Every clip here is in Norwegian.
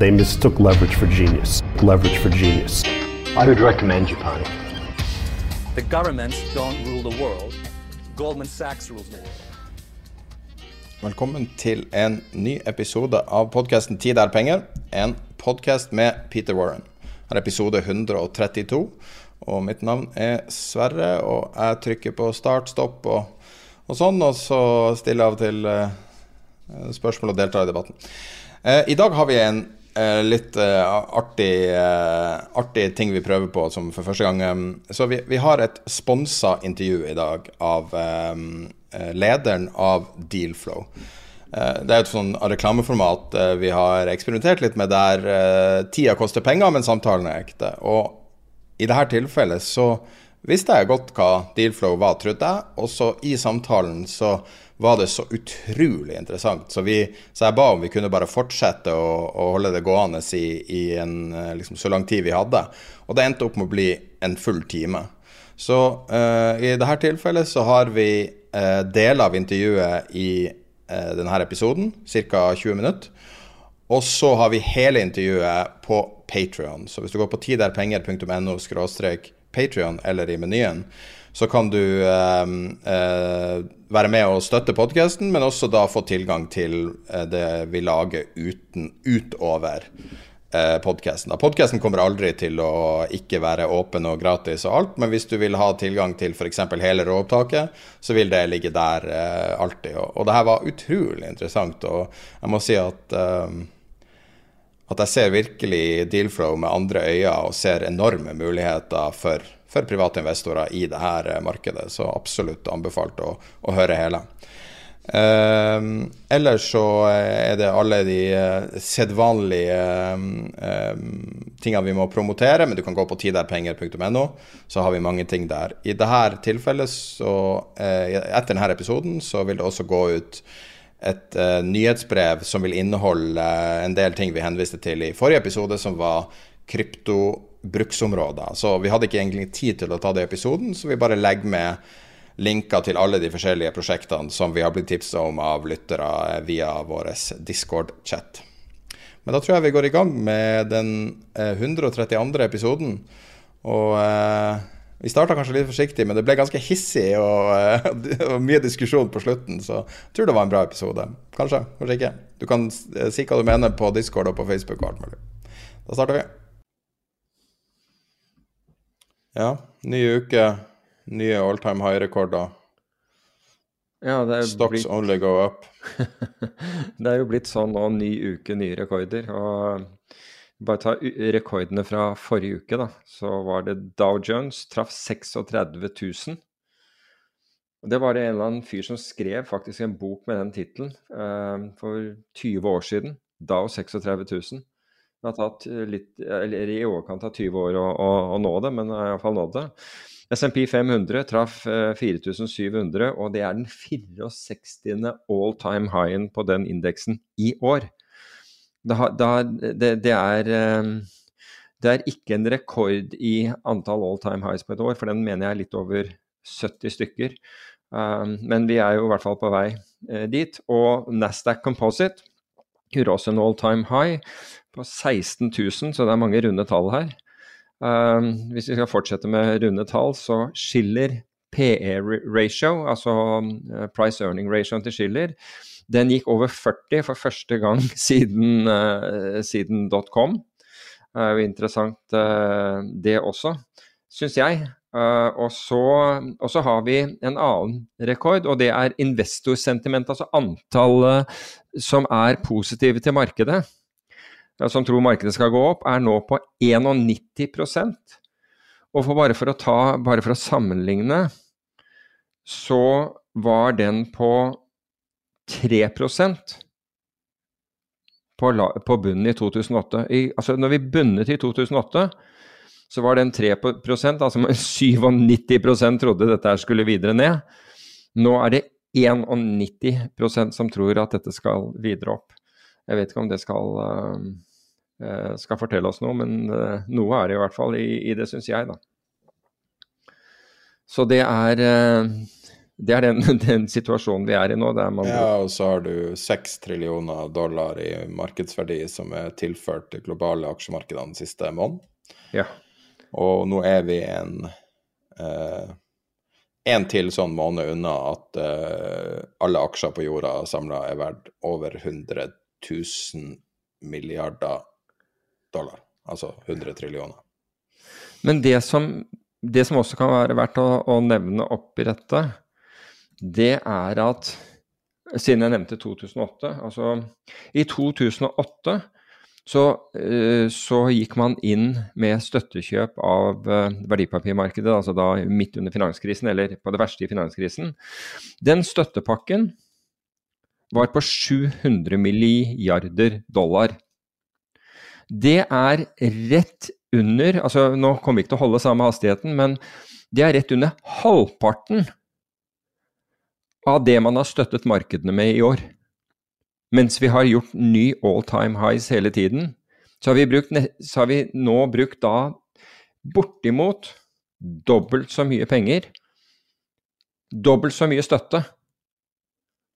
They mistook leverage for genius. Leverage for genius. I would recommend Japan. The governments don't rule the world. Goldman Sachs rules the world. Velkommen til en ny episode av podkasten 'Tid er penger'. En podkast med Peter Warren. Her er episode 132. Og mitt navn er Sverre, og jeg trykker på start, stopp og, og sånn. Og så stiller jeg av og til eh, spørsmål og deltar i debatten. Eh, I dag har vi en litt eh, artig, eh, artig ting vi prøver på som for første gang. eh, Så vi, vi har et sponsa intervju i dag av eh, eh, lederen av Dealflow. Eh, Det er et sånn reklameformat eh, vi har eksperimentert litt med der eh, tida koster penger, men samtalen er ekte. Og i dette tilfellet så visste jeg godt hva Dealflow var, trodde jeg. Og så i samtalen så var det så utrolig interessant. Så, vi, så jeg ba om vi kunne bare fortsette å, å holde det gående i, i en, eh, liksom, så lang tid vi hadde. Og det endte opp med å bli en full time. Så uh, i dette tilfellet så har vi uh, deler av intervjuet i uh, denne episoden, ca. 20 minutter. Og så har vi hele intervjuet på Patrion. Så hvis du går på tiderpenger.no Patrion eller i menyen, så kan du eh, eh, være med og støtte podkasten, men også da få tilgang til eh, det vi lager uten, utover eh, podkasten. Podkasten kommer aldri til å ikke være åpen og gratis og alt, men hvis du vil ha tilgang til f.eks. hele råopptaket, så vil det ligge der eh, alltid. Og, og det her var utrolig interessant, og jeg må si at eh, at jeg ser virkelig Dealflow med andre øyne og ser enorme muligheter for, for private investorer i dette markedet. Så absolutt anbefalt å, å høre hele. Uh, ellers så er det alle de uh, sedvanlige uh, tingene vi må promotere, men du kan gå på tiderpenger.no, så har vi mange ting der. I dette tilfellet, så etter denne episoden, så vil det også gå ut et nyhetsbrev som vil inneholde en del ting vi henviste til i forrige episode, som var kryptobruksområder. Så vi hadde ikke egentlig tid til å ta det i episoden, så vi bare legger med linker til alle de forskjellige prosjektene som vi har blitt tipsa om av lyttere via vår Discord-chat. Men da tror jeg vi går i gang med den 132. episoden. Og vi starta kanskje litt forsiktig, men det ble ganske hissig og, og, mye diskusjon på slutten, så jeg tror det var en bra episode. Kanskje, kanskje ikke. Du kan si hva du mener på Discord og på Facebook og alt mulig. Da starter vi. Ja, ny uke, nye all time high-rekorder. Ja, Stocks blitt... only go up. det er jo blitt sånn nå, ny uke, nye rekorder. og bare ta rekordene fra forrige uke, da. Så var det Dow Jones traff 36 000. Det var det en eller annen fyr som skrev faktisk en bok med den tittelen uh, for 20 år siden. Dow 36 000. Det har tatt litt, eller i overkant av 20 år å, å, å nå det, men har iallfall nådd det. SMP 500 traff 4700, og det er den 64. all time high-en på den indeksen i år. Da, da, det, det, er, det er ikke en rekord i antall all time highs på et år, for den mener jeg er litt over 70 stykker. Men vi er jo i hvert fall på vei dit. Og Nasdaq Composite også en all time high på 16 000, så det er mange runde tall her. hvis vi skal fortsette med runde tall, så skiller PE-ratio, altså uh, price earning ratio til Schiller, den gikk over 40 for første gang siden, uh, siden er jo interessant uh, det også, syns jeg. Og, så, og så har vi en annen rekord, og det er investorsentiment, altså antallet som er positive til markedet som tror markedet skal gå opp, er nå på 91% Og for bare, for ta, bare for å sammenligne, så var den på 3% på, på bunnen i 2008. I, altså når vi bunnet i 2008, så var den 3% altså 97 trodde dette skulle videre ned. Nå er det 91% som tror at dette skal videre opp. Jeg vet ikke om det skal uh, Eh, skal fortelle oss noe, men eh, noe er det i hvert fall i, i det, syns jeg, da. Så det er, eh, det er den, den, situasjonen vi er i nå. ja, og så har du seks trillioner dollar i markedsverdi som er tilført de globale aksjemarkedene den siste måneden. Ja. Og nå er vi en eh, en til sånn måned unna at eh, alle aksjer på jorda samla er verdt over 100 000 milliarder dollar. Altså 100 trillioner. Men det som, det som også kan være verdt å, å nevne oppi dette, det er at siden jeg nevnte 2008 Altså i 2008 så, eh, så, gikk man inn med støttekjøp av eh, verdipapirmarkedet, altså da midt under finanskrisen, eller på det verste i finanskrisen. Den støttepakken var på 700 milliarder dollar. Det er rett under altså Nå kommer vi ikke til å holde samme hastigheten, men det er rett under halvparten av det man har støttet markedene med i år. Mens vi har gjort ny all time highs hele tiden, så har vi, brukt, så har vi nå brukt da bortimot dobbelt så mye penger, dobbelt så mye støtte,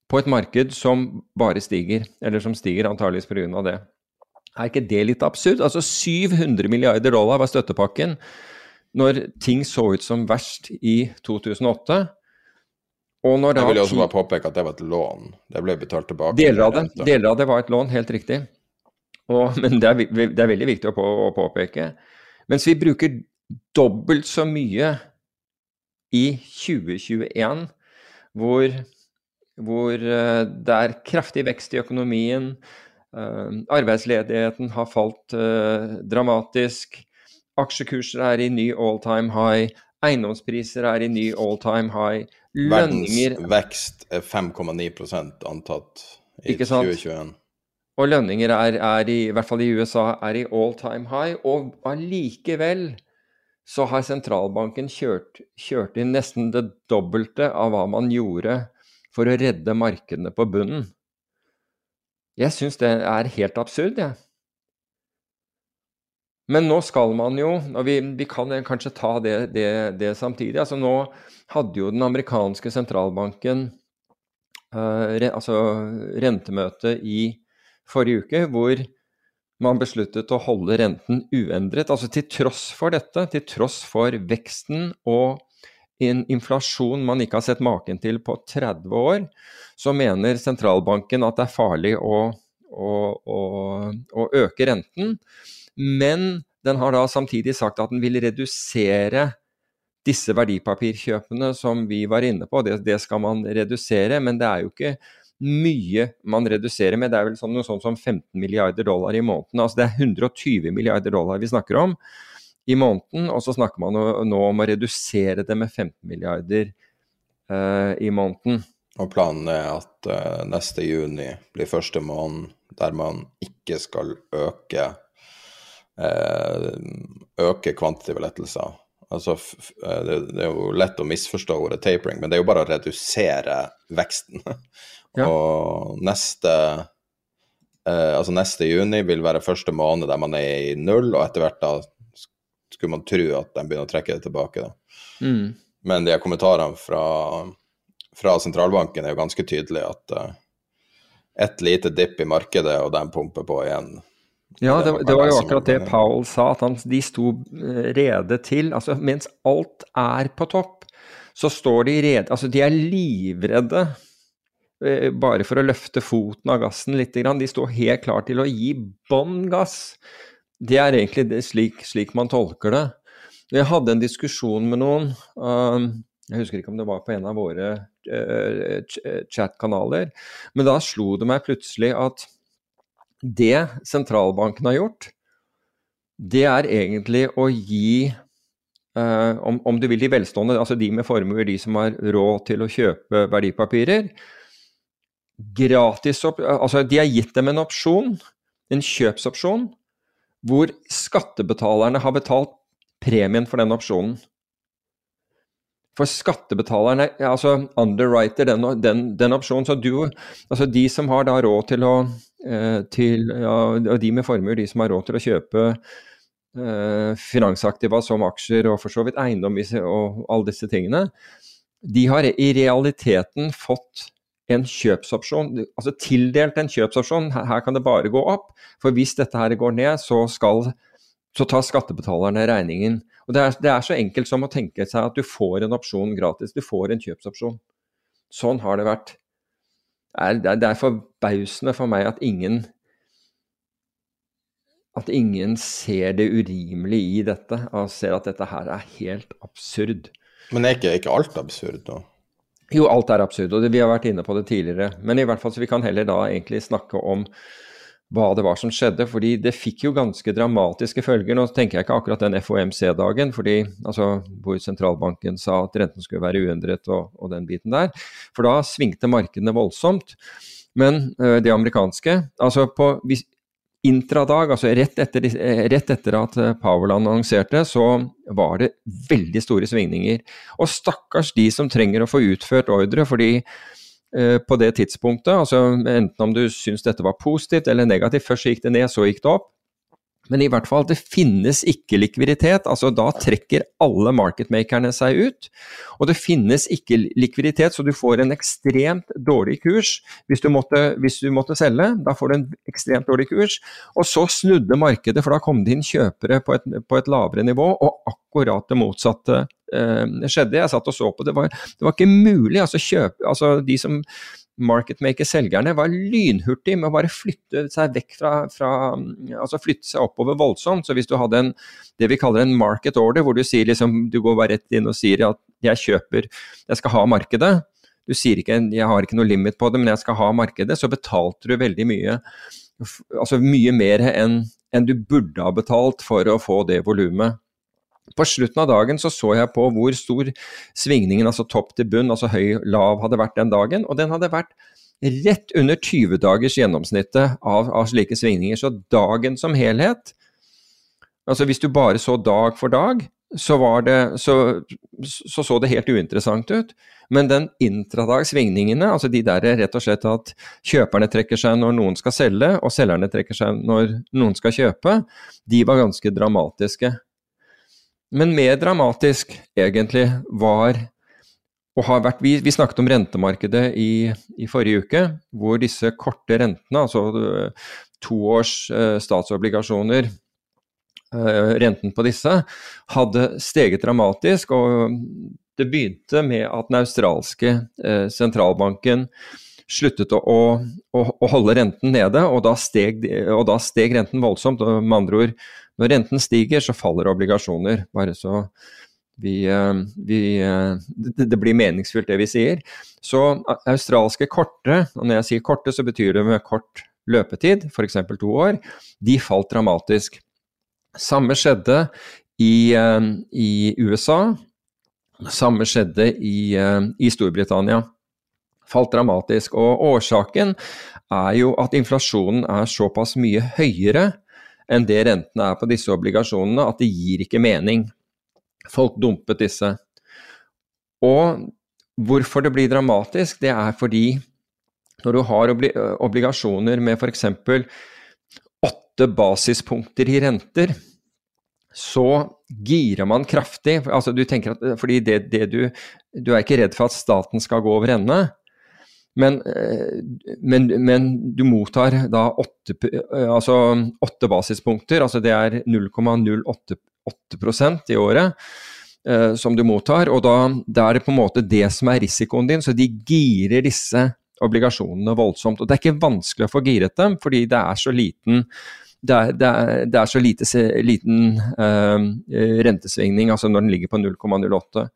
på et marked som bare stiger, eller som stiger antageligvis pga. det. Er ikke det litt absurd? Altså 700 milliarder dollar var støttepakken når ting så ut som verst i 2008. Jeg vil også bare påpeke at det var et lån. Det ble betalt tilbake. Deler av det, deler av det var et lån, helt riktig. Og, men det er, det er, veldig viktig å, på, å påpeke. Mens vi bruker dobbelt så mye i 2021, hvor, hvor uh, det er kraftig vekst i økonomien, Eh, arbeidsledigheten har falt eh, dramatisk. Aksjekurser er i ny all time high. Eiendomspriser er i ny all time high. Lønninger Verdens vekst er 5,9% antatt i 2021. Og lønninger er, er, i, i hvert fall i USA, er i all time high. Og allikevel så har sentralbanken kjørt, kjørt inn nesten det dobbelte av hva man gjorde for å redde markedene på bunnen. Jeg syns det er helt absurd, jeg. Men nå skal man jo, og vi, vi kan kanskje ta det, det, det, samtidig altså Nå hadde jo den amerikanske sentralbanken uh, re, altså rentemøte i forrige uke, hvor man besluttet å holde renten uendret. Altså til tross for dette, til tross for veksten og en inflasjon man ikke har sett maken til på 30 år, så mener sentralbanken at det er farlig å, å, å, å øke renten. Men den har da samtidig sagt at den vil redusere disse verdipapirkjøpene som vi var inne på. Det, det, skal man redusere, men det er jo ikke mye man reduserer med. Det er vel sånn, noe sånt som 15 milliarder dollar i måneden. Altså det er 120 milliarder dollar vi snakker om i måneden, og så snakker man nå om å redusere det med 15 milliarder uh, i måneden. Og planen er at uh, neste juni blir første måned der man ikke skal øke øke kvantitative lettelser. Altså, det, det, er jo lett å misforstå ordet tapering, men det er jo bare å redusere veksten. Ja. Og neste altså neste juni vil være første måned der man er i null, og etter hvert da skulle man tro at de begynner å trekke det tilbake. Mm. Men de kommentarene fra, fra, sentralbanken er jo ganske tydelige at uh, et lite dipp i markedet, og de pumper på igjen. Ja, det, det, var jo akkurat det Powell sa, at han, de sto eh, rede til. altså Mens alt er på topp, så står de rede Altså, de er livredde eh, bare for å løfte foten av gassen litt. De står helt klar til å gi bånn gass. Det er egentlig det, slik, slik, man tolker det. Jeg hadde en diskusjon med noen, um, jeg husker ikke om det var på en av våre chat-kanaler, men da slo det meg plutselig at det sentralbanken har gjort, det er egentlig å gi Uh, om, om, du vil de velstående, altså de med formuer, de som har råd til å kjøpe verdipapirer. Gratis opp, altså De har gitt dem en opsjon, en kjøpsopsjon, hvor skattebetalerne har betalt premien for den opsjonen. For skattebetalerne altså underwriter den, den, den opsjonen. Så du, altså de som har da råd til å eh, til, ja, De med formuer, de som har råd til å kjøpe eh, finansaktiva som aksjer og for så vidt eiendom og alle disse tingene, de har i realiteten fått en kjøpsopsjon, altså tildelt en kjøpsopsjon. Her, kan det bare gå opp. For hvis dette her går ned, så, skal, så tar skattebetalerne regningen. Og det er, det er, så enkelt som å tenke seg at du får en opsjon gratis. Du får en kjøpsopsjon. Sånn har det vært. Det er, det er forbausende for meg at ingen at ingen ser det urimelige i dette, og ser at dette her er helt absurd. Men er ikke, ikke alt absurd da? Jo, alt er absurd, og vi har vært inne på det tidligere. Men i hvert fall så vi kan heller da egentlig snakke om hva det var som skjedde, fordi det fikk jo ganske dramatiske følger. Nå tenker jeg ikke akkurat den FOMC-dagen, fordi altså, hvor sentralbanken sa at renten skulle være uendret og, og, den biten der. For da svingte markedene voldsomt. Men øh, det amerikanske altså på, intradag, altså rett etter, eh, rett etter at eh, Powerland annonserte, så var det veldig store svingninger. Og stakkars de som trenger å få utført ordre, fordi på det tidspunktet, altså enten om du syns dette var positivt eller negativt, først gikk det ned, så gikk det opp. Men i hvert fall, det finnes ikke likviditet. altså Da trekker alle marketmakerne seg ut. Og det finnes ikke likviditet, så du får en ekstremt dårlig kurs hvis du måtte, hvis du måtte selge. Da får du en ekstremt dårlig kurs. Og så snudde markedet, for da kom det inn kjøpere på et, på et lavere nivå, og akkurat det motsatte eh, skjedde. Jeg satt og så på det. Var, det var ikke mulig. altså, kjøp, altså De som marketmaker-selgerne var lynhurtige med å bare flytte seg vekk fra, fra, Altså flytte seg oppover voldsomt. Så hvis du hadde en, det vi kaller en market order, hvor du sier liksom Du går bare rett inn og sier at jeg kjøper Jeg skal ha markedet. Du sier ikke jeg har ikke noe limit på det, men jeg skal ha markedet. Så betalte du veldig mye. Altså mye mer enn enn du burde ha betalt for å få det volumet. På slutten av dagen så, så jeg på hvor stor svingningen, altså topp til bunn, altså høy, lav, hadde vært den dagen. Og den hadde vært rett under 20 dagers gjennomsnittet av, av slike svingninger. Så dagen som helhet Altså hvis du bare så dag for dag, så, det, så, så, så det helt uinteressant ut. Men den intradag-svingningene, altså de der rett og slett at kjøperne trekker seg når noen skal selge, og selgerne trekker seg når noen skal kjøpe, de var ganske dramatiske. Men mer dramatisk, egentlig, var og har vært, vi, vi snakket om rentemarkedet i, i, forrige uke, hvor disse korte rentene, altså øh, toårs eh, statsobligasjoner, eh, renten på disse, hadde steget dramatisk. Og det begynte med at den australske eh, sentralbanken sluttet å, å, å, holde renten nede, og da, steg, og da steg renten voldsomt. og med andre ord når renten stiger, så faller obligasjoner. Bare så vi, eh, vi, eh, det blir meningsfullt det vi sier. Så australske korte, og når jeg sier korte, så betyr det med kort løpetid, f.eks. to år, de falt dramatisk. Samme skjedde i, eh, i USA. Samme skjedde i, i Storbritannia. Falt dramatisk. Og årsaken er jo at inflasjonen er såpass mye høyere enn det rentene er på disse obligasjonene, at det gir ikke mening. Folk dumpet disse. Og hvorfor det blir dramatisk, det er fordi når du har obligasjoner med f.eks. åtte basispunkter i renter, så girer man kraftig. Altså du tenker at, fordi det, det du, du er ikke redd for at staten skal gå over ende. Men, eh, men, men, du mottar da åtte, eh, altså åtte basispunkter, altså det er 0,08 i året. uh, som du mottar. Og da, da, er det på en måte det som er risikoen din, så de girer disse obligasjonene voldsomt. Og det er ikke vanskelig å få giret dem, fordi det er så liten det er, det er, det er så lite, liten uh, rentesvingning, altså når den ligger på 0,08.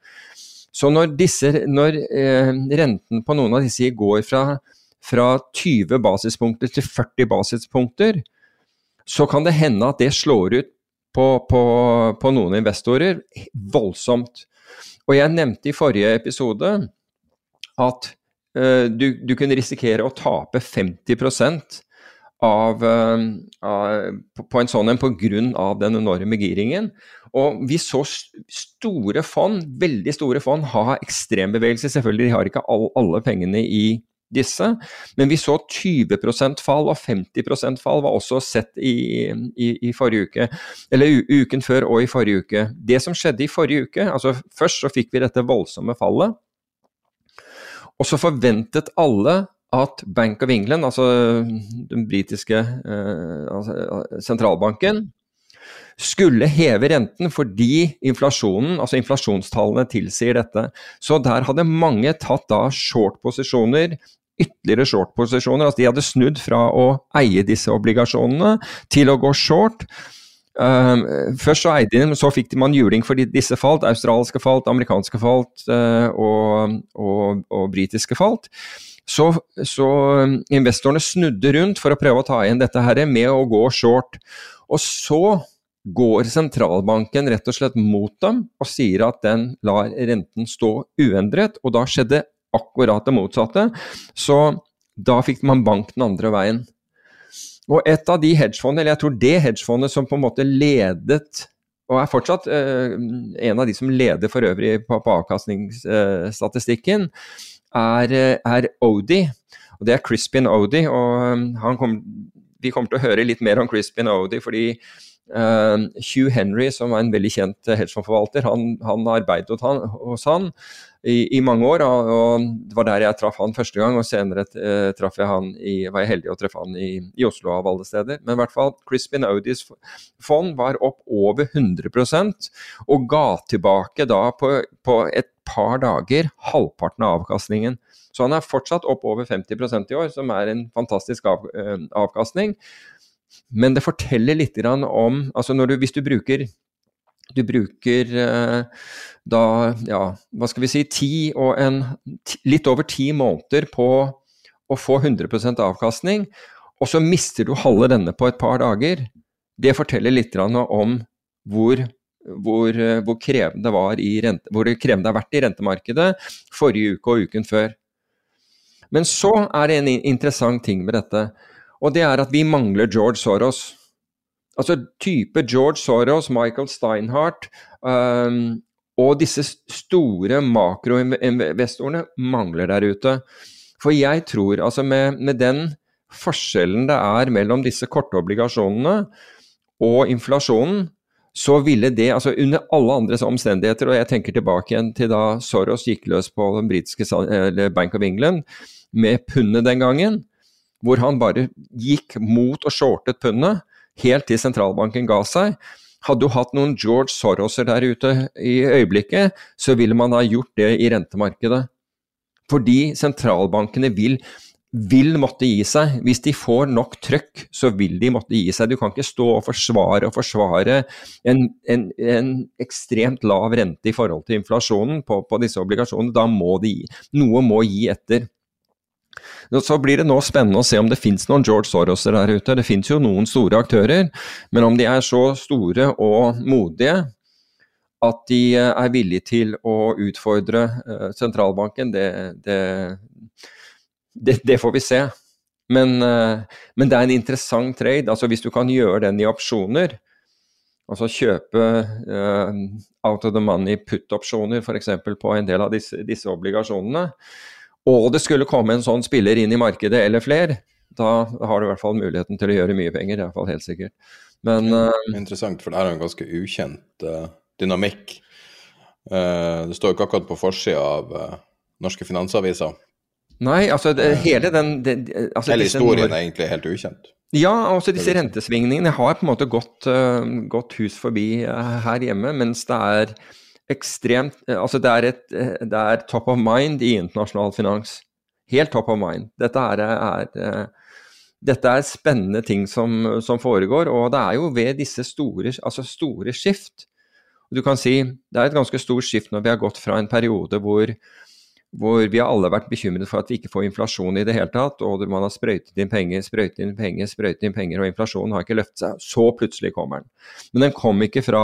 Så når, disse, når eh, renten på noen av disse går fra, fra 20 basispunkter til 40 basispunkter, så kan det hende at det slår ut på, på, på noen investorer voldsomt. Og jeg nevnte i forrige episode at eh, du, du, kunne risikere å tape 50 av, uh, av, på en sånn en pga. den enorme giringen. Og vi så store fond, veldig store fond, ha ekstrembevegelse. Selvfølgelig, de har ikke all, alle pengene i disse. Men vi så 20 fall og 50 fall var også sett i, i, i, forrige uke. Eller uken før og i forrige uke. Det som skjedde i forrige uke, altså først så fikk vi dette voldsomme fallet. Og så forventet alle at Bank of England, altså den britiske eh, altså, sentralbanken, skulle heve renten fordi inflasjonen, altså inflasjonstallene tilsier dette. Så der hadde mange tatt da short-posisjoner ytterligere short-posisjoner. Altså de hadde snudd fra å eie disse obligasjonene til å gå short. Uh, først så eide de dem, så fikk de man juling fordi disse falt. Australske falt, amerikanske falt uh, og, og, og britiske falt. Så, så, um, investorene snudde rundt for å prøve å ta igjen dette her med å gå short. Og så går sentralbanken rett og slett mot dem og sier at den lar renten stå uendret. Og da skjedde akkurat det motsatte. Så da fikk man bank den andre veien. Og et av de hedgefondene, eller jeg tror det hedgefondet som på en måte ledet og er fortsatt eh, en av de som leder for øvrig på, på avkastningsstatistikken, er, er Odi. Og det er Crispin Odi. og han kom, Vi kommer til å høre litt mer om Crispin Odi, fordi uh, Hugh Henry, som er en veldig kjent hedgefondforvalter, han, han arbeidet hos han i, i, mange år. Og, og, Det var der jeg traff han første gang, og senere uh, traff jeg han i, var jeg heldig å treffe han i, i, Oslo av alle steder. Men i hvert fall, Crispin Audis fond var opp over 100% og ga tilbake da på, på et par dager halvparten av avkastningen. Så han er fortsatt opp over 50% i år, som er en fantastisk av, uh, avkastning. Men det forteller litt om altså du, Hvis du bruker du bruker eh, da, ja, hva skal vi si, ti og en litt over ti måneder på å få 100% avkastning, og så mister du halve denne på et par dager. Det forteller litt om hvor, hvor, hvor, krevende rente, hvor krevende har vært i rentemarkedet forrige uke og uken før. Men så er det en interessant ting med dette, og det er at vi mangler George Soros. Altså type George Soros, Michael Steinhardt um, og disse store makroinvestorene mangler der ute. For jeg tror altså med, med den forskjellen det er mellom disse korte obligasjonene og inflasjonen, så ville det, altså under alle andres omstendigheter, og jeg tenker tilbake igjen til da Soros gikk løs på den britiske Bank of England med pundet den gangen, hvor han bare gikk mot og shortet pundet, helt til sentralbanken ga seg. Hadde du hatt noen George Soroser der ute i øyeblikket, så ville man ha gjort det i rentemarkedet. Fordi sentralbankene vil, vil måtte gi seg. Hvis de får nok trøkk, så vil de måtte gi seg. Du kan ikke stå og forsvare og forsvare en, en, en ekstremt lav rente i forhold til inflasjonen på, på disse obligasjonene. Da må de gi. Noe må gi etter. Så blir det nå spennende å se om det fins noen George Soroser der ute. Det fins jo noen store aktører, men om de er så store og modige at de eh, er villige til å utfordre uh, sentralbanken, det, det, det, det, får vi se. Men, uh, men, det er en interessant trade. altså Hvis du kan gjøre den i opsjoner, altså kjøpe uh, out of the money put-opsjoner f.eks. på en del av disse, disse obligasjonene, og det skulle komme en sånn spiller inn i markedet eller flere, da har du i hvert fall muligheten til å gjøre mye penger. i hvert fall helt sikkert. Men, uh, Interessant, for det er en ganske ukjent uh, dynamikk. Uh, det står jo ikke akkurat på forsida av norske finansaviser. Nei, altså det, hele den det, altså, Hele historien er egentlig helt ukjent. Ja, også disse rentesvingningene har på en måte gått, gått hus forbi her hjemme, mens det er ekstremt Altså det er, et, det er top of mind i internasjonal finans. Helt top of mind. Dette er, er dette er spennende ting som, som, foregår, og det er jo ved disse store, altså store skift. Du kan si Det er et ganske stort skift når vi har gått fra en periode hvor, hvor vi har alle vært bekymret for at vi ikke får inflasjon i det hele tatt, og man har sprøytet inn penger, sprøytet inn penger, sprøytet inn penger, og inflasjonen har ikke løftet seg. Så plutselig kommer den. Men den kom ikke fra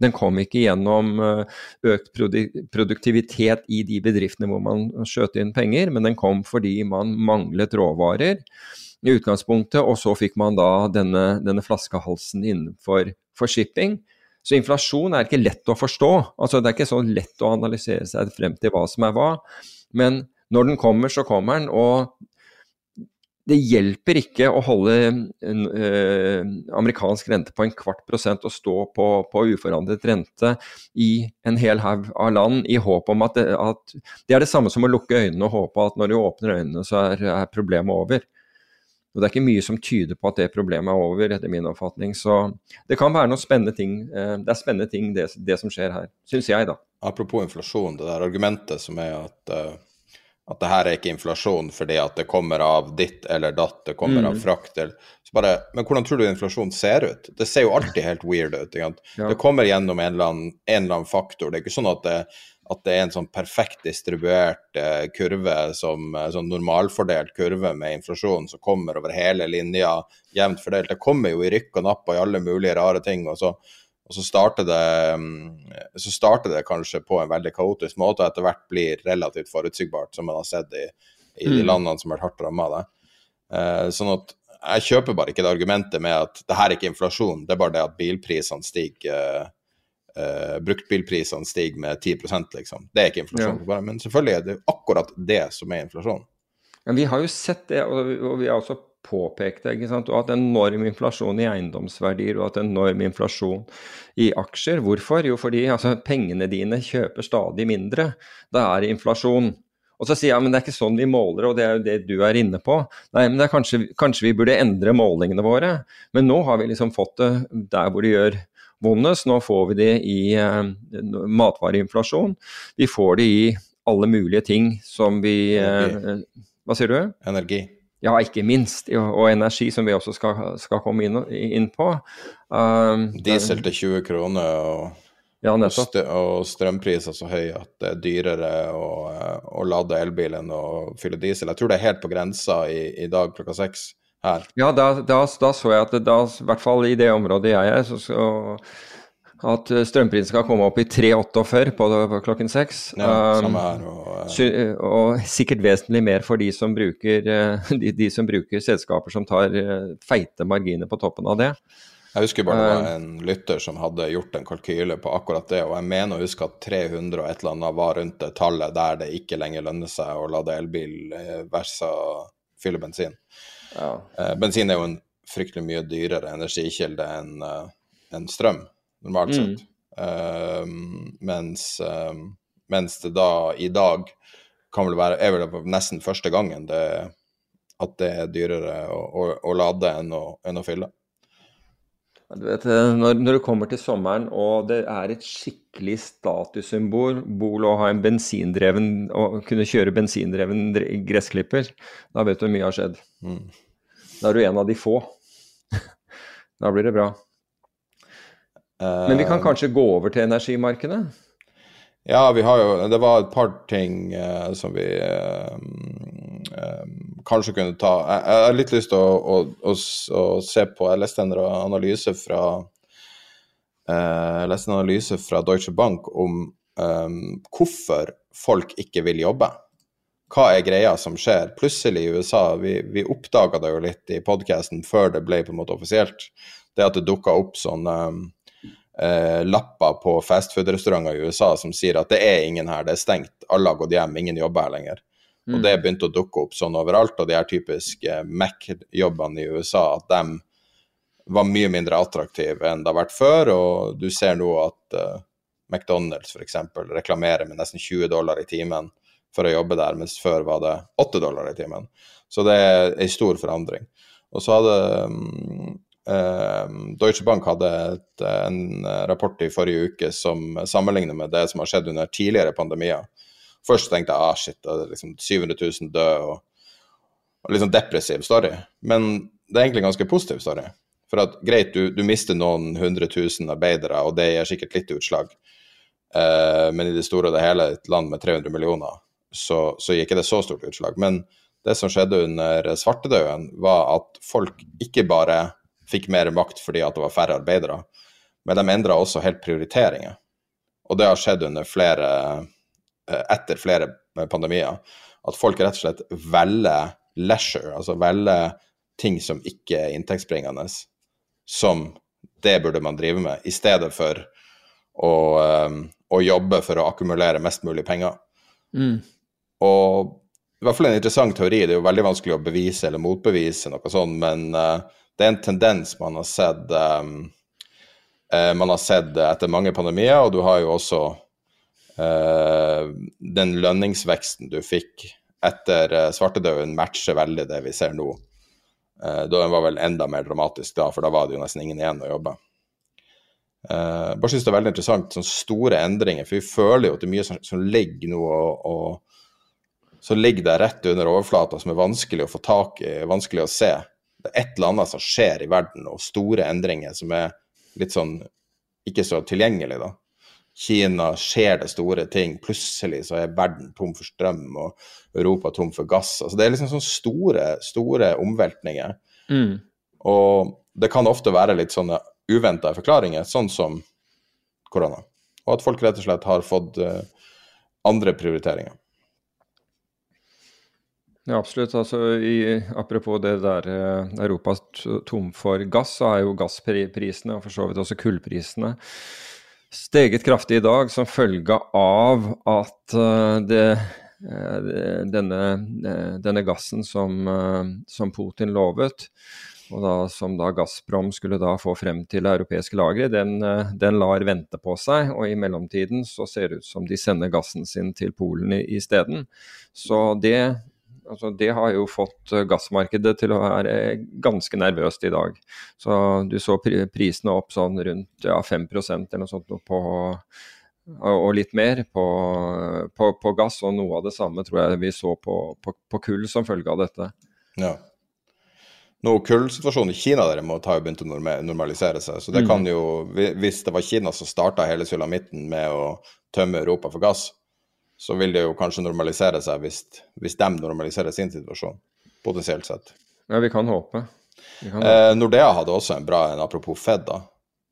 den kom ikke gjennom eh, økt produktivitet i de bedriftene hvor man skjøt inn penger, men den kom fordi man manglet råvarer i utgangspunktet, og så fikk man da denne, denne flaskehalsen innenfor for shipping. Så inflasjon er ikke lett å forstå. altså Det er ikke så lett å analysere seg frem til hva som er hva. Men når den kommer, så kommer den. Og det hjelper ikke å holde en, eh, amerikansk rente på en kvart prosent og stå på, på uforandret rente i en hel haug av land i håp om at det, at det, er det samme som å lukke øynene og håpe at når du åpner øynene, så er, er problemet over. Og Det er ikke mye som tyder på at det problemet er over, etter min oppfatning. Så det kan være noen spennende ting. Eh, det er spennende ting, det, det som skjer her. Syns jeg, da. Apropos inflasjon, det der argumentet som er at, uh, at det her er ikke inflasjon fordi at det kommer av ditt eller datt, det kommer mm. av frakt eller så bare, Men hvordan tror du inflasjon ser ut? Det ser jo alltid helt weird ut. Ja. Det kommer gjennom en eller, annen, en eller, annen, faktor. Det er ikke sånn at det at det er en sånn perfekt distribuert eh, kurve, som eh, sånn normalfordelt kurve med inflasjon som kommer over hele linja, jevnt fordelt. Det kommer jo i rykk og napp og i alle mulige rare ting. og så, og så starter, det, mm, så starter det kanskje på en veldig kaotisk måte, og etter hvert blir relativt forutsigbart, som man har sett i, i de mm. landene som har vært hardt ramma av det. Eh, sånn at jeg kjøper bare ikke det argumentet med at det her er ikke inflasjon, det er bare det at bilprisene stiger eh, uh, bruktbilprisene stiger med 10% liksom. Det er ikke inflasjon. Ja. Men selvfølgelig er det akkurat det som er inflasjon. Ja, vi har jo sett det, og vi har også påpekt det. ikke sant? Og at enorm inflasjon i eiendomsverdier og at enorm inflasjon i aksjer. Hvorfor? Jo, fordi altså, pengene dine kjøper stadig mindre. Det er inflasjon. Og så sier jeg men det er ikke sånn vi måler, og det er jo det du er inne på. Nei, men det kanskje, kanskje vi burde endre målingene våre. Men nå har vi liksom fått det der hvor det gjør vondest. Nå får vi det i eh, matvareinflasjon. Vi får det i alle mulige ting som vi eh, Hva sier du? Energi. Ja, ikke minst. Og energi, som vi også skal, skal komme inn, inn på. Um, Diesel til 20 kroner og, ja, og, strømpriser så høye at det er dyrere å, å lade elbil enn å fylle diesel. Jeg tror det er helt på grensa i, i dag klokka seks her. Ja, da, da, da, så jeg at det, da, i hvert fall i det området jeg er, så, så at strømprisen skal komme opp i 3,48 på, på klokken seks. Ja, um, og, uh... og, sikkert vesentlig mer for de som, bruker, de, de som bruker selskaper som tar feite marginer på toppen av det. Jeg husker bare det var en lytter som hadde gjort en kalkyle på akkurat det, og jeg mener å huske at 300 og et eller annet var rundt det tallet der det ikke lenger lønner seg å lade elbil versa fylle bensin. Ja. Eh, bensin er jo en fryktelig mye dyrere energikilde enn en strøm, normalt mm. sett. Uh, mens, uh, mens, det da i dag kan vel være, er vel nesten første gangen det, at det er dyrere å, å, å lade enn å, enn å fylle. Du vet, når, når, du kommer til sommeren og det er et skikkelig statussymbol å ha en bensindreven, å kunne kjøre bensindreven gressklipper, da vet du mye har skjedd. Mm. Da er du en av de få. da blir det bra. Men vi kan eh, kanskje gå over til energimarkedet? Ja, vi har jo Det var et par ting uh, som vi uh, uh, kanskje kunne ta. Jeg, jeg, har litt lyst til å, å, å, å, se på Jeg leste en analyse fra jeg leste en analyse fra Deutsche Bank om um, hvorfor folk ikke vil jobbe. Hva er greia som skjer? Plutselig i USA, vi, vi oppdaga det jo litt i podkasten før det ble på en måte offisielt, det at det dukka opp sånn um, eh, lapper på fastfood-restauranter i USA som sier at det er ingen her, det er stengt, alle har gått hjem, ingen jobber her lenger. Mm. Og det begynte å dukke opp sånn overalt, og de her typiske Mac-jobbene i USA, at de var mye mindre attraktive enn det har vært før, og du ser nå at uh, McDonald's f.eks. reklamerer med nesten 20 dollar i timen for å jobbe der, mens før var det 8 dollar i timen. Så det er ei stor forandring. Og så hadde um, eh, Deutsche Bank hadde et, en rapport i forrige uke som sammenligner med det som har skjedd under tidligere pandemier. Først tenkte jeg ah, shit, det er liksom 700 000 døde og, og sånn depressiv story. Men det er egentlig en ganske positiv story. For at greit, du, du mister noen hundre tusen arbeidere, og det gir sikkert litt utslag. Eh, men i det store og det hele, et land med 300 millioner, så, så gir det så stort utslag. Men det som skjedde under svartedauden, var at folk ikke bare fikk mer makt fordi det var færre arbeidere, men de endra også helt prioriteringer. Og det har skjedd under flere Eh, etter flere pandemier, at folk rett og slett velger leisure, altså velger ting som ikke er inntektsbringende, som det burde man drive med, i stedet for å, um, å jobbe for å akkumulere mest mulig penger. Mm. Og i hvert fall en interessant teori, det er jo veldig vanskelig å bevise eller motbevise noe sånt, men uh, det er en tendens man har sett um, uh, man har sett etter mange pandemier, og du har jo også uh, den lønningsveksten du fikk etter uh, svartedauden, matcher veldig det vi ser nå. Uh, da var vel enda mer dramatisk da, for da var det jo nesten ingen igjen å jobbe. Uh, bare synes det er veldig interessant, sånne store endringer, for vi føler jo at det er mye som, som ligger nå og, og så ligger det rett under overflata som er vanskelig å få tak i, vanskelig å se. Det er et eller annet som skjer i verden, og store endringer som er litt sånn ikke så tilgjengelig, da. Kina skjer det store ting. Plutselig så er verden tom for strøm og Europa tom for gass. Altså det er liksom sånne store, store omveltninger. Mm. Og det kan ofte være litt sånne uventa forklaringer, sånn som korona. Og at folk rett og slett har fått uh, andre prioriteringer. Ja, absolutt. Altså, i, apropos det der eh, Europa tom for gass, så er jo gassprisene, og for så vidt også kullprisene, steget kraftig i dag som følge av at eh, det, eh, denne, eh, denne, gassen som, som, Putin lovet, og da, som da Gazprom skulle da få frem til europeiske lagre, den, den, lar vente på seg. Og i mellomtiden så ser det ut som de sender gassen sin til Polen isteden. Så det Altså, det har jo fått eh, gassmarkedet til å være ganske nervøst i dag. Så du så prisene opp sånn rundt ja, 5% eller noe sånt på, og litt mer på, på, på, gass. Og noe av det samme tror jeg vi så på, på kull som følge av dette. Ja. Nå, Kullsituasjonen i Kina derimot har jo begynt å normalisere seg. Så det mm. kan jo, hvis det var Kina som starta hele sulamitten med å tømme Europa for gass, så vil det jo kanskje normalisere seg hvis, hvis de normaliserer sin situasjon, potensielt sett. Ja, vi kan håpe. Vi kan håpe. Eh, Nordea hadde også en bra en, apropos Fed, da.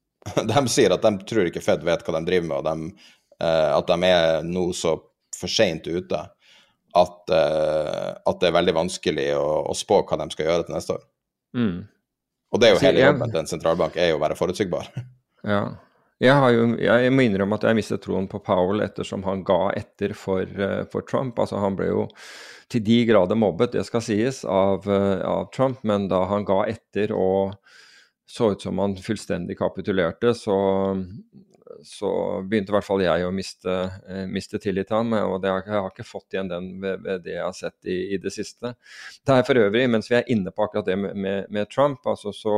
De sier at de tror ikke Fed vet hva de driver med, og de, eh, at de er nå så for seint ute at, eh, at, det er veldig vanskelig å, å, spå hva de skal gjøre til neste år. Mm. Og det er jo hele jobben til en sentralbank, er jo å være forutsigbar. Ja, jeg, jo, jeg, må innrømme at jeg mistet troen på Powell ettersom han ga etter for, uh, for, Trump. Altså Han ble jo til de grader mobbet, det skal sies, av, uh, av, Trump. Men da han ga etter og så ut som han fullstendig kapitulerte, så, så begynte i hvert fall jeg å miste, eh, miste tillit til ham. Og det, jeg har ikke fått igjen den ved, ved det jeg har sett i, i, det siste. Det er for øvrig, mens vi er inne på akkurat det med, med, med Trump, altså så,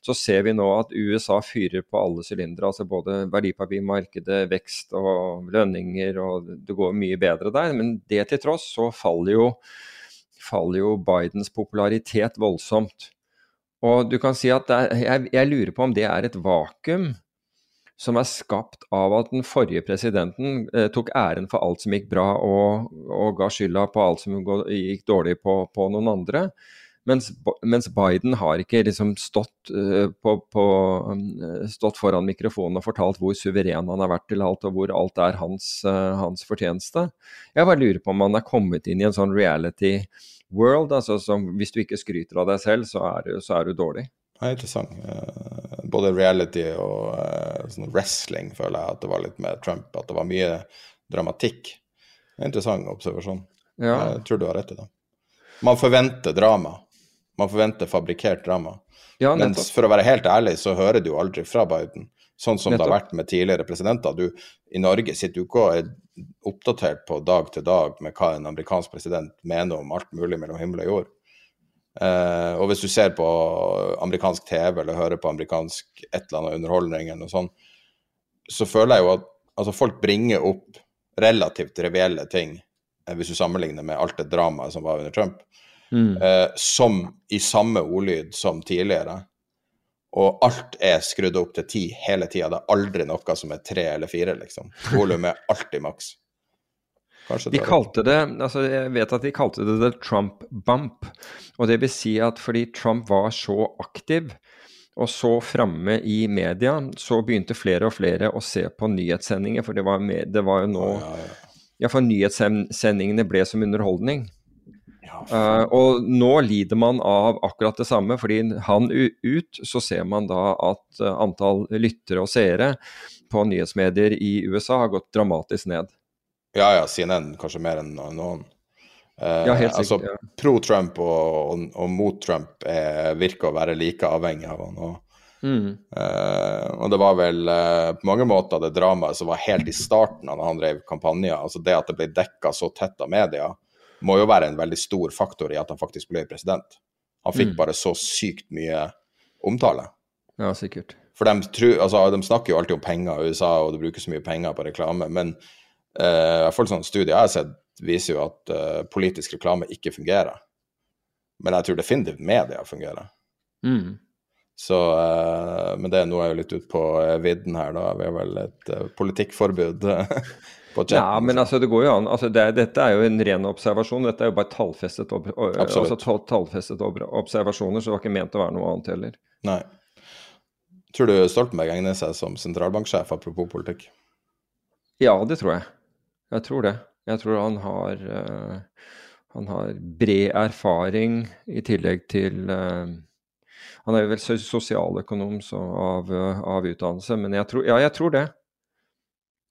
så, ser vi nå at USA fyrer på alle sylindere. Altså både verdipapirmarkedet, vekst og lønninger, og det går mye bedre der. Men det til tross så faller jo, faller jo Bidens popularitet voldsomt. Og du kan si at er, jeg, jeg lurer på om det er et vakuum som er skapt av at den forrige presidenten eh, tok æren for alt som gikk bra, og, og ga skylda på alt som gikk dårlig på, på noen andre. Mens, mens, Biden har ikke liksom stått, uh, på, på, um, stått, foran mikrofonen og fortalt hvor suveren han har vært til alt, og hvor alt er hans, uh, hans fortjeneste. Jeg bare lurer på om han er kommet inn i en sånn reality world. altså Hvis du ikke skryter av deg selv, så er, så er du dårlig. Ja, interessant. Uh, både reality og uh, sånn wrestling føler jeg at det var litt med Trump. At det var mye dramatikk. Interessant observasjon. Ja. Jeg tror du har rett i det. Man forventer drama. Man forventer fabrikkert drama. Ja, Men for å være helt ærlig, så hører du jo aldri fra Biden. Sånn som nettopp. det har vært med tidligere presidenter. Du, I Norge sitter du ikke og er oppdatert på dag til dag med hva en amerikansk president mener om alt mulig mellom himmel og jord. Eh, og hvis du ser på amerikansk TV eller hører på amerikansk et eller annet underholdning eller noe sånt, så føler jeg jo at altså, folk bringer opp relativt revielle ting, uh, hvis du sammenligner med alt det dramaet som var under Trump, Mm. uh, som i samme ordlyd som tidligere. Og alt er skrudd opp til ti hele tida. Det er aldri noe som er tre eller fire, liksom. Volum er alltid maks. Kanskje De kalte det altså Jeg vet at de kalte det the Trump bump. Og det vil si at fordi Trump var så aktiv og så framme i media, så begynte flere og flere å se på nyhetssendinger, for det var, med, det var jo nå Ja, ja. Ja, for nyhetssendingene ble som underholdning. Ja, Eh, og nå lider man av akkurat det samme, fordi han ut, så ser man da at eh, antall lyttere og seere på nyhetsmedier i USA har gått dramatisk ned. Ja, ja, CNN kanskje mer enn noen. Eh, Ja, helt altså, sikkert, ja. Pro-Trump og, og, og mot Trump er, virker å være like avhengig av han. Og, Mm. eh, og det var vel eh, på mange måter det dramaet som var helt i starten av da han drev kampanjer. Altså det at det ble dekka så tett av media, må jo være en veldig stor faktor i at han faktisk ble president. Han fikk Mm. bare så sykt mye omtale. Ja, sikkert. For de, tru, altså, de snakker jo alltid om penger i USA, og det brukes mye penger på reklame, men eh, i hvert fall sånne studier jeg har sett, viser jo at uh, politisk reklame ikke fungerer. Men jeg tror definitivt media fungerer. Mm. Så, uh, men det nå er jo litt ute på eh, vidden her, da. Vi har vel et uh, politikkforbud eh, på chatten. Ja, men altså, det går jo an. Altså, det, er- dette er jo en ren observasjon. Dette er jo bare tallfestet, ob, altså, tall, tallfestet ob, observasjoner, så det var ikke ment å være noe annet heller. Nei. Tror du Stoltenberg egner seg som sentralbanksjef, apropos politikk? Ja, det tror jeg. Jeg tror det. Jeg tror han har uh, Han har bred erfaring i tillegg til uh, Han er jo vel so- sosialøkonom av, uh, av utdannelse, men jeg tror, ja, jeg tror det.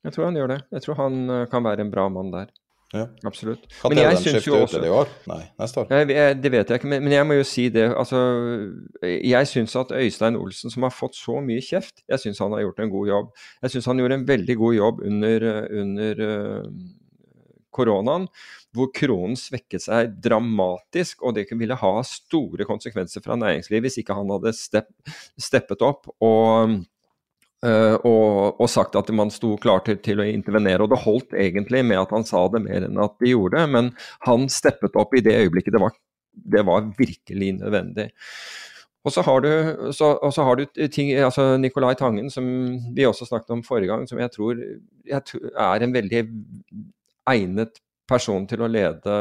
Jeg tror han gjør det. Jeg tror han kan være en bra mann der. Ja. Absolutt. Kan Men jeg syns jo også i år? Nei, neste år. Jeg, jeg, det vet jeg ikke, men, men jeg må jo si det. Altså, jeg syns at Øystein Olsen, som har fått så mye kjeft, jeg syns han har gjort en god jobb. Jeg syns han gjorde en veldig god jobb under, under uh, koronaen, hvor kronen svekket seg dramatisk, og det ville ha store konsekvenser fra næringslivet hvis ikke han hadde stepp, steppet opp og og, og sagt at man sto klar til, til å intervenere. Og det holdt egentlig med at han sa det mer enn at de gjorde men han steppet opp i det øyeblikket det var, det var virkelig nødvendig. Og så har du, så, så har du ting, altså Nicolai Tangen, som vi også snakket om forrige gang, som jeg tror, jeg tror er en veldig egnet person til å lede,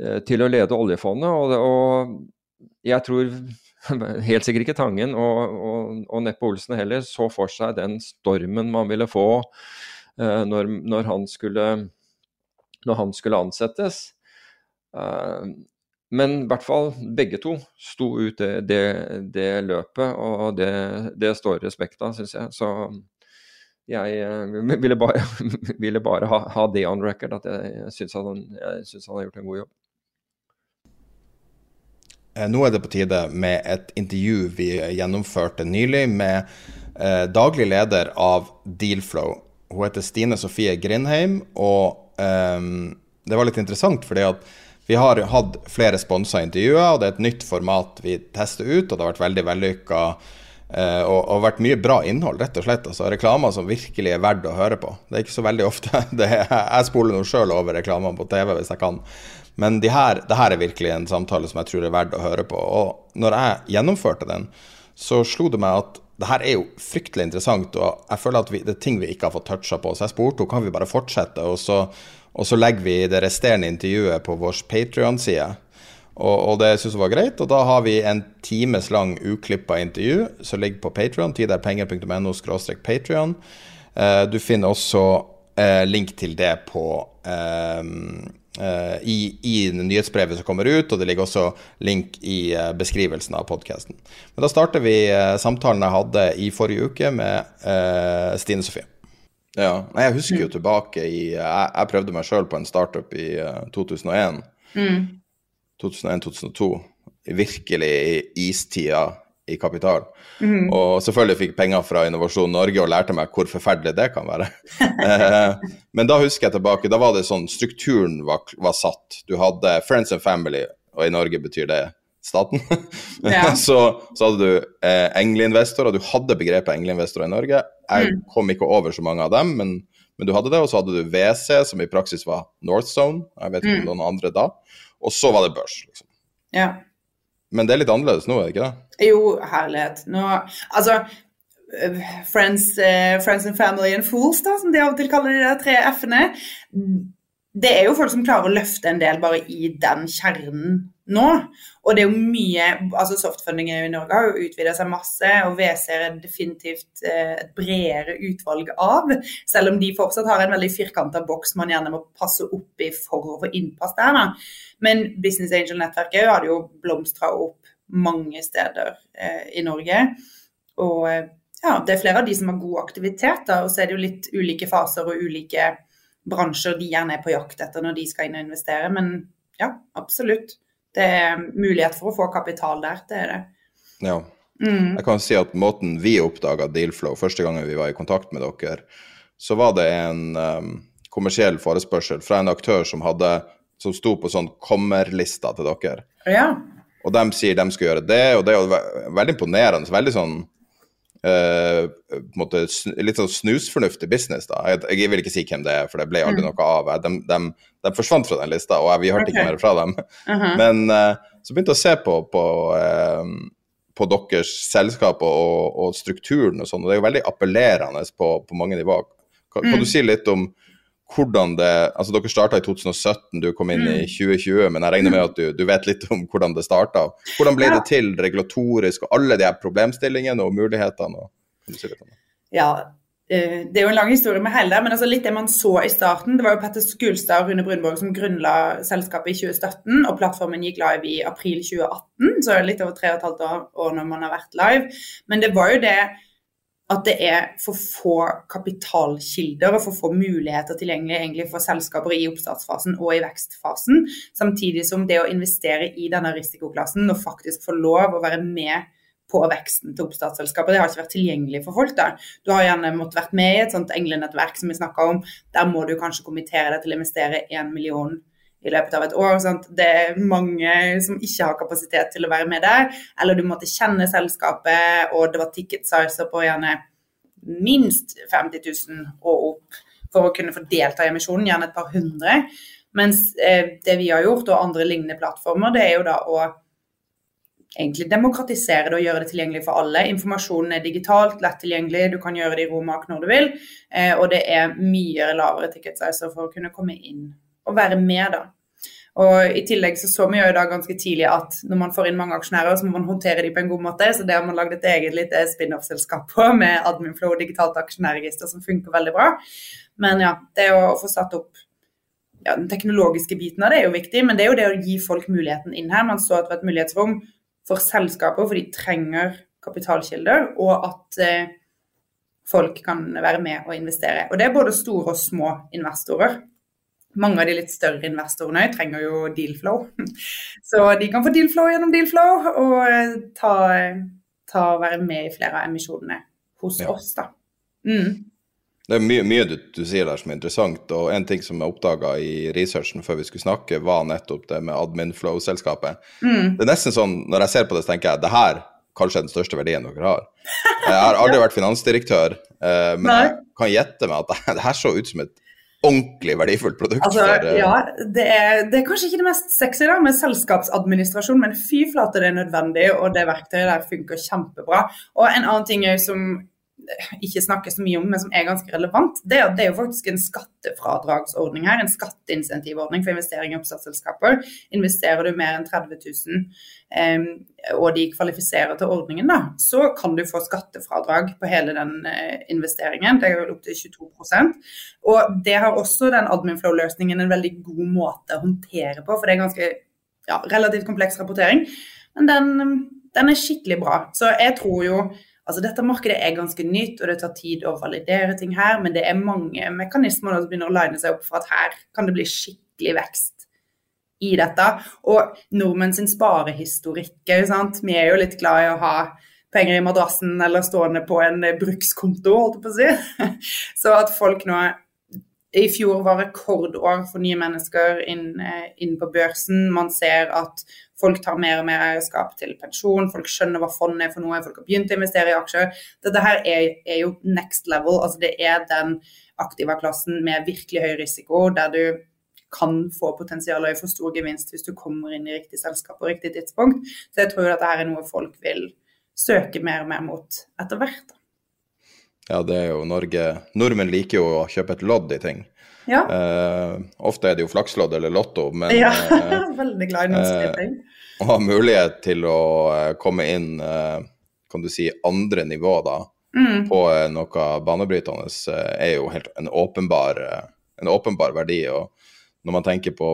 eh, til å lede oljefondet. Og, og jeg tror helt sikkert ikke Tangen og, og, og Neppe Olsen heller så for seg den stormen man ville få uh, når, når, han skulle, når, han skulle, ansettes. Uh, men i hvert fall begge to sto ut det, det, det løpet, og det, det står respekt av, syns jeg. Så jeg uh, ville bare, ville bare ha, ha, det on record, at jeg, syns han, synes han har gjort en god jobb. Eh, Nå er det på tide med et intervju vi gjennomførte nylig med eh, daglig leder av Dealflow. Hun heter Stine Sofie Grindheim, og eh, det var litt interessant fordi at vi har hatt flere sponsa intervjuer, og det er et nytt format vi tester ut, og det har vært veldig vellykka. Eh, og, og vært mye bra innhold, rett og slett. Altså Reklamer som virkelig er verdt å høre på. Det er ikke så veldig ofte. Er, jeg spoler nå sjøl over reklamer på TV hvis jeg kan. Men de her, det her er virkelig en samtale som jeg tror er verdt å høre på. Og når jeg gjennomførte den, så slo det meg at det her er jo fryktelig interessant, og jeg føler at vi, det er ting vi ikke har fått toucha på. Så jeg spurte henne kan vi bare fortsette, og så, og så legger vi det resterende intervjuet på vår Patrion-side. Og, og, det syns jeg var greit, og da har vi en times lang uklippa intervju som ligger på Patrion, tiderpenger.no patrion. Eh, du finner også eh, link til det på eh, i, i nyhetsbrevet som kommer ut, og det ligger også link i uh, beskrivelsen av podkasten. Men da starter vi uh, samtalen jeg hadde i forrige uke med uh, Stine Sofie. Ja, Jeg husker jo tilbake i Jeg, jeg prøvde meg sjøl på en startup i 2001. Mm. 2001-2002. Virkelig i istida i kapital. Mm. Og selvfølgelig fikk penger fra Innovasjon Norge og lærte meg hvor forferdelig det kan være. eh, men da husker jeg tilbake, da var det sånn strukturen var, var, satt. Du hadde Friends and Family, og i Norge betyr det staten. Ja. så, så hadde du eh, engleinvestorer, du hadde begrepet engleinvestorer i Norge. Jeg Mm. kom ikke over så mange av dem, men, men du hadde det. Og så hadde du WC, som i praksis var North Zone, jeg vet ikke om Mm. noen andre da. Og så var det børs, liksom. Ja. Men det er litt annerledes nå, er det ikke det? Jo, herlighet. Nå, altså øh, friends, uh, friends and family and fools, da, som de av og til kaller de der tre f-ene. Det er jo folk som klarer å løfte en del bare i den kjernen nå. Og det er jo mye altså Softfunding i Norge har jo utvida seg masse, og WC er definitivt eh, et bredere utvalg av. Selv om de fortsatt har en veldig firkanta boks man gjerne må passe opp i for å få innpass der. da. Men Business Angel-nettverket hadde jo blomstra opp mange steder eh, i Norge. Og eh, ja, det er flere av de som har god aktivitet, da, og så er det jo litt ulike faser og ulike bransjer de gjerne er på jakt etter når de skal inn og investere. Men ja, absolutt. Det er mulighet for å få kapital der, det er det. Ja. Mm. Jeg kan si at måten vi oppdaga Dealflow første gangen vi var i kontakt med dere, så var det en um, kommersiell forespørsel fra en aktør som, hadde, som sto på sånn kommer-lista til dere. Ja. Og de sier de skal gjøre det, og det er jo veldig imponerende. Veldig sånn Uh, på en måte, Litt sånn snusfornuftig business, da. Jeg, jeg vil ikke si hvem det er, for det ble aldri Mm. noe av. De, de, de forsvant fra den lista, og jeg, vi hørte okay. ikke mer fra dem. Mhm. Men uh, så begynte jeg å se på, på, eh, på deres selskap og, og, strukturen og sånn, og det er jo veldig appellerende på, på mange nivåer. Kan, kan Mm. du si litt om hvordan det Altså, dere starta i 2017, du kom inn i Mm. 2020, men jeg regner med at du, du vet litt om hvordan det starta. Hvordan ble Ja. det til regulatorisk, og alle de her problemstillingene og mulighetene? Og, kan du si litt om det? Ja, eh, det er jo en lang historie med hele det, men altså litt det man så i starten. Det var jo Petter Skulstad og Rune Brunborg som grunnla selskapet i 2017, og plattformen gikk live i april 2018, så litt over tre og et halvt år, år når man har vært live. Men det var jo det at det er for få kapitalkilder og for få muligheter tilgjengelig egentlig for selskaper i oppstartsfasen og i vekstfasen. Samtidig som det å investere i denne risikoklassen og faktisk få lov å være med på veksten til oppstartsselskaper. Det har ikke vært tilgjengelig for folk. da. Du har gjerne måttet vært med i et sånt englenettverk som vi snakka om. Der må du kanskje kommentere deg til å investere 1 million i løpet av et år. Sant? Det er mange som ikke har kapasitet til å være med der. Eller du måtte kjenne selskapet, og det var ticket sizer på gjerne minst 50 000 og opp for å kunne få delta i emisjonen, gjerne et par hundre. Mens eh, det vi har gjort, og andre lignende plattformer, det er jo da å egentlig demokratisere det og gjøre det tilgjengelig for alle. Informasjonen er digitalt, lett tilgjengelig, du kan gjøre det i Romak når du vil. Eh, og det er mye lavere ticket sizer for å kunne komme inn og være med, da. Og I tillegg så så vi jo da ganske tidlig at når man får inn mange aksjonærer, så må man håndtere dem på en god måte. Så det har man lagd et eget lite spin-off-selskap på med Adminflow og digitalt aksjonærregister som funker veldig bra. Men ja, det å få satt opp ja, den teknologiske biten av det er jo viktig, men det er jo det å gi folk muligheten inn her. Man så at det var et mulighetsrom for selskaper, for de trenger kapitalkilder, og at eh, folk kan være med og investere. Og det er både store og små investorer. Mange av de litt større investorene trenger jo dealflow. Så de kan få dealflow gjennom dealflow og eh, ta, ta være med i flere av emisjonene hos Ja. oss, da. Mm. Det er mye, mye du, du sier der som er interessant, og en ting som jeg oppdaga i researchen før vi skulle snakke, var nettopp det med Adminflow-selskapet. Mm. Det er nesten sånn, når jeg ser på det, så tenker jeg det her kanskje er den største verdien dere har. Jeg har aldri vært finansdirektør, eh, men jeg kan gjette meg at det, det her så ut som et ordentlig verdifullt produkt. Altså, for, eh, ja, det er, det er kanskje ikke det mest sexy da, med selskapsadministrasjon, men fy flate, det er nødvendig, og det verktøyet der funker kjempebra. Og en annen ting som ikke snakker så mye om, men som er ganske relevant, det er det er jo faktisk en skattefradragsordning her, en skatteinsentivordning for investering i oppstartsselskaper. Investerer du mer enn 30 000 eh, og de kvalifiserer til ordningen, da, så kan du få skattefradrag på hele den eh, investeringen. Det er jo opp til 22% Og det har også den Adminflow-løsningen en veldig god måte å håndtere på, for det er ganske ja, relativt kompleks rapportering. Men den, den er skikkelig bra. Så jeg tror jo Altså Dette markedet er ganske nytt, og det tar tid å validere ting her, men det er mange mekanismer som begynner å line seg opp for at her kan det bli skikkelig vekst i dette. Og nordmenn sin sparehistorikk sant. Vi er jo litt glad i å ha penger i madrassen eller stående på en brukskonto, holdt jeg på å si. Så at folk nå i fjor var rekordår for nye mennesker inn, eh, inn, på børsen. Man ser at folk tar mer og mer eierskap til pensjon, folk skjønner hva fondet er for noe, folk har begynt å investere i aksjer. Dette her er, er jo next level. altså Det er den aktiva klassen med virkelig høy risiko, der du kan få potensial og for stor gevinst hvis du kommer inn i riktig selskap på riktig tidspunkt. Så jeg tror at dette er noe folk vil søke mer og mer mot etter hvert. Ja, det er jo Norge Nordmenn liker jo å kjøpe et lodd i ting. Ja. Eh, ofte er det jo flakslodd eller Lotto, men ja, eh, veldig glad i norske ting. Å ha mulighet til å eh, komme inn, eh, kan du si, andre nivå da, mm. på eh, noe banebrytende, eh, er jo helt en åpenbar, en åpenbar verdi. Og når man tenker på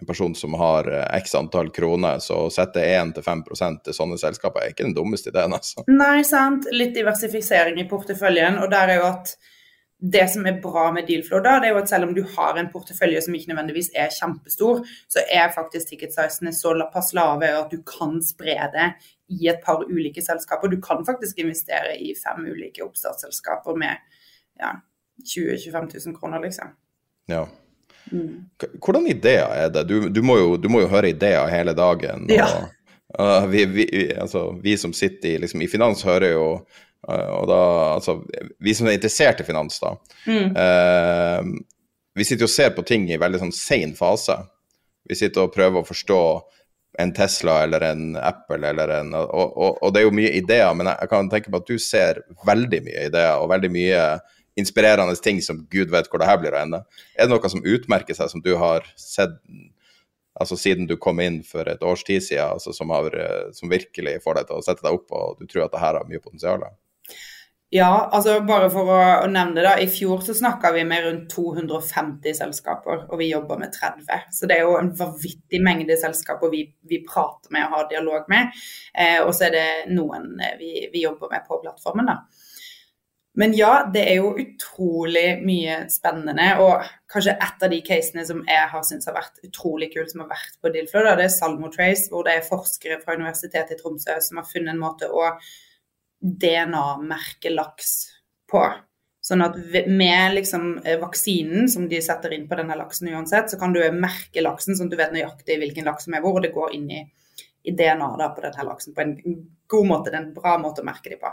en person som har eh, x antall kroner, så å sette 1-5% til sånne selskaper er ikke den dummeste ideen, altså. Nei, sant. Litt diversifisering i porteføljen. Og der er jo at det som er bra med Dealflow, da, det er jo at selv om du har en portefølje som ikke nødvendigvis er kjempestor, så er faktisk ticketsizene såpass lave at du kan spre det i et par ulike selskaper. Du kan faktisk investere i fem ulike oppstartsselskaper med ja, 20 000-25 000 kroner, liksom. Ja. Mm. Hvordan ideer er det? Du, du, må jo, du, må jo, høre ideer hele dagen. Og, ja. uh, vi, vi, altså, vi, som sitter i, liksom, i finans, hører jo uh, Og da Altså, vi som er interessert i finans, da. Mm. Uh, vi sitter og ser på ting i veldig sånn sein fase. Vi sitter og prøver å forstå en Tesla eller en Apple eller en og, og, og, det er jo mye ideer, men jeg, jeg kan tenke på at du ser veldig mye ideer og veldig mye inspirerende ting som gud vet hvor det her blir å ende. Er det noe som utmerker seg, som du har sett altså siden du kom inn for et års tid siden, altså som, har, som, virkelig får deg til å sette deg opp og du tror at det her har mye potensial? Ja, altså bare for å, å nevne det. da, I fjor så snakka vi med rundt 250 selskaper, og vi jobber med 30. Så det er jo en vanvittig mengde selskaper vi, vi prater med og har dialog med. Eh, og så er det noen eh, vi, vi jobber med på plattformen. da. Men ja, det er jo utrolig mye spennende. Og kanskje et av de casene som jeg har syntes har vært utrolig kult, som har vært på Dilflo, det er Salmo Trace, hvor det er forskere fra Universitetet i Tromsø som har funnet en måte å DNA-merke laks på. Sånn at med liksom eh, vaksinen som de setter inn på denne laksen uansett, så kan du merke laksen sånn at du vet nøyaktig hvilken laks som er hvor, og det går inn i i DNA da, på denne laksen på en god måte. Det er en bra måte å merke dem på.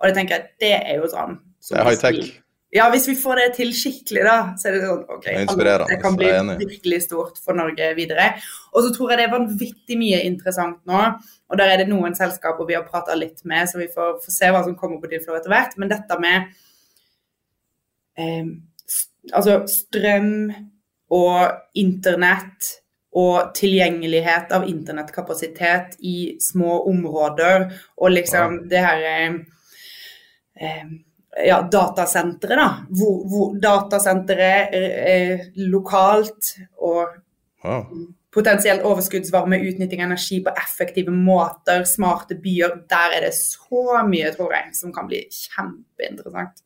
Og det tenker jeg, det er jo sånn Det er high-tech. Ja, hvis vi får det til skikkelig, da, så er det sånn OK, det, det kan bli virkelig stort for Norge videre. Og så tror jeg det er vanvittig mye interessant nå. Og der er det noen selskaper vi har prata litt med, så vi får, får, se hva som kommer på Dealflow etter hvert. Men dette med eh, altså strøm og internett og tilgjengelighet av internettkapasitet i små områder. Og liksom ja. det her eh, eh ja, datasenteret, da. Hvor, hvor datasenteret eh, lokalt og ja. potensielt overskuddsvarme, utnytting av energi på effektive måter, smarte byer. Der er det så mye, tror jeg, som kan bli kjempeinteressant.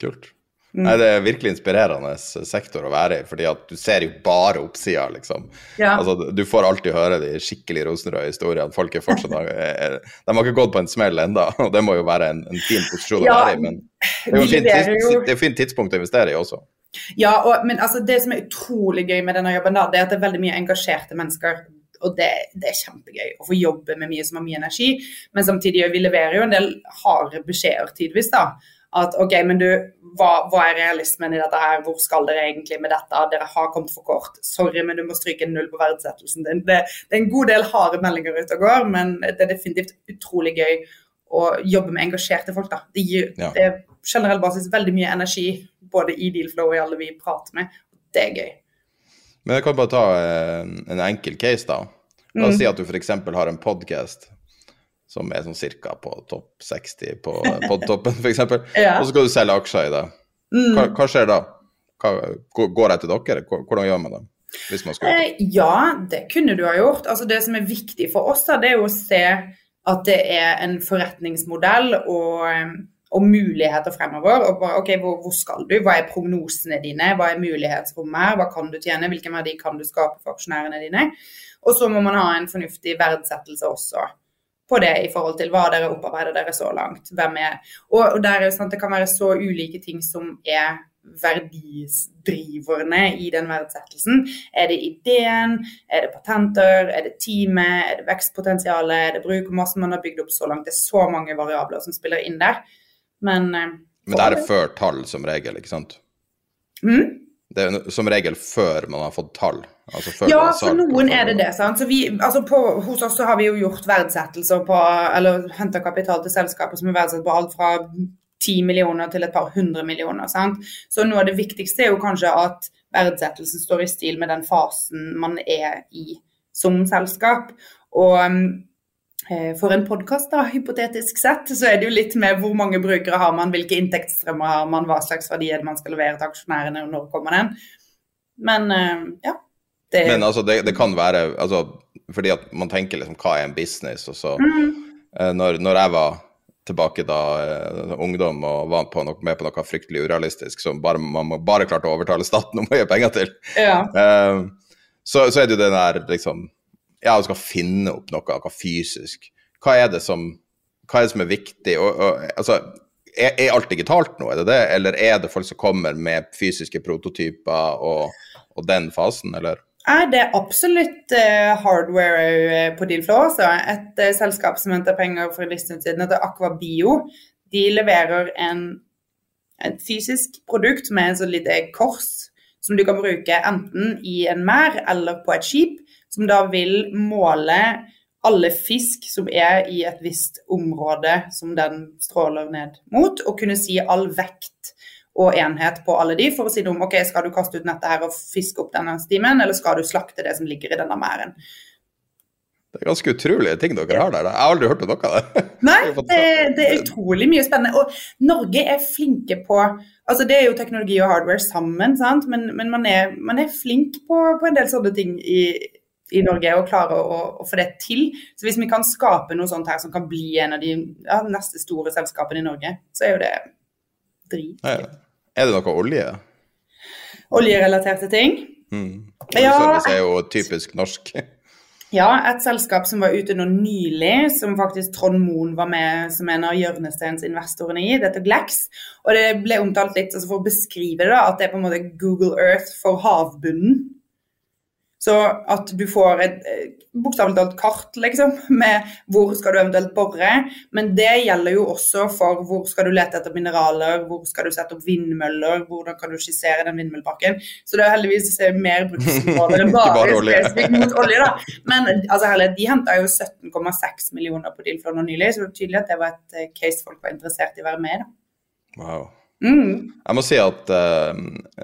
Kult. Mm. Nei, Det er virkelig inspirerende sektor å være i, fordi at du ser jo bare oppsida, liksom. Ja. Altså, du får alltid høre de skikkelig rosenrøde historiene. Folk er fortsatt er, De har ikke gått på en smell enda, og det må jo være en, en fin posisjon ja, å være i. Men det er jo et fint, fint, tidspunkt å investere i også. Ja, og, men altså, det som er utrolig gøy med denne jobben, da, det er at det er veldig mye engasjerte mennesker. Og det, det, er kjempegøy å få jobbe med mye som har mye energi. Men samtidig vi leverer jo en del harde beskjeder tidvis. da at OK, men du, hva, hva, er realismen i dette her, hvor skal dere egentlig med dette, dere har kommet for kort, sorry, men du må stryke null på verdsettelsen din. Det, det, er en god del harde meldinger ute og går, men det er definitivt utrolig gøy å jobbe med engasjerte folk. da. Det gir ja. det er generell basis veldig mye energi både i Dealflow og i alle vi prater med. Det er gøy. Men jeg kan bare ta en, eh, enkel case, da. La oss mm. si at du f.eks. har en podkast som er sånn cirka på topp 60 på podtoppen, f.eks. ja. Og så skal du selge aksjer i det. Mm. Hva, hva, skjer da? Hva, går jeg til dere? Hvordan gjør man det? Hvis man skal eh, ja, det kunne du ha gjort. Altså, det som er viktig for oss, det er jo å se at det er en forretningsmodell og, og muligheter fremover. og bare, ok, hvor, hvor, skal du? Hva er prognosene dine? Hva er mulighetsrommet her? Hva kan du tjene? Hvilken verdi kan du skape for aksjonærene dine? Og så må man ha en fornuftig verdsettelse også på det i forhold til hva dere opparbeider dere så langt. Hvem er Og, og der at det kan være så ulike ting som er verdidriverne i den verdsettelsen. Er det ideen, er det patenter, er det teamet, er det vekstpotensialet, er det brukermassen man har bygd opp så langt? Det er så mange variabler som spiller inn der. Men eh, Men det er før tall, som regel, ikke sant? Mm? Det er som regel før man har fått tall. Altså Ja, for noen er det det. sant? Så vi, altså på, hos oss så har vi jo gjort verdsettelser på, eller henta kapital til selskaper som er verdsatt på alt fra 10 millioner til et par hundre millioner. sant? Så noe av det viktigste er jo kanskje at verdsettelsen står i stil med den fasen man er i som selskap. Og eh, for en podkast, hypotetisk sett, så er det jo litt med hvor mange brukere har man, hvilke inntektsstrømmer har man, hva slags verdier man skal levere til aksjonærene, og når kommer den. Men eh, ja. Det, Men altså, det, det kan være altså, Fordi at man tenker liksom hva er en business, og så eh, når, når jeg var tilbake da eh, ungdom og var på noe, med på noe fryktelig urealistisk som bare, man bare klarte å overtale staten om å gi penger til, ja. eh, så, så er det jo den der liksom Ja, du skal finne opp noe, noe fysisk. Hva er det som, er, det som er viktig? Og, og, altså, er, er alt digitalt nå, er det det? Eller er det folk som kommer med fysiske prototyper og, og den fasen, eller? Nei, det er absolutt uh, hardware eh, på Dealflow. Så et uh, selskap som henter penger for en liten stund siden, heter Aquabio. De leverer en, et fysisk produkt med et sånt lite kors som du kan bruke enten i en merd eller på et skip, som da vil måle alle fisk som er i et visst område som den stråler ned mot, og kunne si all vekt og enhet på alle de, for å si noe om ok, skal du kaste ut nettet her og fiske opp denne stimen, eller skal du slakte det som ligger i denne merden. Det er ganske utrolige ting dere har der. Jeg har aldri hørt om noe av det. Nei, det, det er utrolig mye spennende. Og Norge er flinke på Altså det er jo teknologi og hardware sammen, sant? men, men man, er, man er flink på, på en del sånne ting i, i Norge og klarer å, å få det til. Så hvis vi kan skape noe sånt her som kan bli en av de ja, neste store selskapene i Norge, så er jo det drit. Ja, ja. Er det noe olje? Oljerelaterte ting. Mm. Ja. Oljeservice er jo typisk norsk. Ja, et selskap som var ute nå nylig, som faktisk Trond Moen var med som en av hjørnesteinsinvestorene i, det heter Glax. Og det ble omtalt litt altså for å beskrive det, da, at det er på en måte Google Earth for havbunnen. Så at du får et eh, bokstavelig talt kart, liksom, med hvor skal du eventuelt bore. Men det gjelder jo også for hvor skal du lete etter mineraler, hvor skal du sette opp vindmøller, hvordan kan du skissere den vindmølleparken. Så det er heldigvis mer bruksområder enn bare, spesifikt mot olje. da. Men altså, herlig, de henta jo 17,6 millioner på Dealflow nå nylig, så det er tydelig at det var et eh, case folk var interessert i å være med i. da. Wow. Mm. Jeg må si at uh,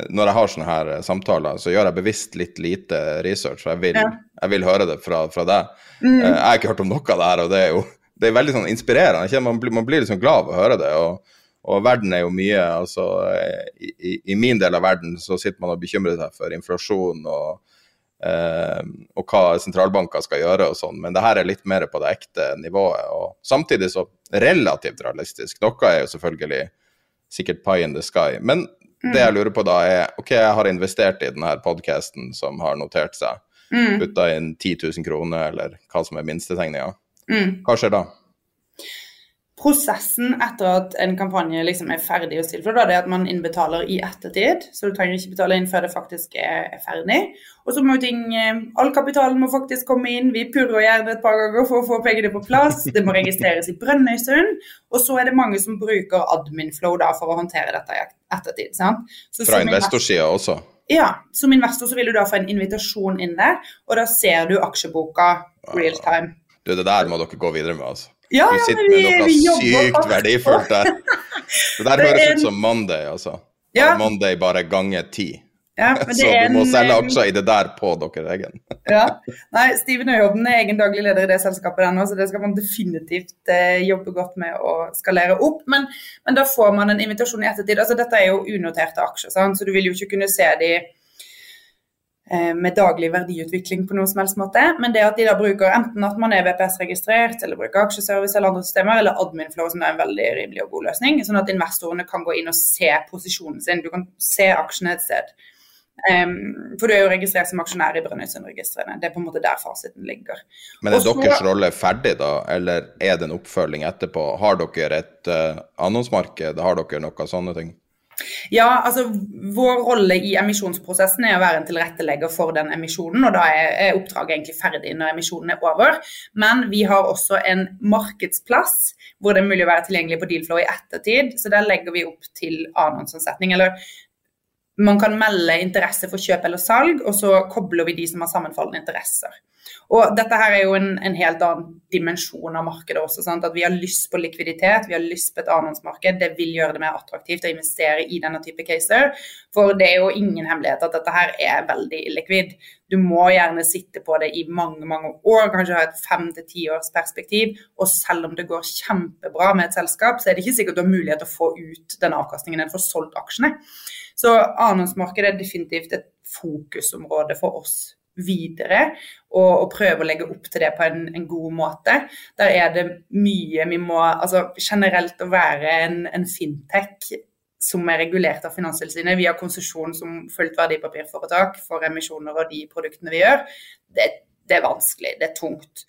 når jeg har sånne her eh, samtaler, så gjør jeg bevisst litt lite research. For jeg vil, Ja. jeg vil høre det fra, fra deg. Mm. Uh, jeg har ikke hørt om noe av det her, og det er jo det er veldig sånn inspirerende. Ikke? Man blir, man blir liksom glad av å høre det. og og verden er jo mye altså i, i, I min del av verden så sitter man og bekymrer seg for inflasjon og, uh, og hva sentralbanker skal gjøre og sånn, men det her er litt mer på det ekte nivået. og Samtidig så relativt realistisk. Noe er jo selvfølgelig sikkert pie in the sky. Men det jeg lurer på da er OK, jeg har investert i denne podkasten som har notert seg. Mm. Putta inn 10 000 kroner, eller hva som er minstetegninga. Mm. Hva skjer da? Prosessen etter at en kampanje liksom er ferdig hos Tilflo, det er at man innbetaler i ettertid. Så du trenger ikke betale inn før det faktisk er, er ferdig. Og så må jo ting eh, All kapitalen må faktisk komme inn. Vi purrer gjerne et par ganger for å få pengene på plass. Det må registreres i Brønnøysund. Og så er det mange som bruker Adminflow da, for å håndtere dette i ettertid. sant? Så Fra investorsida også? Ja, som investor så vil du da få en invitasjon inn der, og da ser du aksjeboka real time. Du, det der må dere gå videre med, altså. Ja, Du sitter vi, med noe vi sykt verdifullt der. Det der høres en... ut som Monday, altså. Ja. Monday bare ganger ti. Ja, men det Så du må en, selge eh, aksjer i det der på deres egen. Ja. Nei, Steven Øyhovden er egen daglig leder i det selskapet ennå, så det skal man definitivt eh, jobbe godt med å skalere opp. Men, men da får man en invitasjon i ettertid. Altså, dette er jo unoterte aksjer, sant? så du vil jo ikke kunne se de med daglig verdiutvikling på noen som helst måte. Men det at de da bruker enten at man er VPS-registrert, eller bruker aksjeservice eller andre systemer, eller Adminflow, som er en veldig rimelig og god løsning, sånn at investorene kan gå inn og se posisjonen sin. Du kan se aksjene et sted. Um, for du er jo registrert som aksjonær i Brønnøysundregistrene. Det er på en måte der fasiten ligger. Men er Også, deres rolle ferdig da, eller er det en oppfølging etterpå? Har dere et uh, annonsmarked, har dere noe sånne ting? Ja, altså Vår rolle i emisjonsprosessen er å være en tilrettelegger for den emisjonen. og Da er, oppdraget egentlig ferdig når emisjonen er over. Men vi har også en markedsplass hvor det er mulig å være tilgjengelig på Dealflow i ettertid. Så der legger vi opp til annonseomsetning. Eller man kan melde interesse for kjøp eller salg, og så kobler vi de som har sammenfallende interesser. Og dette her er jo en, en helt annen dimensjon av markedet også. Sant? At vi har lyst på likviditet, vi har lyst på et annonsmarked. Det vil gjøre det mer attraktivt å investere i denne type caser. For det er jo ingen hemmelighet at dette her er veldig illikvid. Du må gjerne sitte på det i mange mange år, kanskje ha et fem til ti års perspektiv. Og selv om det går kjempebra med et selskap, så er det ikke sikkert du har mulighet til å få ut den avkastningen enn for solgt aksjene. Så annonsmarkedet er definitivt et fokusområde for oss videre, og, og prøve å legge opp til det på en, en, god måte. Der er det mye vi må Altså generelt å være en, en fintech som er regulert av Finanstilsynet. Vi har konsesjon som fullt verdipapirforetak for emisjoner og de produktene vi gjør. Det, det, er vanskelig, det er tungt.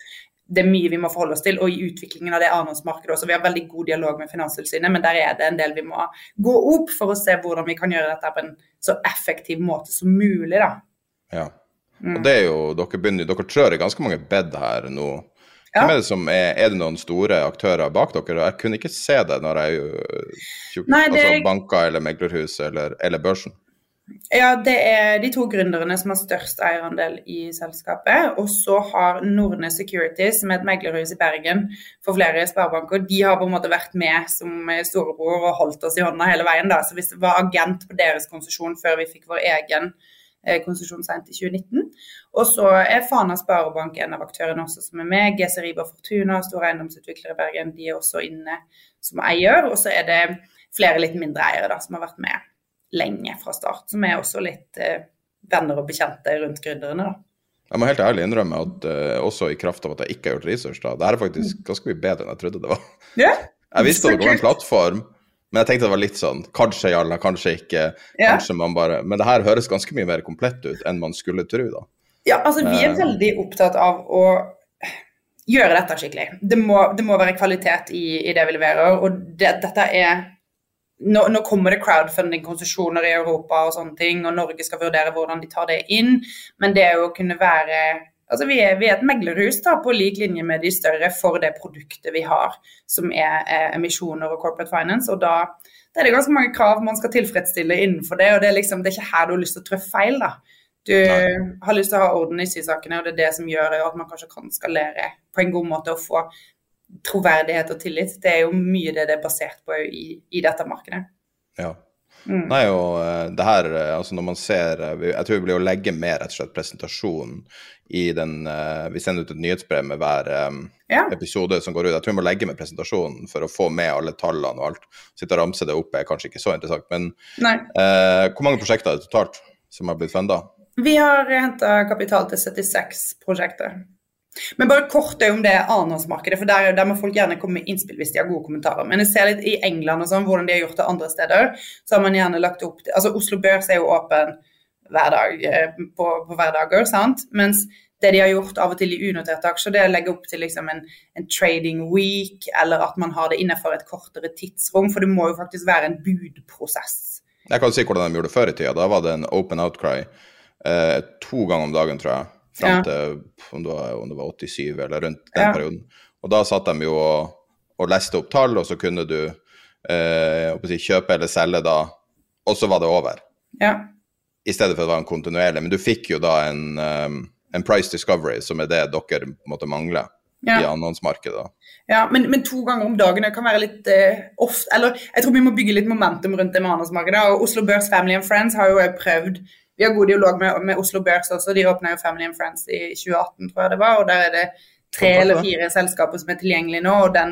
Det er mye vi må forholde oss til, og i utviklingen av det annonsmarkedet også. Vi har veldig god dialog med Finanstilsynet, men der er det en del vi må gå opp for å se hvordan vi kan gjøre dette på en så effektiv måte som mulig. da. Ja. Og det er jo, dere, begynner, dere trør i ganske mange bed her nå. Hvem er det som er, er det noen store aktører bak dere? Jeg kunne ikke se det når jeg Nei, det- altså banker eller meglerhus eller, eller børsen. Ja, det er de to gründerne som har størst eierandel i selskapet. Og så har Nordnes Securities, som er et meglerhus i Bergen for flere sparebanker, de har på en måte vært med som storebror og holdt oss i hånda hele veien. da. Så hvis det var agent på deres konsesjon før vi fikk vår egen eh, konsesjon sent i 2019. Og så er Fana Sparebank en av aktørene også som er med. GC Riba Fortuna, store eiendomsutviklere i Bergen, de er også inne som eier. Og så er det flere litt mindre eiere da, som har vært med lenge fra start, som er også litt eh, venner og bekjente rundt gründerne. da. Jeg må helt ærlig innrømme at uh, også i kraft av at jeg ikke har gjort research, da, det er faktisk ganske mye bedre enn jeg trodde det var. Yeah, Jeg visste at det var en plattform, men jeg tenkte det var litt sånn kanskje Jarla, kanskje ikke. Ja. kanskje man bare, Men det her høres ganske mye mer komplett ut enn man skulle tro, da. Ja, altså Vi er Eh. veldig opptatt av å gjøre dette skikkelig. Det må, det må være kvalitet i, i det vi leverer. og det, dette er nå, nå kommer det crowdfunding-konsesjoner i Europa og sånne ting, og Norge skal vurdere hvordan de tar det inn. Men det å kunne være Altså vi er, vi er et meglerhus da, på lik linje med de større for det produktet vi har, som er eh, emisjoner og corporate finance. og da, da er det ganske mange krav man skal tilfredsstille innenfor det. og Det er liksom, det er ikke her du har lyst til å trå feil. da. Du har lyst til å ha orden i sysakene, og det er det som gjør at man kanskje kan skalere på en god måte og få troverdighet og tillit. Det er jo mye det det er basert på i, i dette markedet. Ja. Mm. Nei, og eh, det her, eh, altså når man ser eh, Jeg tror vi blir å legge med rett og slett presentasjonen i den Vi sender ut et nyhetsbrev med hver Ja. episode som går ut. Jeg tror vi må legge med presentasjonen for å få med alle tallene og alt. Sitte og ramse det opp er kanskje ikke så interessant, men eh, hvor mange prosjekter er det totalt som har blitt funda? Vi har henta kapital til 76 prosjekter. Men bare kort om det annenhåndsmarkedet, for der, der må folk gjerne komme med innspill hvis de har gode kommentarer. Men jeg ser litt i England og sånn, hvordan de har gjort det andre steder. Så har man gjerne lagt opp til Altså Oslo Børs er jo åpen hver dag eh, på, på hverdager, sant. Mens det de har gjort av og til i unoterte aksjer, det er å legge opp til liksom en, en trading week, eller at man har det innenfor et kortere tidsrom. For det må jo faktisk være en budprosess. Jeg kan si hvordan de gjorde det før i tida. Da var det en open outcry eh, to ganger om dagen, tror jeg. Fram til om det, var, om det var 87 eller rundt den perioden. Og da satt de jo og, og leste opp tall, og så kunne du eh, si, kjøpe eller selge da, og så var det over. Ja. I stedet for at det var en kontinuerlig. Men du fikk jo da en, um, en price discovery, som er det dere måtte mangle Ja. i annonsmarkedet. Ja, men, men to ganger om dagen kan være litt uh, ofte Eller jeg tror vi må bygge litt momentum rundt det med annonsmarkedet. Og Oslo Børs Family and Friends har jo prøvd Vi har god dialog med, med Oslo Børs også. De åpna jo Family and Friends i 2018, tror jeg det var. Og der er det tre eller fire selskaper som er tilgjengelige nå. Og den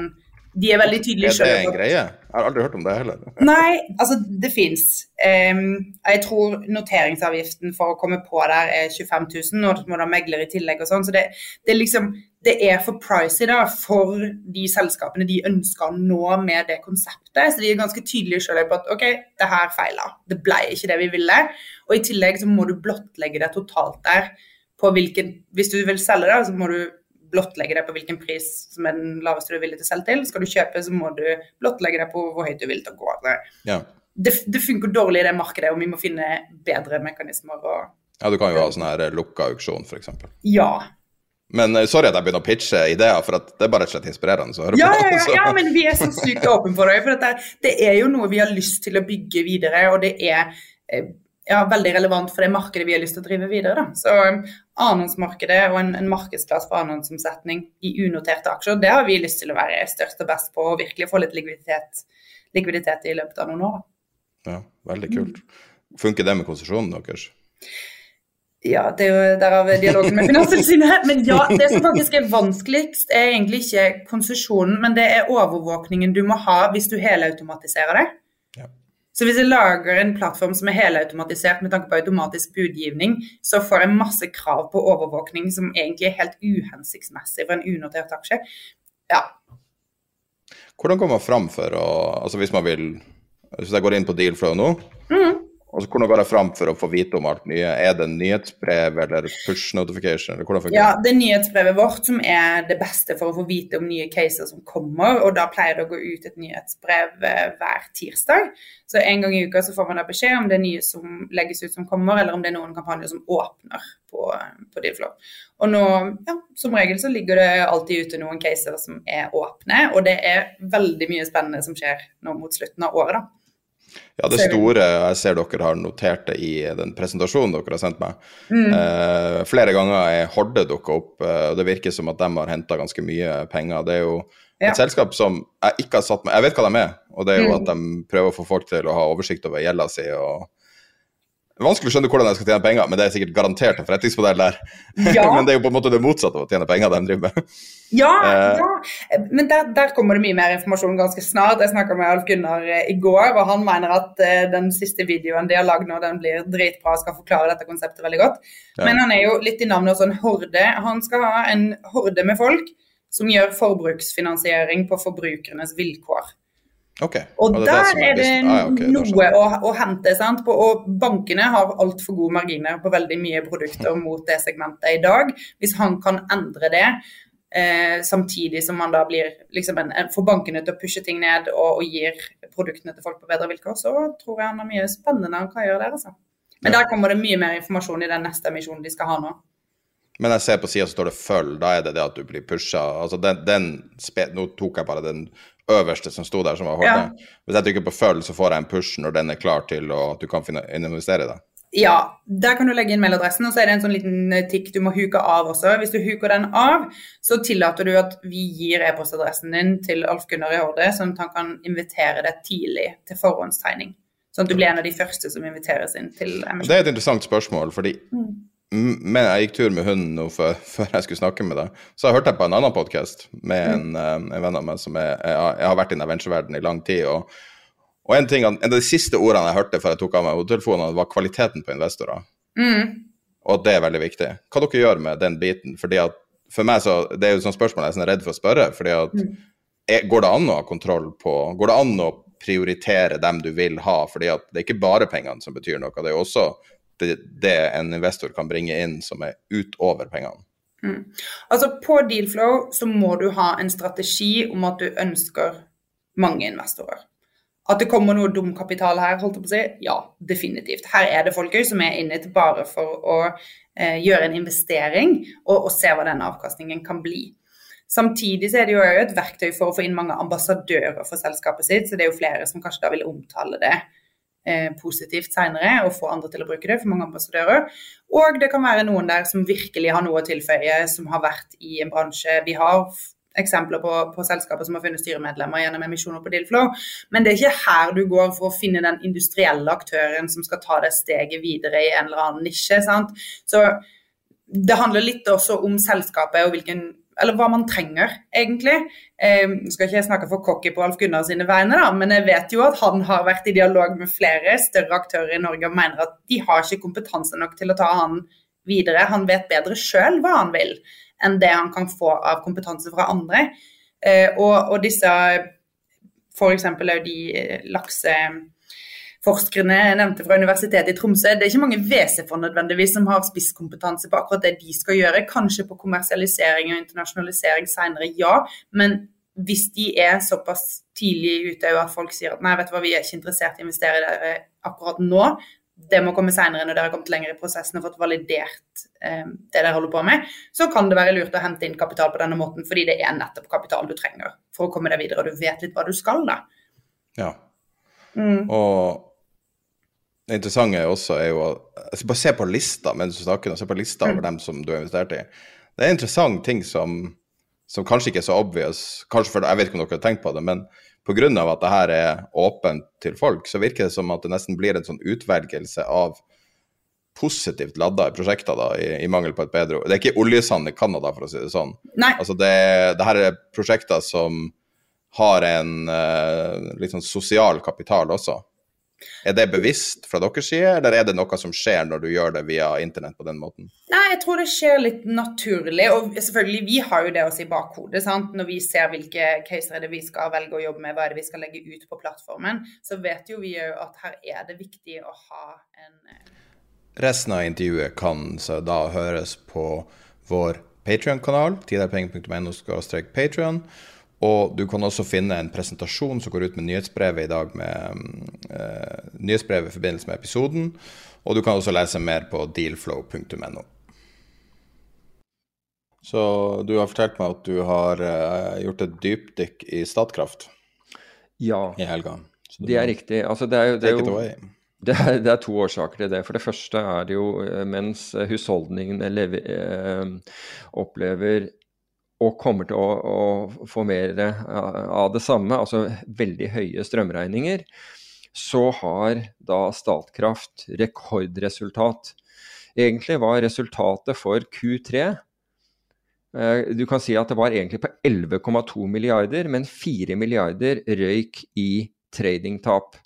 De er veldig tydelige Er det en greie? Jeg har aldri hørt om det heller. Nei, altså det fins. jeg tror noteringsavgiften for å komme på der er 25 000, og du må da megler i tillegg og sånn. Så det, det, er liksom Det er for pricy da, for de selskapene de ønsker å nå med det konseptet. Så de er ganske tydelige selv på at OK, det her feila. Det ble ikke det vi ville. Og i tillegg så må du blottlegge det totalt der på hvilken Hvis du vil selge det, så må du blottlegge deg på hvilken pris som er den laveste du er villig til å selge til. Skal du kjøpe, så må du blottlegge deg på hvor høyt du vil til å gå. Ja. Det, det, funker dårlig i det markedet, og vi må finne bedre mekanismer. Og... Ja, du kan jo ha sånn her lukka auksjon, f.eks. Ja. Men uh, sorry at jeg begynner å pitche ideer, for det er bare rett og slett inspirerende å høre ja, på. Ja, ja, ja, men vi er så sykt åpne for det. For dette, det er jo noe vi har lyst til å bygge videre, og det er eh, ja, veldig relevant for det markedet vi har lyst til å drive videre. Da. Så um, annonsmarkedet og en, en markedsplass for annonseomsetning i unoterte aksjer, det har vi lyst til å være størst og best på, og virkelig få litt likviditet, likviditet i løpet av noen år. Da. Ja, veldig kult. Funker det med konsesjonen deres? Ja, det er jo derav dialogen med Finanstilsynet. Men ja, det som faktisk er vanskeligst, er egentlig ikke konsesjonen, men det er overvåkningen du må ha hvis du helautomatiserer det. Så hvis jeg lager en plattform som er helautomatisert med tanke på automatisk budgivning, så får jeg masse krav på overvåkning som egentlig er helt uhensiktsmessig for en unotert aksje. Ja. Hvordan går man fram for å Altså hvis man vil Hvis jeg går inn på Dealflow nå, mm. Altså, hvordan går det fram for å få vite om alt nye? Er det nyhetsbrev eller push notification? Eller ja, det er nyhetsbrevet vårt som er det beste for å få vite om nye caser som kommer. og Da pleier det å gå ut et nyhetsbrev eh, hver tirsdag. Så en gang i uka så får man da beskjed om det er nye som legges ut som kommer, eller om det er noen kampanjer som åpner på, på Dealflow. Og nå, ja, som regel så ligger det alltid ute noen caser som er åpne, og det er veldig mye spennende som skjer nå mot slutten av året. da. Ja, det store Jeg ser dere har notert det i den presentasjonen dere har sendt meg. Mm. Eh, flere ganger er Horde dukka opp, eh, og det virker som at de har henta ganske mye penger. Det er jo et ja. selskap som jeg ikke har satt meg Jeg vet hva de er, og det er jo mm. at de prøver å få folk til å ha oversikt over gjelda si. og Vanskelig å skjønne hvordan de skal tjene penger, men det er sikkert garantert en forretningsmodell der. Ja. men det er jo på en måte det motsatte av å tjene penger de driver med. Ja, eh. ja. men der, der, kommer det mye mer informasjon ganske snart. Jeg snakka med Alf Gunnar eh, i går, og han mener at uh, den siste videoen de har lagd nå, den blir dritbra og skal forklare dette konseptet veldig godt. Ja. Men han er jo litt i navnet også en horde. Han skal ha en horde med folk som gjør forbruksfinansiering på forbrukernes vilkår. Okay. Og, og der er det, er ah, okay, noe å, å, hente. sant? På, og bankene har altfor gode marginer på veldig mye produkter mot det segmentet i dag. Hvis han kan endre det, eh, samtidig som man da blir liksom en, får bankene til å pushe ting ned og, og, gir produktene til folk på bedre vilkår, så tror jeg han har mye spennende han kan gjøre der. altså. Men ja. der kommer det mye mer informasjon i den neste emisjonen de skal ha nå. Men jeg ser på sida så står det 'følg', da er det det at du blir pusha. Altså den, den Nå tok jeg bare den øverste som sto der, som var Horde. Ja. Hvis jeg trykker på følg, så får jeg en push når den er klar til at du kan investere i det. Ja, der kan du legge inn mailadressen, og så er det en sånn liten eh, tikk du må huke av også. Hvis du huker den av, så tillater du at vi gir e-postadressen din til Alf Gunnar i Horde, sånn at han kan invitere deg tidlig til forhåndstegning. Sånn at du blir en av de første som inviteres inn til MSK. Det er et interessant spørsmål, fordi mm men jeg gikk tur med hunden nå før, jeg skulle snakke med deg. Så jeg hørte jeg på en annen podkast med en, mm. Eh, en, venn av meg som er, jeg, jeg har vært i ventureverdenen i lang tid. og, og en, ting, en, av de siste ordene jeg hørte før jeg tok av meg hodetelefonene, var kvaliteten på investorer. Mm. Og det er veldig viktig. Hva dere gjør med den biten? Fordi at for meg så, Det er jo et sånt spørsmål jeg er sånn redd for å spørre. fordi at mm. er, Går det an å ha kontroll på Går det an å prioritere dem du vil ha? fordi at det er ikke bare pengene som betyr noe. Det er jo også det, det, en investor kan bringe inn som er utover pengene? Mm. Altså På Dealflow så må du ha en strategi om at du ønsker mange investorer. At det kommer noe dum kapital her, holdt jeg på å si, ja, definitivt. Her er det folk som er inne til bare for å eh, gjøre en investering og, og, se hva den avkastningen kan bli. Samtidig så er det jo et verktøy for å få inn mange ambassadører for selskapet sitt, så det er jo flere som kanskje da vil omtale det positivt senere og få andre til å bruke det, for mange ambassadører. Og det kan være noen der som virkelig har noe å tilføye, som har vært i en bransje. Vi har eksempler på, på selskaper som har funnet styremedlemmer gjennom emisjoner på Dealflow. Men det er ikke her du går for å finne den industrielle aktøren som skal ta det steget videre i en eller annen nisje. sant? Så det handler litt også om selskapet og hvilken eller hva man trenger, egentlig. Eh, skal ikke jeg snakke for cocky på Alf Gunnar sine vegne, da, men jeg vet jo at han har vært i dialog med flere større aktører i Norge og mener at de har ikke kompetanse nok til å ta han videre. Han vet bedre sjøl hva han vil, enn det han kan få av kompetanse fra andre. Eh, og, og disse f.eks. de lakse forskerne jeg nevnte fra Universitetet i Tromsø, det er ikke mange WC-fond nødvendigvis som har spisskompetanse på akkurat det de skal gjøre. Kanskje på kommersialisering og internasjonalisering senere, ja. Men hvis de er såpass tidlig ute at folk sier at nei, vet du hva, vi er ikke interessert i å investere i dere akkurat nå, det må komme senere når dere har kommet lenger i prosessen og fått validert eh, det dere holder på med, så kan det være lurt å hente inn kapital på denne måten, fordi det er nettopp kapital du trenger for å komme deg videre, og du vet litt hva du skal, da. Ja. Mm. Og det interessante også er jo altså Bare se på lista mens du snakker, se på lista over mm. dem som du har investert i. Det er en interessant ting som, som kanskje ikke er så obvious, kanskje for jeg vet ikke om dere har tenkt på det, men pga. at det her er åpent til folk, så virker det som at det nesten blir en sånn utvelgelse av positivt ladda prosjekter, da, i, i, mangel på et bedre ord. Det er ikke oljesand i Canada, for å si det sånn. Nei. Altså det, det her er prosjekter som har en uh, litt sånn sosial kapital også. Er det bevisst fra deres side, eller er det noe som skjer når du gjør det via internett på den måten? Nei, jeg tror det skjer litt naturlig. Og selvfølgelig, vi har jo det også i bakhodet. sant? Når vi ser hvilke caser det vi skal velge å jobbe med, hva er det vi skal legge ut på plattformen, så vet jo vi jo at her er det viktig å ha en eh, Resten av intervjuet kan så da høres på vår Patrion-kanal, tiderpenger.no patrion. Og du kan også finne en presentasjon som går ut med nyhetsbrevet i dag, med uh, nyhetsbrevet i forbindelse med episoden. Og du kan også lese mer på dealflow.no. Så du har fortalt meg at du har uh, gjort et dypdykk i Statkraft ja, i helga. det er riktig. Altså, det er jo, det er jo det er, det er, to årsaker til det. For det første er det jo eh, mens husholdningene lever, opplever og kommer til å, å, få mer av det samme, altså veldig høye strømregninger, så har da Statkraft rekordresultat. Egentlig var resultatet for Q3 eh, Du kan si at det var egentlig på 11,2 milliarder, men 4 milliarder røyk i tradingtap.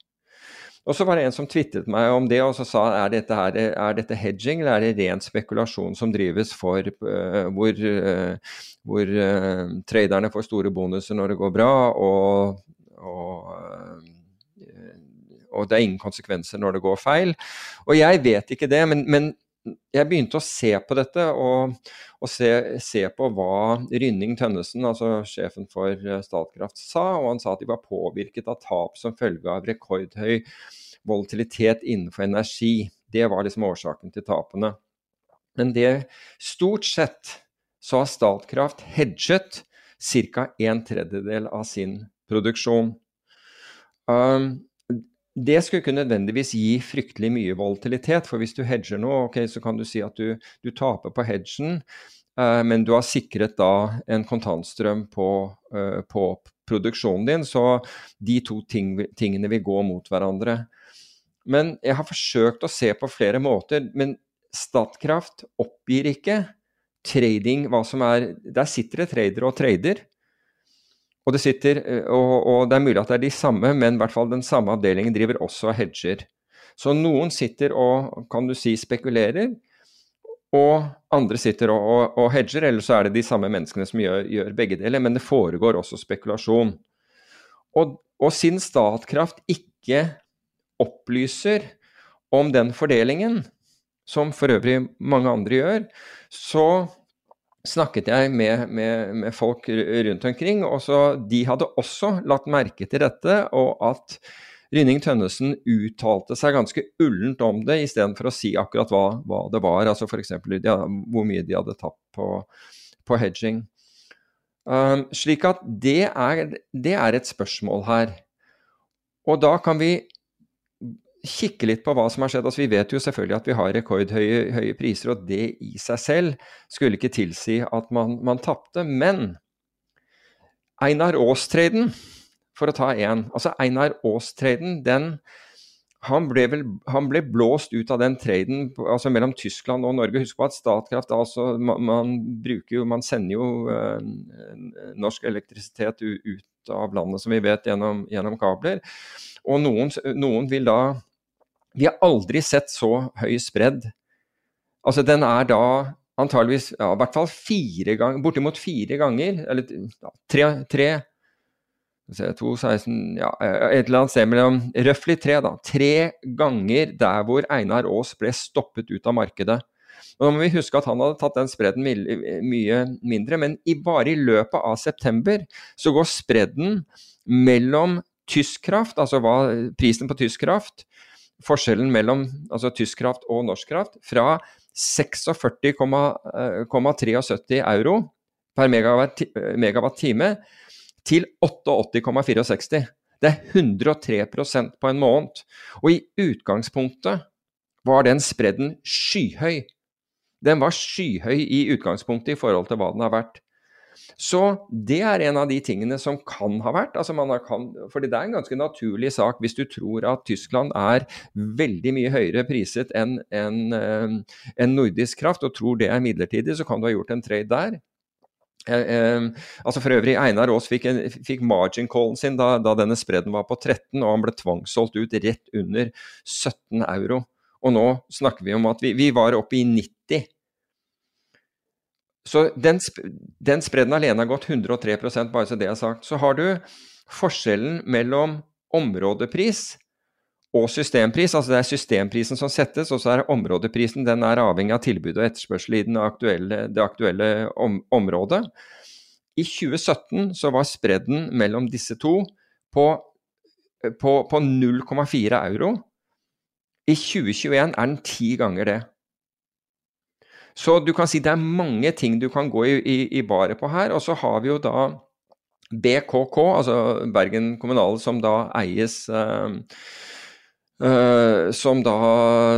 Og så var det en som tvitret meg om det og så sa er dette, her, er dette hedging eller er det ren spekulasjon som drives for uh, hvor, uh, hvor uh, traderne får store bonuser når det går bra, og, og, og, det er ingen konsekvenser når det går feil. Og jeg vet ikke det, men, men jeg begynte å se på dette og, og se, se, på hva Rynning Tønnesen, altså sjefen for Statkraft, sa. Og han sa at de var påvirket av tap som følge av rekordhøy volatilitet innenfor energi. Det var liksom årsaken til tapene. Men det stort sett så har Statkraft hedget ca. en tredjedel av sin produksjon. Um, det skulle ikke nødvendigvis gi fryktelig mye volatilitet, for hvis du hedger noe, okay, så kan du si at du, du taper på hedgen, uh, men du har sikret da en kontantstrøm på, uh, på produksjonen din, så de to ting, tingene vil gå mot hverandre. Men jeg har forsøkt å se på flere måter. Men Statkraft oppgir ikke trading hva som er Der sitter det tradere og trader. Og det, sitter, eh, og, og det er mulig at det er de samme, men i hvert fall den samme avdelingen driver også og hedger. Så noen sitter og kan du si spekulerer, og andre sitter og, og, og hedger, eller så er det de samme menneskene som gjør, gjør begge deler. Men det foregår også spekulasjon. Og, og siden Statkraft ikke opplyser om den fordelingen, som for øvrig mange andre gjør, så snakket jeg med, med, med folk rundt omkring, og så de hadde også lagt merke til dette, og at Rynning Tønnesen uttalte seg ganske ullent om det, istedenfor å si akkurat hva, hva det var, altså f.eks. Ja, hvor mye de hadde tapt på, på hedging. Um, slik at det er, det er et spørsmål her. Og da kan vi kikke litt på hva som har skjedd. Altså, vi vet jo selvfølgelig at vi har rekordhøye høye priser, og det i seg selv skulle ikke tilsi at man, man tapte. Men Einar Aas-traden, for å ta én altså Einar Aas-traden, den han ble, vel, han ble, blåst ut av den traden altså mellom Tyskland og Norge. Husk på at Statkraft altså, man, man, jo, man sender jo eh, norsk elektrisitet ut av landet, som vi vet, gjennom, gjennom kabler. Og noen, noen, vil da Vi har aldri sett så høy spredd. Altså den er da antageligvis ja, i hvert fall fire ganger, bortimot fire ganger, eller tre, tre 216, ja, et eller annet sted mellom røftlig tre, da. Tre ganger der hvor Einar Aas ble stoppet ut av markedet. Og Nå må vi huske at han hadde tatt den spredden mye mindre, men i, bare i løpet av september så går spredden mellom tysk kraft, altså hva, prisen på tysk kraft, forskjellen mellom altså tysk kraft og norsk kraft, fra 46,73 eh, euro per megawatt, megawatt time til 88,64. Det er 103% på en måned. Og i utgangspunktet var den spredden skyhøy. Den var skyhøy i utgangspunktet i forhold til hva den har vært. Så det er en av de tingene som kan ha vært. Altså kan, fordi det er en ganske naturlig sak hvis du tror at Tyskland er veldig mye høyere priset enn en, en eh, nordisk kraft, og tror det er midlertidig, så kan du ha gjort en trade der. Eh, eh, altså For øvrig, Einar Aas fikk, fikk margin callen sin da, da, denne spredden var på 13, og han ble tvangssolgt ut rett under 17 euro. Og nå snakker vi om at vi, vi var oppe i 90. Så den, den spredden alene har gått 103% bare så det er sagt. Så har du forskjellen mellom områdepris og systempris. Altså det er systemprisen som settes, og så er områdeprisen den er avhengig av tilbud og etterspørsel i aktuelle, det aktuelle om, området. I 2017 så var spredden mellom disse to på, på, på 0,4 euro. I 2021 er den ti ganger det. Så du kan si det er mange ting du kan gå i, i, i baret på her. Og så har vi jo da BKK, altså Bergen kommunale, som da eies uh, Uh, som da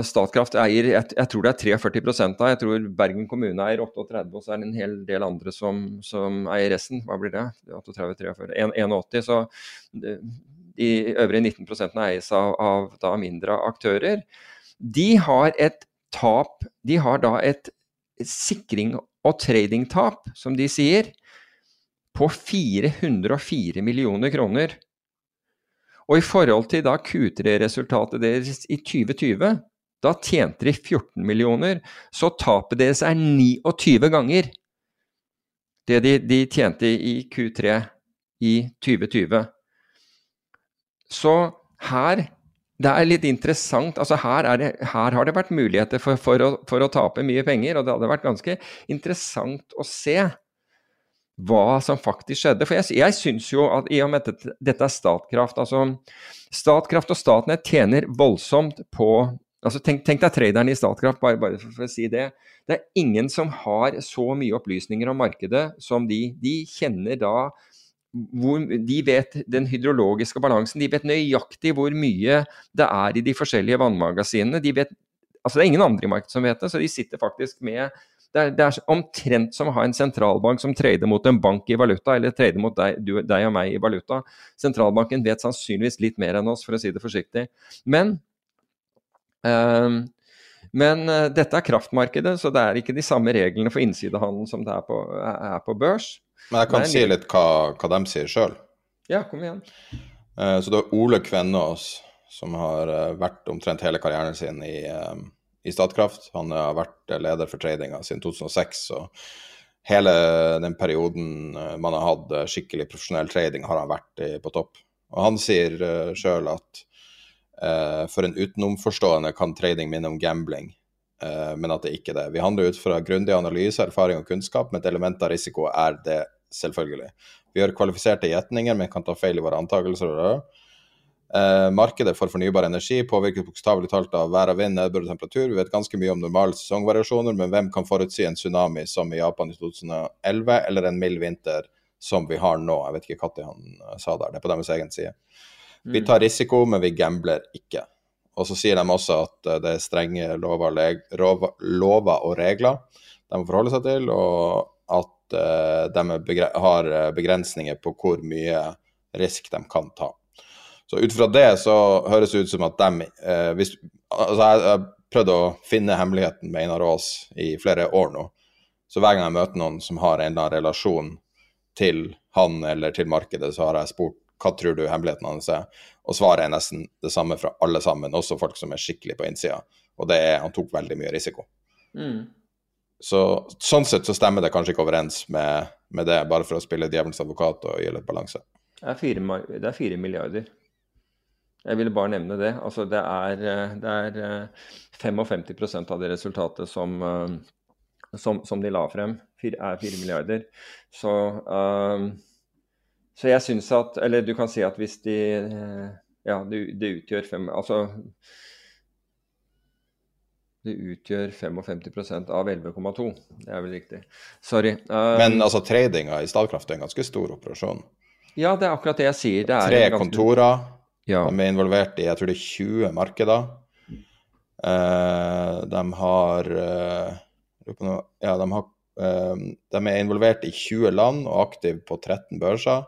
Statkraft eier jeg, jeg, tror det er 43 av. Jeg tror Bergen kommune eier 38, og så er det en hel del andre som, som eier resten. Hva blir det? 38, 43, 81. Så de øvrige 19 eies av, av da mindre aktører. De har et tap De har da et sikring- og tradingtap, som de sier, på 404 millioner kroner. Og i forhold til da Q3-resultatet deres i 2020, da tjente de 14 millioner, så tapet deres er 29 ganger det de, de tjente i Q3 i 2020. Så her det er litt interessant. altså Her, det, her har det vært muligheter for, for, å, for, å, tape mye penger, og det hadde vært ganske interessant å se hva som faktisk skjedde. For jeg, jeg syns jo at i og med at dette, dette er Statkraft altså Statkraft og Statnett tjener voldsomt på altså Tenk, tenk deg traderen i Statkraft, bare, bare for, for, å si det. Det er ingen som har så mye opplysninger om markedet som de. De kjenner da hvor, De vet den hydrologiske balansen, de vet nøyaktig hvor mye det er i de forskjellige vannmagasinene. De vet, altså Det er ingen andre i markedet som vet det, så de sitter faktisk med det er, det er, omtrent som å ha en sentralbank som trader mot en bank i valuta, eller trader mot deg, du, deg, og meg i valuta. Sentralbanken vet sannsynligvis litt mer enn oss, for å si det forsiktig. Men, øh, men øh, dette er kraftmarkedet, så det er ikke de samme reglene for innsidehandel som det er på, er på børs. Men jeg kan si litt hva, hva de sier sjøl. Ja, kom igjen. Uh, så det er Ole Kvennås som har uh, vært omtrent hele karrieren sin i um, i Statkraft. Han har vært leder for tradinga siden 2006. og Hele den perioden eh, man har hatt eh, skikkelig profesjonell trading, har han vært på topp. Og Han sier sjøl at for en utenomforstående kan trading minne om gambling, men at det ikke er det. Vi handler ut fra grundig analyse, erfaring og kunnskap, men et element av risiko er det selvfølgelig. Vi gjør kvalifiserte gjetninger, men kan ta feil i våre antakelser. Eh, markedet for fornybar energi påvirkes bokstavelig talt av vær og vind, nedbør og temperatur. Vi vet ganske mye om normale sesongvariasjoner, men hvem kan forutsi en tsunami som i Japan i 2011, eller en mild vinter som vi har nå? Jeg vet ikke når han eh, sa det, det er på deres egen side. Vi mm. tar risiko, men vi gambler ikke. Og så sier de også at eh, det er strenge lover, lover og regler de må forholde seg til, og at uh, de har begrensninger på hvor mye risk de kan ta. Så ut fra det så høres det ut som at de eh, hvis, Altså, jeg har prøvd å finne hemmeligheten med Einar Aas i flere år nå. Så hver gang jeg møter noen som har en eller annen relasjon til han eller til markedet, så har jeg spurt hva tror du hemmeligheten hans er, og svaret er nesten det samme fra alle sammen, også folk som er skikkelig på innsida. Og det er han tok veldig mye risiko. Mm. Så sånn sett så stemmer det kanskje ikke overens med, med det, bare for å spille djevelens advokat og gi litt balanse. Det er fire, det er fire milliarder. Jeg ville bare nevne det. Altså det er, eh, det er eh, 55 av det resultatet som, eh, som, som de la frem, er fire milliarder. Så, eh, så jeg syns at Eller du kan si at hvis de eh, Ja, det, det utgjør fem Altså det utgjør 55 av 11,2. Det er vel riktig. Sorry. Um, Men altså, tradinga i Statkraft er en ganske stor operasjon. ja, det er akkurat det jeg sier. Det Tre ganske- kontorer. Ja. De er involvert i jeg tror det er 20 markeder. Uh, de har noe- Ja, de har uh, De er involvert i 20 land og aktive på 13 børser.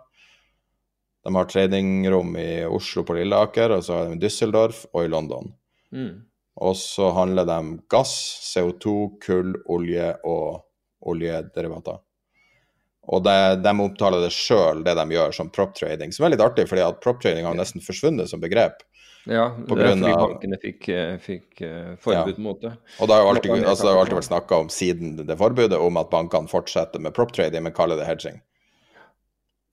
De har tradingrom i Oslo på Lilleaker, og så har de i Düsseldorf og i London. Mm. Og så handler de gass, CO2, kull, olje og oljederivater. Og det, de omtaler det sjøl, det de gjør, som prop trading, som er litt artig, fordi at prop trading har nesten forsvunnet som begrep. Ja, På det er fordi av- bankene fikk, eh, fikk eh, forbud mot det. Og det har jo alltid, altså, har alltid vært snakka om siden det forbudet, om at bankene fortsetter med prop trading, men kaller det hedging.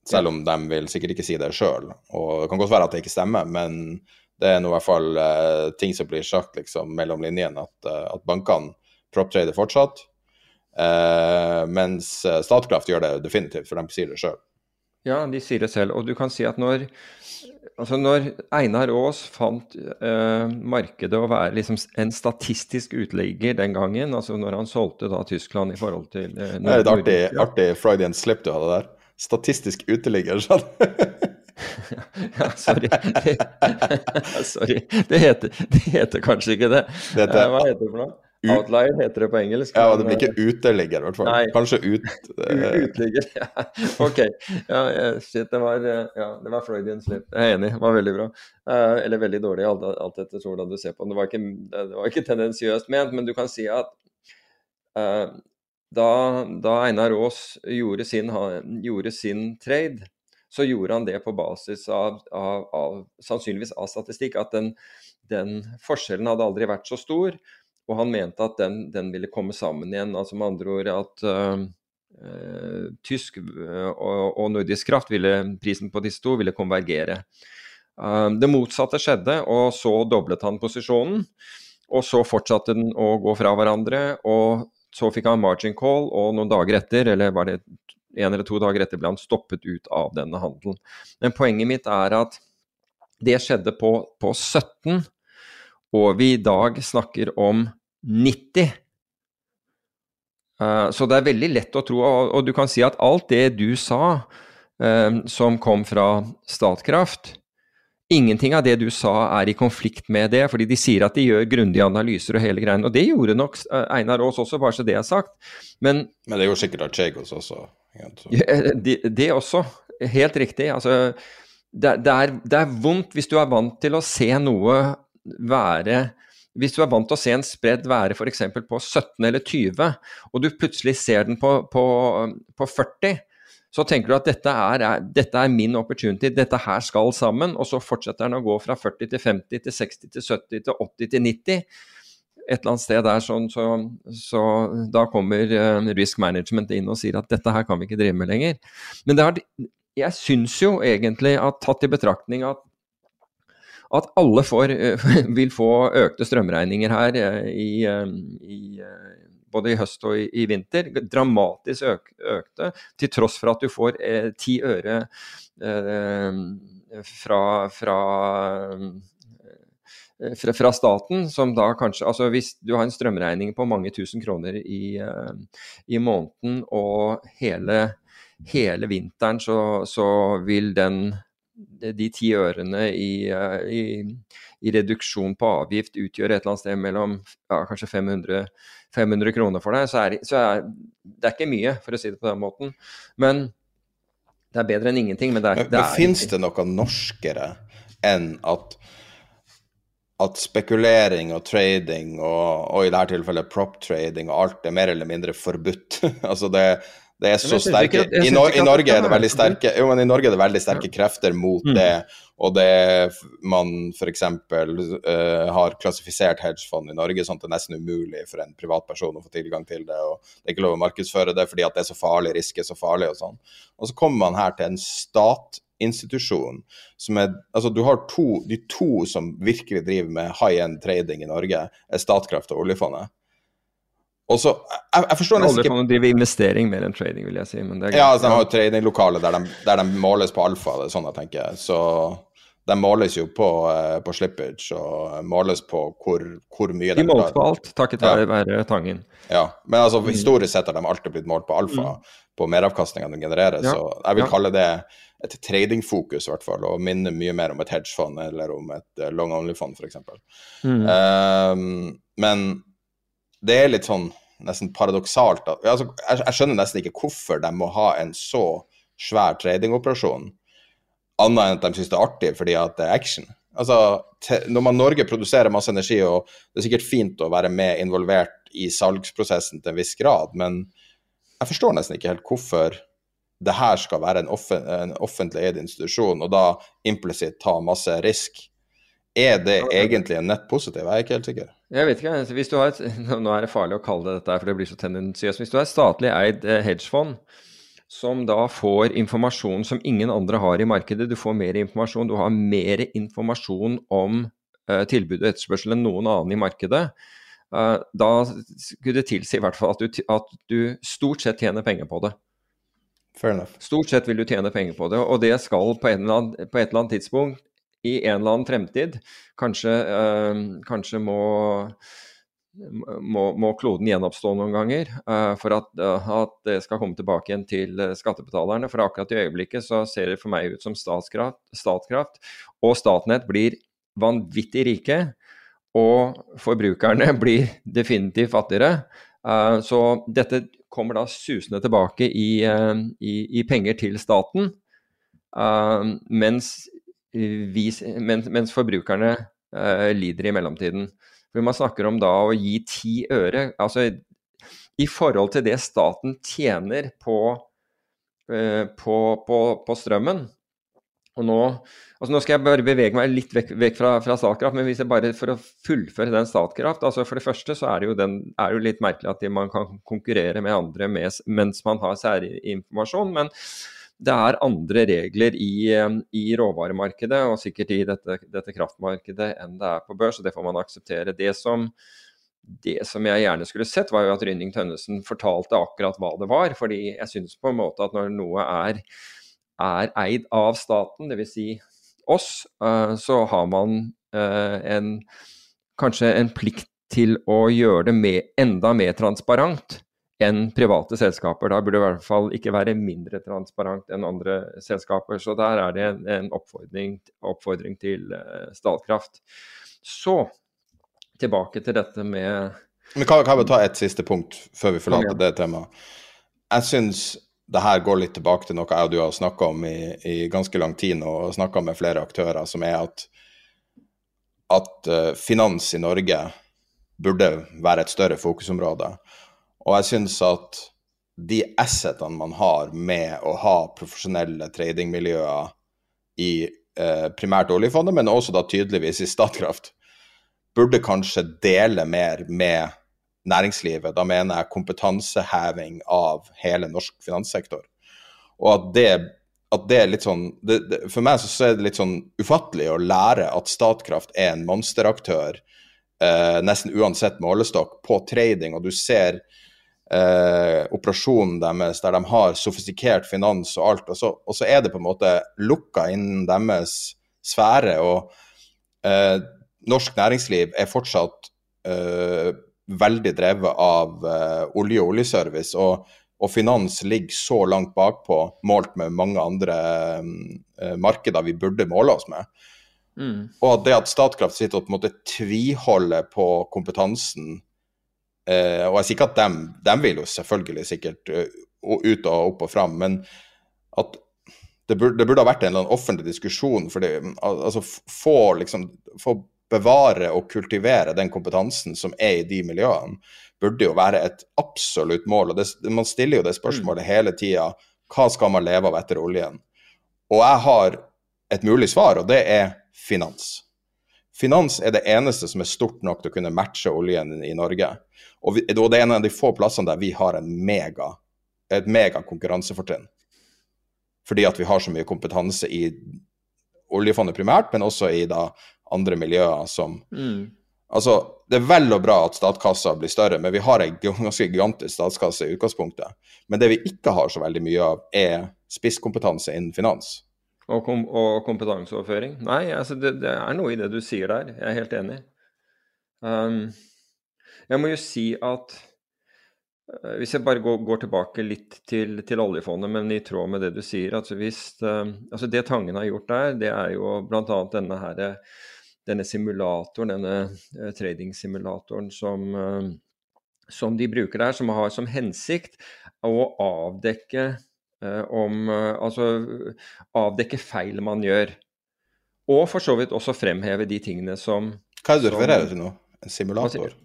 Selv om de vil sikkert ikke si det sjøl. Og det kan godt være at det ikke stemmer, men det er nå i hvert fall uh, ting som blir sagt liksom, mellom linjene, at, uh, at bankene prop trader fortsatt. Uh, mens Statkraft gjør det definitivt, for de sier det sjøl. Ja, de sier det selv. Og du kan si at når, altså når Einar Aas fant markedet å være liksom en statistisk utlegger den gangen, altså når han solgte da Tyskland i forhold til Det er et artig, artig Freudian slip du hadde der. Statistisk uteligger, sånn. Ja, sorry. sorry. Det heter, det heter kanskje ikke det. Det heter- Eh, Hva heter det for noe? Outlier heter det på engelsk. Ja, det blir ikke uteligger, i hvert fall. Kanskje ut... Eh, Uteligger. Ja, OK. Ja, eh, shit, det var, eh, ja, det var Freudian slip. Jeg er enig, det var veldig bra. Eh, eller veldig dårlig, alt, alt etter hvordan du ser på den. Det var ikke, det var ikke tendensiøst ment, men du kan si at eh, da, da Einar Aas gjorde sin, gjorde sin trade, så gjorde han det på basis av, av, av sannsynligvis av statistikk, at den, den forskjellen hadde aldri vært så stor. Og han mente at den, den ville komme sammen igjen. altså Med andre ord at uh, uh, tysk øh, og, og nordisk kraft, ville, prisen på disse to, ville konvergere. Uh, det motsatte skjedde, og så doblet han posisjonen. Og så fortsatte den å gå fra hverandre, og så fikk han margin call, og noen dager etter, eller var det en eller to dager etter, ble han stoppet ut av denne handelen. Men poenget mitt er at det skjedde på, på 17, og vi i dag snakker om 90. Eh, så det er veldig lett å tro, og, du kan si at alt det du sa eh, som kom fra Statkraft, Ingenting av det du sa er i konflikt med det, fordi de sier at de gjør grundige analyser og hele greien. Og det gjorde nok eh, Einar Aas også, bare så det er sagt. Men Men det jo sikkert Archegos også. ja, det, det også. Helt riktig. Altså, det, det, er, det er vondt hvis du er vant til å se noe være Hvis du er vant til å se en spredd være f.eks. på 17 eller 20, og du plutselig ser den på, på, på 40, så tenker du at dette er, er, dette er min opportunity, dette her skal sammen, og så fortsetter den å gå fra 40 til 50 til 60 til 70 til 80 til 90 et eller annet sted der, sånn, så, så da kommer uh, risk management inn og sier at dette her kan vi ikke drive med lenger. Men har, jeg syns jo egentlig at tatt i betraktning at, at alle får, uh, vil få økte strømregninger her uh, i, i både i høst og i, i vinter, dramatisk øk, økte, til tross for at du får ti øre fra, fra fra, fra, staten, som da kanskje Altså hvis du har en strømregning på mange tusen kroner i, uh, i måneden, og hele, hele vinteren så, så, vil den de ti ørene i, i, i, reduksjon på avgift utgjør et eller annet sted mellom ja, kanskje 500, 500 kroner for deg, så, er, så er det er ikke mye, for å si det på den måten. Men det er bedre enn ingenting. Men, det er, men, men finnes det noe norskere enn at at spekulering og trading og, og i dette tilfellet prop trading og alt er mer eller mindre forbudt. altså det, det er så sterke I, no I, Norge er det veldig sterke jo, men i Norge er det veldig sterke krefter mot mm. det. Og det man f.eks. Uh, har klassifisert hedgefond i Norge sånn at det er nesten umulig for en privatperson å få tilgang til det. og Det er ikke lov å markedsføre det fordi at det er så farlig, risk er så farlig og sånn. Og så kommer man her til en stat institusjon som er Altså, du har to De to som virkelig driver med high end trading i Norge, er Statkraft og oljefondet. Og så Jeg, jeg forstår nesten ikke Oljefondet driver investering mer enn trading, vil jeg si. Men det er ja, altså, de har jo tradinglokale der, de, der de måles på alfa, det er sånn jeg tenker. Så de måles jo på, uh, på slippage og måles på hvor, hvor mye de De måles på alt, takket ja. være Tangen. Ja, men altså historisk sett har de alltid blitt målt på alfa, mm. på meravkastninga de genererer. Ja. Så jeg vil ja. kalle det et tradingfokus, i hvert fall, og minner mye mer om et hedgefond eller om et uh, long only-fond, f.eks. Mm. Um, men det er litt sånn nesten paradoksalt at altså, jeg, jeg, skjønner nesten ikke hvorfor de må ha en så svær tradingoperasjon, annet enn at de syns det er artig fordi at det er action. Altså, når man Norge produserer masse energi, og det er sikkert fint å være med involvert i salgsprosessen til en viss grad, men jeg forstår nesten ikke helt hvorfor det her skal være en, offen, en offentlig eid institusjon, og da implisitt ta masse risk. Er det egentlig en nett positiv? Jeg er ikke helt sikker. Jeg vet ikke. Altså, hvis du har et, nå er det farlig å kalle det dette, for det blir så tendensiøst. Hvis du har et statlig eid eh, hedgefond som da får informasjon som ingen andre har i markedet, du får mer informasjon, du har mer informasjon om uh, tilbud og etterspørsel enn noen annen i markedet, uh, da skulle det tilsi i hvert fall at du, at du stort sett tjener penger på det. Fair enough. Stort sett vil du tjene penger på det, og det skal på, annen, på et eller annet tidspunkt i en eller annen fremtid Kanskje, uh, kanskje må, må, må, kloden gjenoppstå noen ganger øh, for at, øh, at, det skal komme tilbake igjen til skattebetalerne. For akkurat i øyeblikket så ser det for meg ut som Statskraft, Statkraft og Statnett blir vanvittig rike, og forbrukerne blir definitivt fattigere. så dette kommer da susende tilbake i, eh, i, i penger til staten, mens, vi, mens, mens, forbrukerne lider i mellomtiden. For Man snakker om da å gi ti øre. altså I forhold til det staten tjener på, uh, på, på, på strømmen, og nå, altså nå skal jeg bare bevege meg litt vekk, vekk fra, fra, Statkraft, men hvis jeg bare for å fullføre den Statkraft altså For det første så er det jo, den, er jo litt merkelig at man kan konkurrere med andre med, mens man har særinformasjon. Men det er andre regler i, i råvaremarkedet og sikkert i dette, dette, kraftmarkedet enn det er på børs, og det får man akseptere. Det som, det som jeg gjerne skulle sett, var jo at Rynning Tønnesen fortalte akkurat hva det var. fordi jeg synes på en måte at når noe er er eid av staten, dvs. Si oss, eh, så har man eh, en, kanskje en plikt til å gjøre det med, enda mer transparent enn private selskaper. Da burde det i hvert fall ikke være mindre transparent enn andre selskaper. Så der er det en, oppfordring, oppfordring, til uh, Statkraft. Så tilbake til dette med Men Kan, kan vi ta et siste punkt før vi forlater det temaet? Jeg syns det her går litt tilbake til noe jeg og du har snakka om i, i, ganske lang tid nå, og snakka med flere aktører, som er at, at uh, finans i Norge burde være et større fokusområde. Og jeg syns at de assetene man har med å ha profesjonelle tradingmiljøer i eh, primært oljefondet, men også da tydeligvis i Statkraft, burde kanskje dele mer med næringslivet. Da mener jeg kompetanseheving av hele norsk finanssektor. Og at det, at det er litt sånn det, det, For meg så er det litt sånn ufattelig å lære at Statkraft er en monsteraktør eh, nesten uansett målestokk på trading, og du ser eh, operasjonen deres der de har sofistikert finans og alt, og så, og så er det på en måte lukka innen deres sfære. og eh, norsk næringsliv er fortsatt eh, veldig drevet av uh, olje og oljeservice. Og, og, finans ligger så langt bakpå, målt med mange andre uh, markeder vi burde måle oss med. Mm. Og det at Statkraft sitter og på en måte tviholder på kompetansen uh, Og jeg sier ikke at dem, dem vil jo selvfølgelig sikkert ut og opp og fram, men at det burde, det burde, ha vært en eller annen offentlig diskusjon for det, altså få, liksom, få bevare og kultivere den kompetansen som er i de miljøene, burde jo være et absolutt mål. og det, Man stiller jo det spørsmålet hele tida. Hva skal man leve av etter oljen? Og jeg har et mulig svar, og det er finans. Finans er det eneste som er stort nok til å kunne matche oljen i Norge. Og, vi, og det er en av de få plassene der vi har mega, et megakonkurransefortrinn. Fordi at vi har så mye kompetanse i oljefondet primært, men også i da andre miljøer som mm. Altså, det er vel og bra at statskassa blir større, men vi har en ganske gigantisk statskasse i utgangspunktet. Men det vi ikke har så veldig mye av, er spisskompetanse innen finans. Og, kom og kompetanseoverføring? Nei, altså det, det, er noe i det du sier der. Jeg er helt enig. Um, jeg må jo si at uh, hvis jeg bare går, går tilbake litt til, til, oljefondet, men i tråd med det du sier altså hvis, uh, altså Det Tangen har gjort der, det er jo bl.a. denne her denne simulatoren, denne uh, trading-simulatoren som, uh, som, de bruker der, som har som hensikt å avdekke om Altså avdekke feil man gjør. Og for så vidt også fremheve de tingene som Hva er det du refererer til nå? En simulator?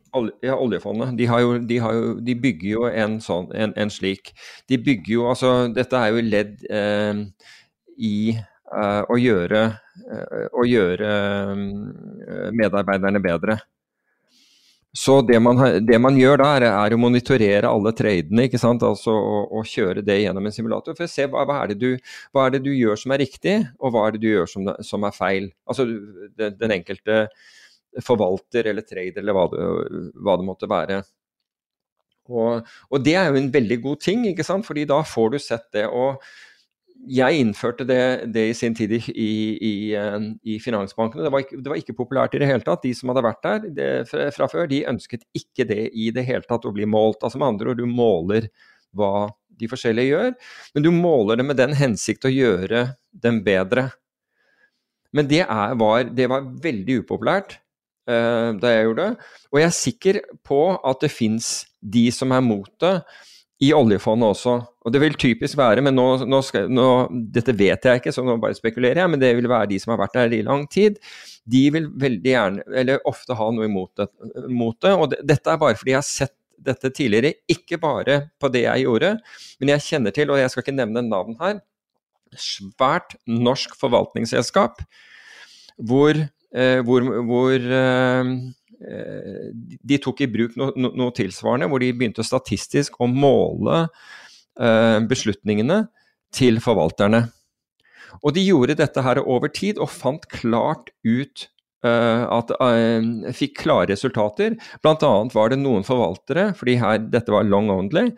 Ja, oljefondet. De, jo, de, jo, de, bygger jo en sånn, en, en, slik. De bygger jo Altså, dette er jo ledd i Eh, å gjøre, eh, å gjøre eh, medarbeiderne bedre. Så det man, det man, gjør da, er, å monitorere alle tradene ikke sant? Altså, og, og, kjøre det gjennom en simulator for å se hva, hva, er du, hva, er det du, gjør som er riktig, og hva er det du gjør som, som er feil. Altså den, den, enkelte forvalter eller trader eller hva det, hva det måtte være. Og, og, det er jo en veldig god ting, ikke sant? fordi da får du sett det. og jeg innførte det, det, i sin tid i, i, eh, i finansbankene. Det var, ikke, det var, ikke, populært i det hele tatt. De som hadde vært der det, fra, fra, før, de ønsket ikke det i det hele tatt å bli målt. Altså Med andre ord, du måler hva de forskjellige gjør, men du måler det med den hensikt å gjøre dem bedre. Men det, er, var, det var, veldig upopulært uh, da jeg gjorde det. Og jeg er sikker på at det fins de som er mot det i oljefondet også. Og det vil typisk være, men nå, nå skal, nå, dette vet jeg ikke, så nå bare spekulerer jeg, men det vil være de som har vært der i lang tid. De vil veldig gjerne, eller ofte ha noe imot det. Mot det og det, dette er bare fordi jeg har sett dette tidligere, ikke bare på det jeg gjorde, men jeg kjenner til, og jeg skal ikke nevne navn her, svært norsk forvaltningsselskap hvor, eh, hvor, hvor eh, de tok i bruk noe, noe, tilsvarende, hvor de begynte statistisk å måle eh, beslutningene til forvalterne. Og de gjorde dette her over tid og fant klart ut uh, at Fikk klare resultater. Bl.a. var det noen forvaltere, fordi her, dette var long only,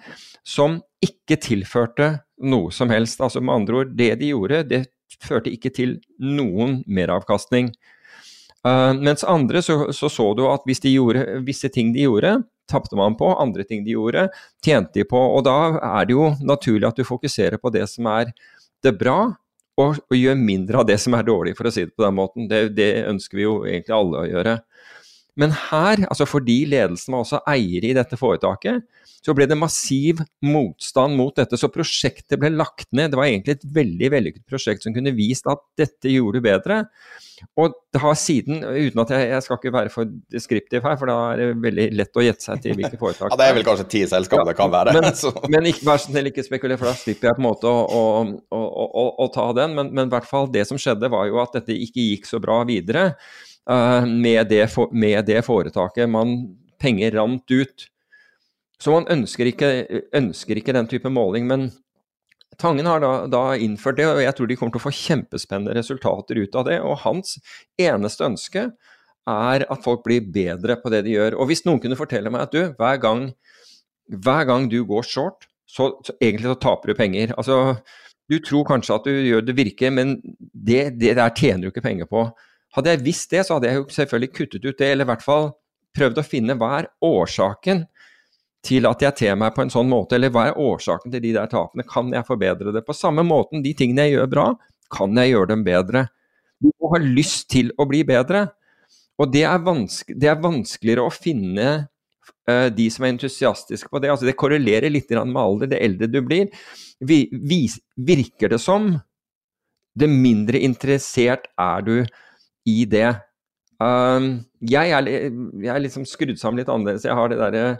som ikke tilførte noe som helst. Altså med andre ord, det de gjorde, det førte ikke til noen meravkastning. Uh, mens andre så, så, så du at hvis de gjorde visse ting de gjorde, tapte man på. Andre ting de gjorde, tjente de på. Og da er det jo naturlig at du fokuserer på det som er det bra, og, og gjør mindre av det som er dårlig, for å si det på den måten. Det, det ønsker vi jo egentlig alle å gjøre. Men her, altså fordi ledelsen var også eiere i dette foretaket, så ble det massiv motstand mot dette. Så prosjektet ble lagt ned. Det var egentlig et veldig vellykket prosjekt som kunne vist at dette gjorde du bedre. Og det har siden, uten at jeg, jeg skal ikke være for deskriptiv her, for da er det veldig lett å gjette seg til hvilke foretak Ja, Det er vel kanskje ti selskap ja, det kan være. Men, men ikke, vær snill, ikke spekuler, for da slipper jeg på en måte å, å, å, å ta den. Men, men, i hvert fall det som skjedde, var jo at dette ikke gikk så bra videre med, det med, det foretaket. Man, penger rant ut. Så man ønsker ikke, ønsker ikke den type måling. men Tangen har da, da, innført det, og jeg tror de kommer til å få kjempespennende resultater ut av det. Og hans eneste ønske er at folk blir bedre på det de gjør. Og hvis noen kunne fortelle meg at du, hver gang, hver gang du går short, så, så, egentlig så taper du penger. Altså, du tror kanskje at du gjør det virke, men det, det der tjener du ikke penger på. Hadde jeg visst det, så hadde jeg jo selvfølgelig kuttet ut det, eller i hvert fall prøvd å finne hva er årsaken til at jeg ter meg på en sånn måte, eller hva er årsaken til de der tapene? Kan jeg forbedre det? På samme måten, de tingene jeg gjør bra, kan jeg gjøre dem bedre? Du må ha lyst til å bli bedre. Og det er, vanske, det er vanskeligere å finne uh, de som er entusiastiske på det. Altså, det korrelerer litt med alder. Det eldre du blir, vi, vi, virker det som det mindre interessert er du i det. Um, jeg, er, jeg, er, liksom skrudd sammen litt annerledes. Jeg har det, der,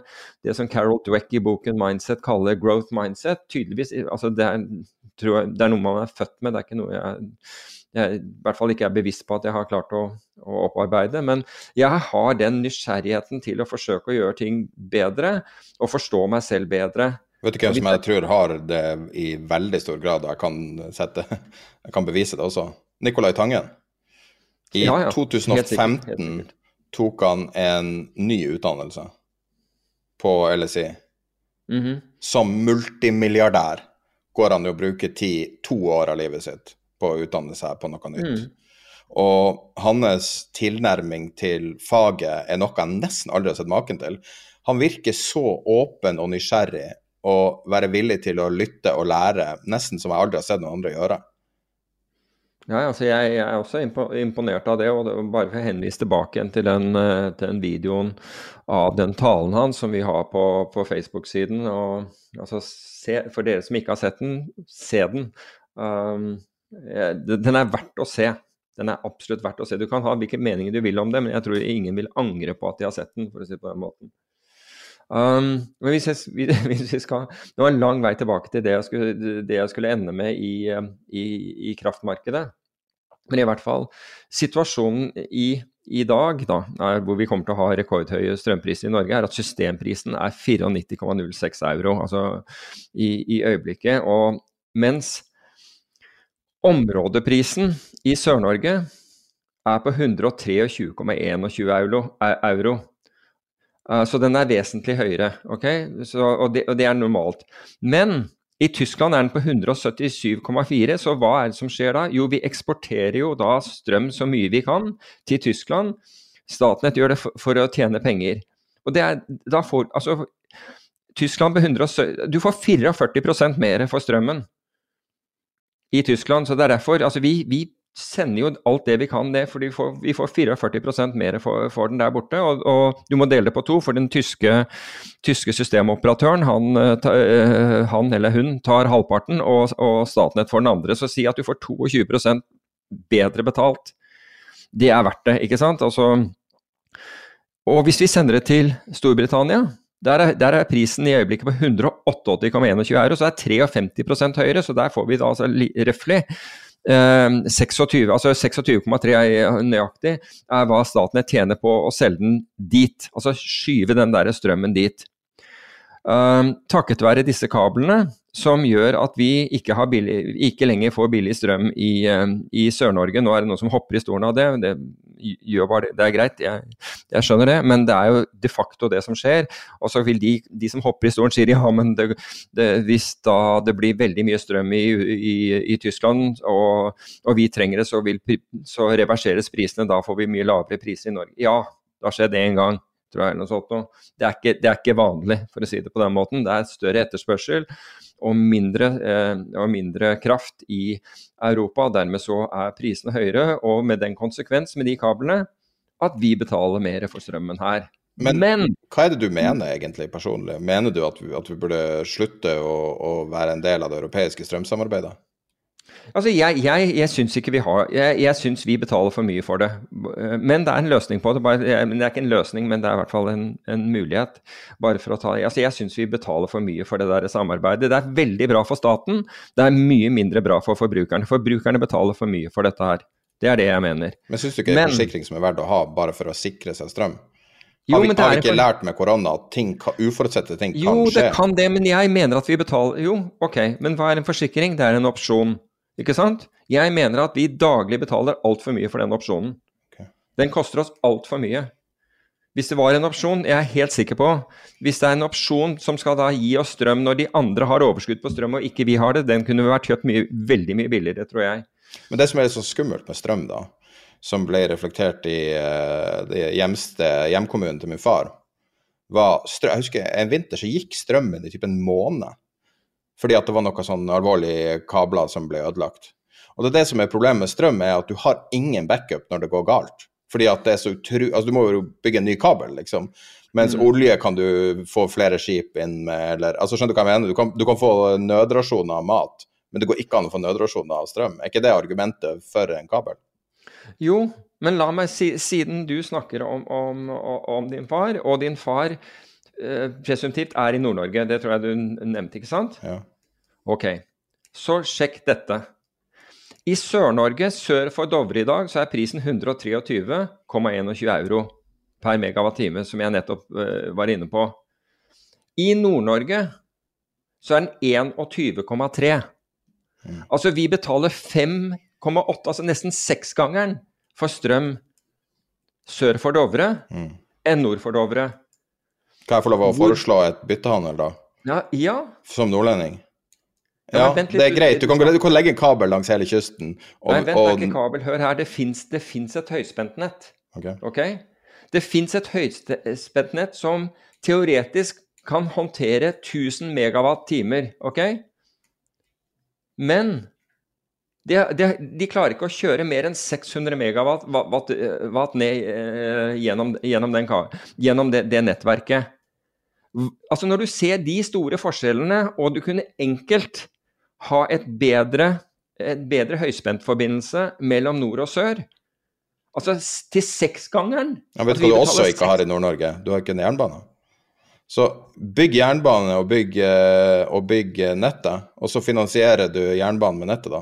det som Carol Dweck i boken 'Mindset' kaller 'growth mindset'. Tydeligvis, altså det, er, jeg, det er noe man er født med, det er ikke noe jeg, jeg i hvert fall ikke er bevisst på at jeg har klart å, å opparbeide. Men jeg har den nysgjerrigheten til å forsøke å gjøre ting bedre, og forstå meg selv bedre. Vet du hvem som jeg tror har det i veldig stor grad, og jeg kan, sette, jeg kan bevise det også? Nicolai Tangen. I ja, ja. 2015 helt sikkert, helt sikkert. tok han en ny utdannelse på LSI. Mm -hmm. Som multimilliardær går han jo å bruke ti, to år av livet sitt på å utdanne seg på noe nytt. Mm. Og hans tilnærming til faget er noe jeg nesten aldri har sett maken til. Han virker så åpen og nysgjerrig og være villig til å lytte og lære, nesten som jeg aldri har sett noen andre gjøre. Ja, altså jeg, jeg, er også imponert av det. og det Bare for å henvise tilbake til den, eh, til den videoen av den talen hans som vi har på, på Facebook-siden. altså For dere som ikke har sett den, se den. Um, den er verdt å se. Den er absolutt verdt å se. Du kan ha hvilke meninger du vil om det, men jeg tror ingen vil angre på at de har sett den, for å si det på den måten. Um, men hvis jeg, hvis jeg skal Nå er en lang vei tilbake til det jeg skulle, det jeg skulle ende med i, i, i, kraftmarkedet. Men i hvert fall, situasjonen i, i dag, da, hvor vi kommer til å ha rekordhøye strømpriser i Norge, er at systemprisen er 94,06 euro altså i, i øyeblikket. Og mens områdeprisen i Sør-Norge er på 123,21 euro, euro Uh, så den er vesentlig høyere, Okay? Så, og, det, og, det, er normalt. Men i Tyskland er den på 177,4, så hva er det som skjer da? Jo, vi eksporterer jo da strøm så mye vi kan til Tyskland. Statnett gjør det for, for å tjene penger. Og det er, da får, altså, Tyskland på 170, Du får 44% mer for strømmen i Tyskland. så det er derfor, altså vi, vi sender jo alt det vi kan ned, for vi får, vi får 44 mer for, for, den der borte. Og, og, du må dele det på to, for den tyske, tyske systemoperatøren, han, eh, ta, eh, han, eller hun, tar halvparten, og, og Statnett får den andre. Så si at du får 22% bedre betalt. Det er verdt det, ikke sant? Altså, og hvis vi sender det til Storbritannia, der er, der er, prisen i øyeblikket på 188,21 euro, så det er 53% høyere. Så der får vi da altså røftlig 26, ehm, altså 26 nøyaktig er hva Statnett tjener på å selge den dit. Altså skyve den der strømmen dit. Um, takket være disse kablene, som gjør at vi ikke, billig, ikke lenger får billig strøm i, um, i Sør-Norge. Nå er det noen som hopper i stolen av det, det, bare, det Det er greit, jeg, jeg, skjønner det, men det er jo de facto det som skjer. Og så vil de, de som hopper i stolen, sier ja, men det, det, hvis da det blir veldig mye strøm i, i, i Tyskland, og, og, vi trenger det, så, vil, så reverseres prisene. Da får vi mye lavere priser i Norge. Ja, da har det en gang tror jeg. eller noe sånt. Det er, ikke, det er ikke vanlig, for å si det på den måten. Det er større etterspørsel og mindre, eh, og mindre kraft i Europa. Dermed så er prisene høyere, og med den konsekvens med de kablene at vi betaler mer for strømmen her. Men, Men, hva er det du mener egentlig personlig? Mener du at vi, at vi burde slutte å, å, være en del av det europeiske strømsamarbeidet? Altså, jeg, jeg, jeg syns ikke vi har Jeg, jeg syns vi betaler for mye for det. Men det er en løsning på det. Bare, det er ikke en løsning, men det er i hvert fall en, en mulighet. Bare for å ta Altså, jeg syns vi betaler for mye for det der samarbeidet. Det er veldig bra for staten. Det er mye mindre bra for forbrukerne. Forbrukerne betaler for mye for dette her. Det er det jeg mener. Men syns du ikke det er forsikring som er verdt å ha bare for å sikre seg strøm? Har vi, jo, har vi ikke lært med korona at ting, uforutsette ting kan skje? Jo, det kan det, men jeg mener at vi betaler Jo, ok, men hva er en forsikring? Det er en opsjon. Ikke sant? Jeg mener at vi daglig betaler altfor mye for den opsjonen. Okay. Den koster oss altfor mye. Hvis det var en opsjon, jeg er helt sikker på Hvis det er en opsjon som skal da gi oss strøm når de andre har overskudd på strøm og ikke vi har det, den kunne vært kjøpt mye, veldig mye billigere, tror jeg. Men det som er så skummelt med strøm, da, som ble reflektert i uh, hjemste, hjemkommunen til min far, var strøm, Jeg husker en vinter så gikk strømmen i typ en måned fordi at det var noen sånn alvorlige kabler som ble ødelagt. Og det er det som er problemet med strøm, er at du har ingen backup når det går galt. Fordi at det er så utru... Altså, du må jo bygge en ny kabel, liksom. Mens mm. olje kan du få flere skip inn med, eller Altså, skjønner du hva jeg mener? Du kan, du kan få nødrasjoner av mat men det går ikke an å få nødrasjoner av strøm. Er ikke det argumentet for en kabel? Jo, men la meg si, siden du snakker om, om, om din far, og din far presumptivt er i Nord-Norge, det tror jeg du nevnte, ikke sant? Ja. Ok, så sjekk dette. I Sør-Norge, sør for Dovre i dag, så er prisen 123,21 euro per megawattime, som jeg nettopp uh, var inne på. I Nord-Norge så er den 21,3. Mm. Altså vi betaler 5,8, altså nesten seksgangeren for strøm sør for Dovre mm. enn nord for Dovre. Kan jeg få lov å foreslå et byttehandel, da? Ja, ja. Som nordlending? Ja, ja det er greit. Du kan, du kan, legge en kabel langs hele kysten. Og, Nei, vent, det er ikke kabel. Hør her. Det fins et høyspentnett. Okay. okay? Det fins et høyspentnett som teoretisk kan håndtere 1000 megawatt-timer, OK? Men de, de, de, klarer ikke å kjøre mer enn 600 megawatt watt, watt ned eh, gjennom, gjennom, den, gjennom det, det, nettverket. Altså Når du ser de store forskjellene, og du kunne enkelt ha et bedre, et bedre høyspentforbindelse mellom nord og sør Altså til seksgangeren. Ja, vet du hva du også ikke har i Nord-Norge? Du har ikke en jernbane. Så bygg jernbane og bygg, eh, og bygg nettet, og så finansierer du jernbanen med nettet, da.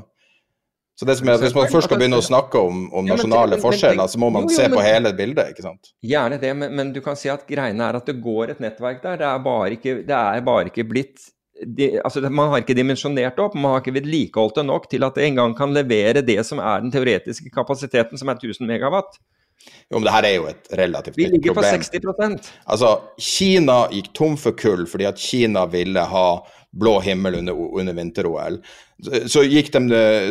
Så det som er, Hvis man først skal begynne å snakke om, om nasjonale forskjeller, så må man se på hele bildet, ikke sant? Gjerne det, men, men, du kan si at greiene er at det går et nettverk der. Det er bare ikke, det er bare ikke blitt de, altså Man har ikke dimensjonert opp, man har ikke vedlikeholdt det nok til at det engang kan levere det som er den teoretiske kapasiteten, som er 1000 megawatt. Jo, men det her er jo et relativt nytt problem. Vi ligger på 60% Altså, Kina gikk tom for kull fordi at Kina ville ha blå himmel under, under vinter-OL. Så, så, gikk de,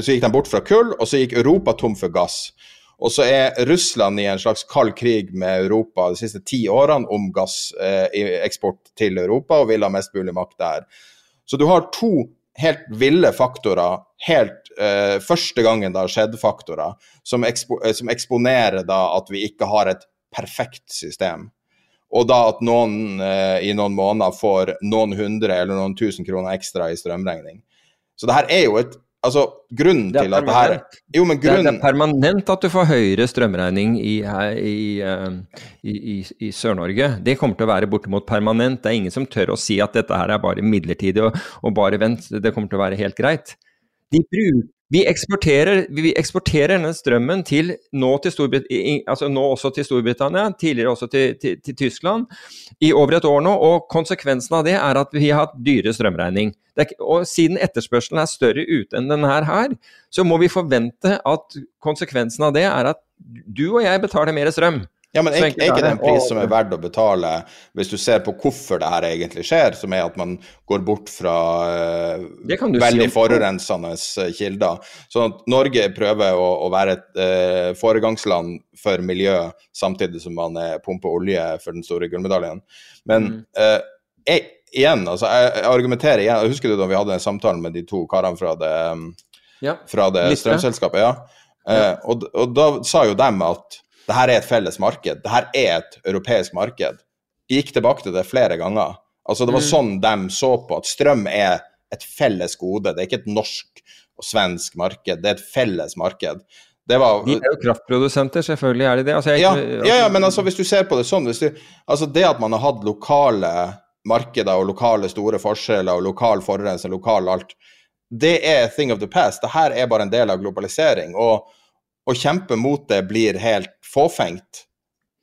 så gikk de bort fra kull, og så gikk Europa tom for gass. Og så er Russland i en slags kald krig med Europa de siste ti årene om gasseksport eh, til Europa, og vil ha mest mulig makt der. Så du har to helt ville faktorer, helt eh, første gangen det har skjedd faktorer, som, ekspo uh, som, eksponerer da at vi ikke har et perfekt system. Og da at noen eh, i noen måneder får noen hundre eller noen tusen kroner ekstra i strømregning. Så det her er jo et Altså, grunnen til at det her Jo, men grunnen det, er permanent at du får høyere strømregning i, i, i, i Sør-Norge. Det kommer til å være bortimot permanent. Det er ingen som tør å si at dette her er bare midlertidig og, og bare vent, det kommer til å være helt greit. De bruker vi eksporterer, vi eksporterer, denne strømmen til nå, til altså nå, også til Storbritannia, tidligere også til, til, til, Tyskland, i over et år nå. Og konsekvensen av det er at vi har hatt dyre strømregning. Er, og siden etterspørselen er større ute enn denne her, så må vi forvente at konsekvensen av det er at du og jeg betaler mer strøm. Ja, men er, er ikke det en pris som er verdt å betale, hvis du ser på hvorfor det her egentlig skjer, som er at man går bort fra uh, veldig si forurensende eh, kilder? Sånn at Norge prøver å, å være et uh, foregangsland for miljø, samtidig som man uh, pumper olje for den store gullmedaljen. Men mm. uh, jeg, igjen, altså, jeg, jeg, argumenterer igjen. Husker du da vi hadde en samtale med de to karene fra det, ja. fra det strømselskapet? Ja. ja. Og, og da sa jo dem at det her er et felles marked. Det her er et europeisk marked. Jeg gikk tilbake til det flere ganger. Altså Det var mm. sånn de så på at strøm er et felles gode. Det er ikke et norsk og svensk marked, det er et felles marked. Det var, de er jo kraftprodusenter, selvfølgelig er de det. Altså, jeg, ja, ja, ja, men altså, hvis du ser på det sånn du, altså Det at man har hatt lokale markeder og lokale store forskjeller og lokal forurensning, lokal alt, det er thing of the past. Det her er bare en del av globalisering. og å kjempe mot det blir helt fåfengt.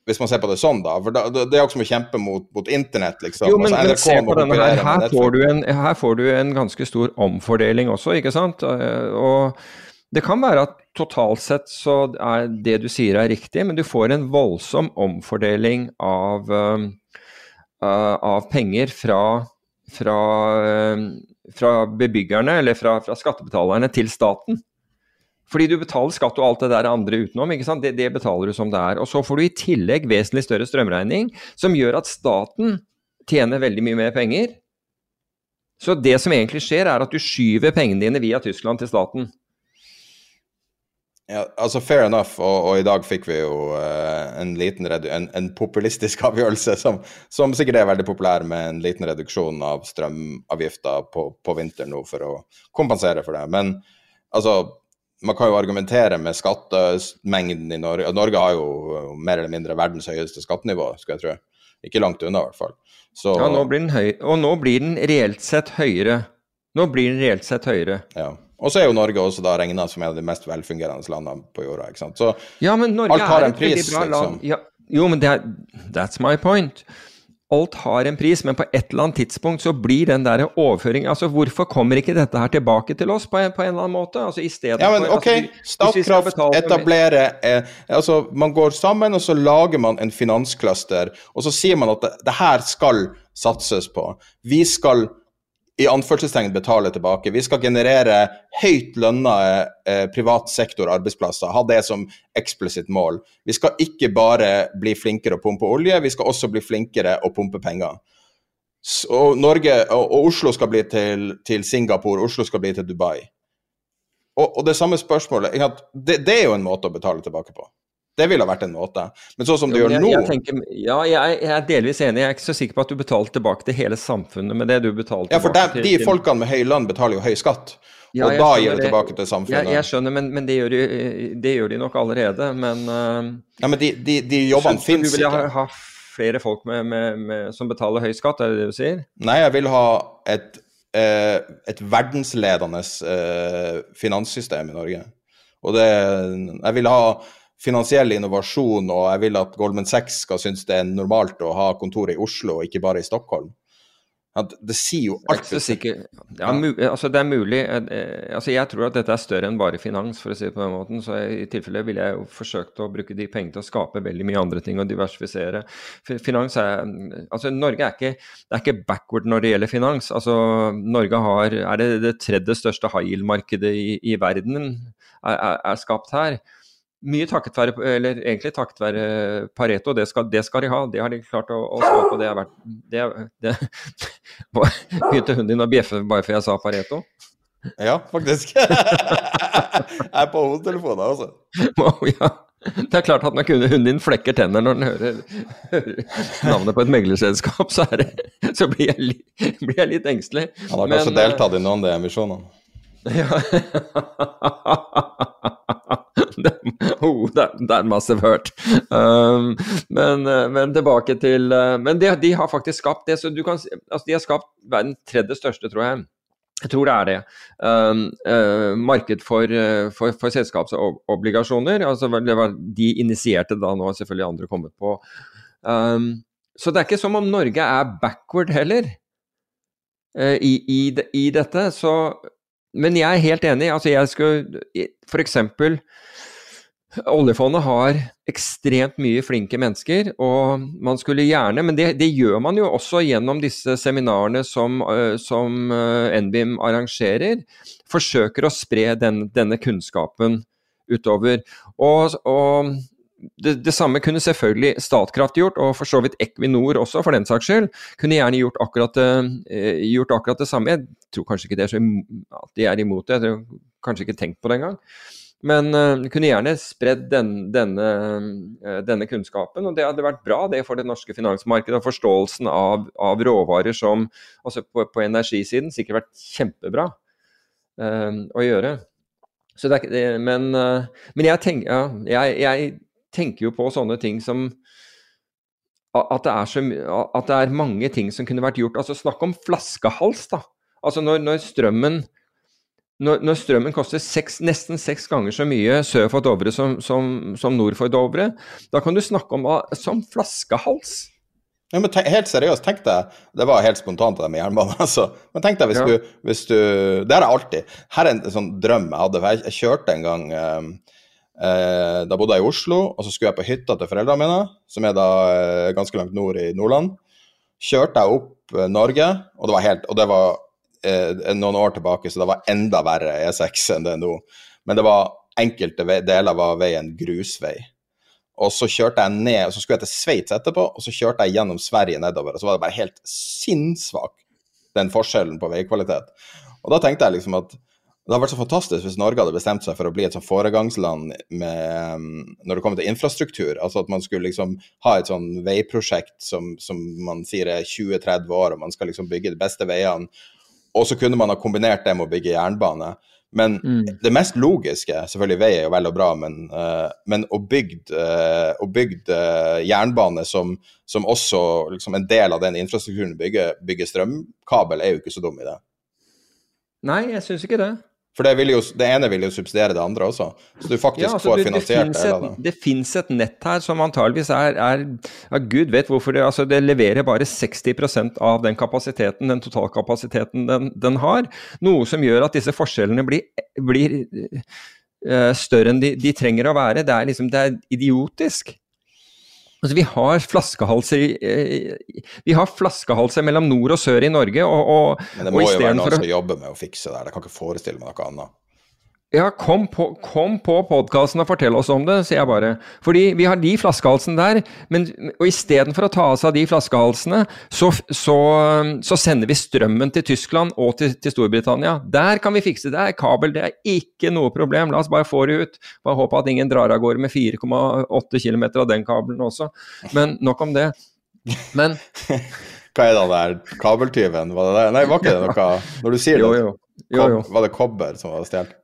Hvis man ser på det sånn, da. For da, Det er jo som å kjempe mot, mot internett, liksom. Jo, men, altså, men se på denne her. Her får, du en, her får du en ganske stor omfordeling også, ikke sant. Eh, og det kan være at totalt sett så er det du sier er riktig, men du får en voldsom omfordeling av, uh, av penger fra, fra, fra bebyggerne, eller fra, fra skattebetalerne, til staten. Fordi du betaler skatt og alt det der andre utenom. ikke sant? Det, det, betaler du som det er. Og så får du i tillegg vesentlig større strømregning, som gjør at staten tjener veldig mye mer penger. Så det som egentlig skjer, er at du skyver pengene dine via Tyskland til staten. Ja, altså Fair enough, og, og i dag fikk vi jo uh, en liten en, en, populistisk avgjørelse som, som, sikkert er veldig populær, med en liten reduksjon av strømavgifter på, på vinteren nå for å kompensere for det. Men altså, man kan jo argumentere med skattemengden i Norge. Norge har jo mer eller mindre verdens høyeste skattenivå, skal jeg tro. Ikke langt unna, i hvert fall. Så, ja, nå blir den høy, og nå blir den reelt sett høyere. Nå blir den reelt sett høyere. Ja. Og så er jo Norge også da regna som en av de mest velfungerende landene på jorda. ikke sant? Så ja, men Norge alt har en pris, liksom. Ja, jo, men det er, that's my point. Alt har en pris, men på et eller annet tidspunkt så blir den der overføringen altså Hvorfor kommer ikke dette her tilbake til oss på en, på en eller annen måte? Altså i stedet Ja, men OK, altså, Statkraft etablerer eh, Altså, man går sammen, og så lager man en finanscluster, og så sier man at det, det her skal satses på. Vi skal i anførselstegn betale tilbake. Vi skal generere høyt lønna eh, privat sektor arbeidsplasser, ha det som eksplisitt mål. Vi skal ikke bare bli flinkere å pumpe olje, vi skal også bli flinkere å pumpe penger. Og, Norge, og, og Oslo skal bli til, til, Singapore, Oslo skal bli til Dubai. Og, og det samme spørsmålet det, det er jo en måte å betale tilbake på. Det ville vært en måte. Men sånn som du gjør nå jeg tenker, Ja, jeg, jeg, er delvis enig. Jeg er ikke så sikker på at du betaler tilbake til hele samfunnet med det du betalte Ja, for der, de folkene med høy lønn betaler jo høy skatt. Ja, og da gir det tilbake til samfunnet. Jeg, jeg skjønner, men, men det, gjør de, det, gjør de, nok allerede. Men uh, Ja, men de, de, de jobbene fins ikke. Du vil ha, ha flere folk med, med, med, som betaler høy skatt, er det det du sier? Nei, jeg vil ha et, uh, et verdensledende uh, finanssystem i Norge. Og det Jeg vil ha finansiell innovasjon, og jeg vil at Goldman Sachs skal synes det er normalt å ha kontor i Oslo, og ikke bare i Stockholm. Det sier jo alt. Det er sikker. Ja, altså det er mulig. Eh, altså jeg tror at dette er større enn bare finans, for å si det på den måten. Så i tilfelle ville jeg jo forsøkt å bruke de pengene til å skape veldig mye andre ting og diversifisere. Finans er Altså Norge er ikke, er ikke backward når det gjelder finans. Altså Norge har, er det det tredje største high yield-markedet i, i, verden er, er, er skapt her. Mye takket være, eller egentlig takket være Pareto, det skal, det skal de ha. Det har de klart å, å skape. Det har vært det, det, Begynte hunden din å bjeffe bare fordi jeg sa Pareto? Ja, faktisk. jeg er på hovedtelefonen, altså. Oh, ja. Det er klart at når hunden din flekker tenner når den hører, hører navnet på et meglerselskap, så, det, så blir, jeg blir, jeg litt engstelig. Han har kanskje Men, deltatt i noen av de emisjonene? Ja. oh, that, that must have hurt. Um, men, uh, men, tilbake til uh, Men de, de, har faktisk skapt det. så du kan, altså De har skapt verdens tredje største, tror jeg. Jeg tror det er det. Um, uh, marked for, uh, for, for, selskapsobligasjoner. Altså, de initierte da, nå har selvfølgelig andre kommet på. Um, så det er ikke som om Norge er backward heller i, i, i, dette. Så, men jeg er helt enig. Altså, jeg skulle f.eks. Oljefondet har ekstremt mye flinke mennesker, og man skulle gjerne Men det, det gjør man jo også gjennom disse seminarene som, som NBIM arrangerer. Forsøker å spre den, denne kunnskapen utover. Og, og det, det, samme kunne selvfølgelig Statkraft gjort, og for så vidt Equinor også, for den saks skyld. Kunne gjerne gjort akkurat, uh, gjort akkurat det samme. Jeg tror kanskje ikke det er så at de er imot det, jeg har kanskje ikke tenkt på det engang. Men uh, kunne gjerne spredd den, denne, uh, denne, kunnskapen, og det hadde vært bra det for det norske finansmarkedet. Og forståelsen av, av råvarer som altså på, på, energisiden sikkert vært kjempebra uh, å gjøre. Det, men, men jeg, tenker, ja, jeg, jeg, tenker jo på sånne ting som at det, så, at det, er mange ting som kunne vært gjort. Altså Snakk om flaskehals, da. Altså når, når strømmen når, når, strømmen koster seks, nesten seks ganger så mye sør for Dovre som, som, som, nord for Dovre, da kan du snakke om som flaskehals. Ja, men tenk, Helt seriøst, tenk deg Det var helt spontant det med jernbane. altså. Men tenk deg hvis, ja. du, hvis du Det har jeg alltid. Her er en, sånn drøm jeg hadde. Jeg, jeg kjørte en gang eh, eh, Da bodde jeg i Oslo, og så skulle jeg på hytta til foreldrene mine, som er da eh, ganske langt nord i Nordland. Kjørte jeg opp eh, Norge, og det var helt Og det var eh, noen år tilbake, så det var enda verre E6 enn det er nå. Men det var enkelte deler var veien grusvei. Og så kjørte jeg ned, og så skulle jeg til Sveits etterpå, og så kjørte jeg gjennom Sverige nedover. Og så var det bare helt sinnssvak, den forskjellen på veikvalitet. Og da tenkte jeg liksom at Det hadde vært så fantastisk hvis Norge hadde bestemt seg for å bli et sånn foregangsland med, um, når det kommer til infrastruktur. Altså at man skulle liksom ha et sånn veiprosjekt som, som man sier er 20-30 år, og man skal liksom bygge de beste veiene. Og så kunne man ha kombinert det med å bygge jernbane. Men Mm. det mest logiske Selvfølgelig vei er jo vel og bra, men, uh, men å bygge uh, bygd uh, jernbane som, som også liksom en del av den infrastrukturen bygger, bygger strømkabel, er jo ikke så dum i det. Nei, jeg syns ikke det. For det, jo, det ene vil jo subsidiere det andre også. Så du faktisk Ja, altså, får det, finansiert det. et, det. finnes et nett her som antageligvis er, er ja, Gud vet hvorfor det altså Det leverer bare 60% av den kapasiteten, den totalkapasiteten den, den har. Noe som gjør at disse forskjellene blir, blir uh, større enn de, de trenger å være. Det er liksom det er idiotisk. Altså, vi har flaskehalser eh, Vi har flaskehalser mellom nord og sør i Norge, og, og, Men det og må jo være noen å- som jobber med å fikse det her. Jeg kan ikke forestille meg noe annet. Ja, kom på, kom på podkasten og fortell oss om det, sier jeg bare. Fordi vi har de flaskehalsene der, men, og istedenfor å ta oss av de flaskehalsene, så, så, så sender vi strømmen til Tyskland og til, til Storbritannia. Der kan vi fikse det. Er kabel, det er ikke noe problem. La oss bare få det ut. Bare håpe at ingen drar av gårde med 4,8 km av den kabelen også. Men nok om det. Men Hva er det der kabeltyven? Var det det? Nei, var ikke det noe Når du sier det, jo. jo, jo. var det kobber som var stjålet?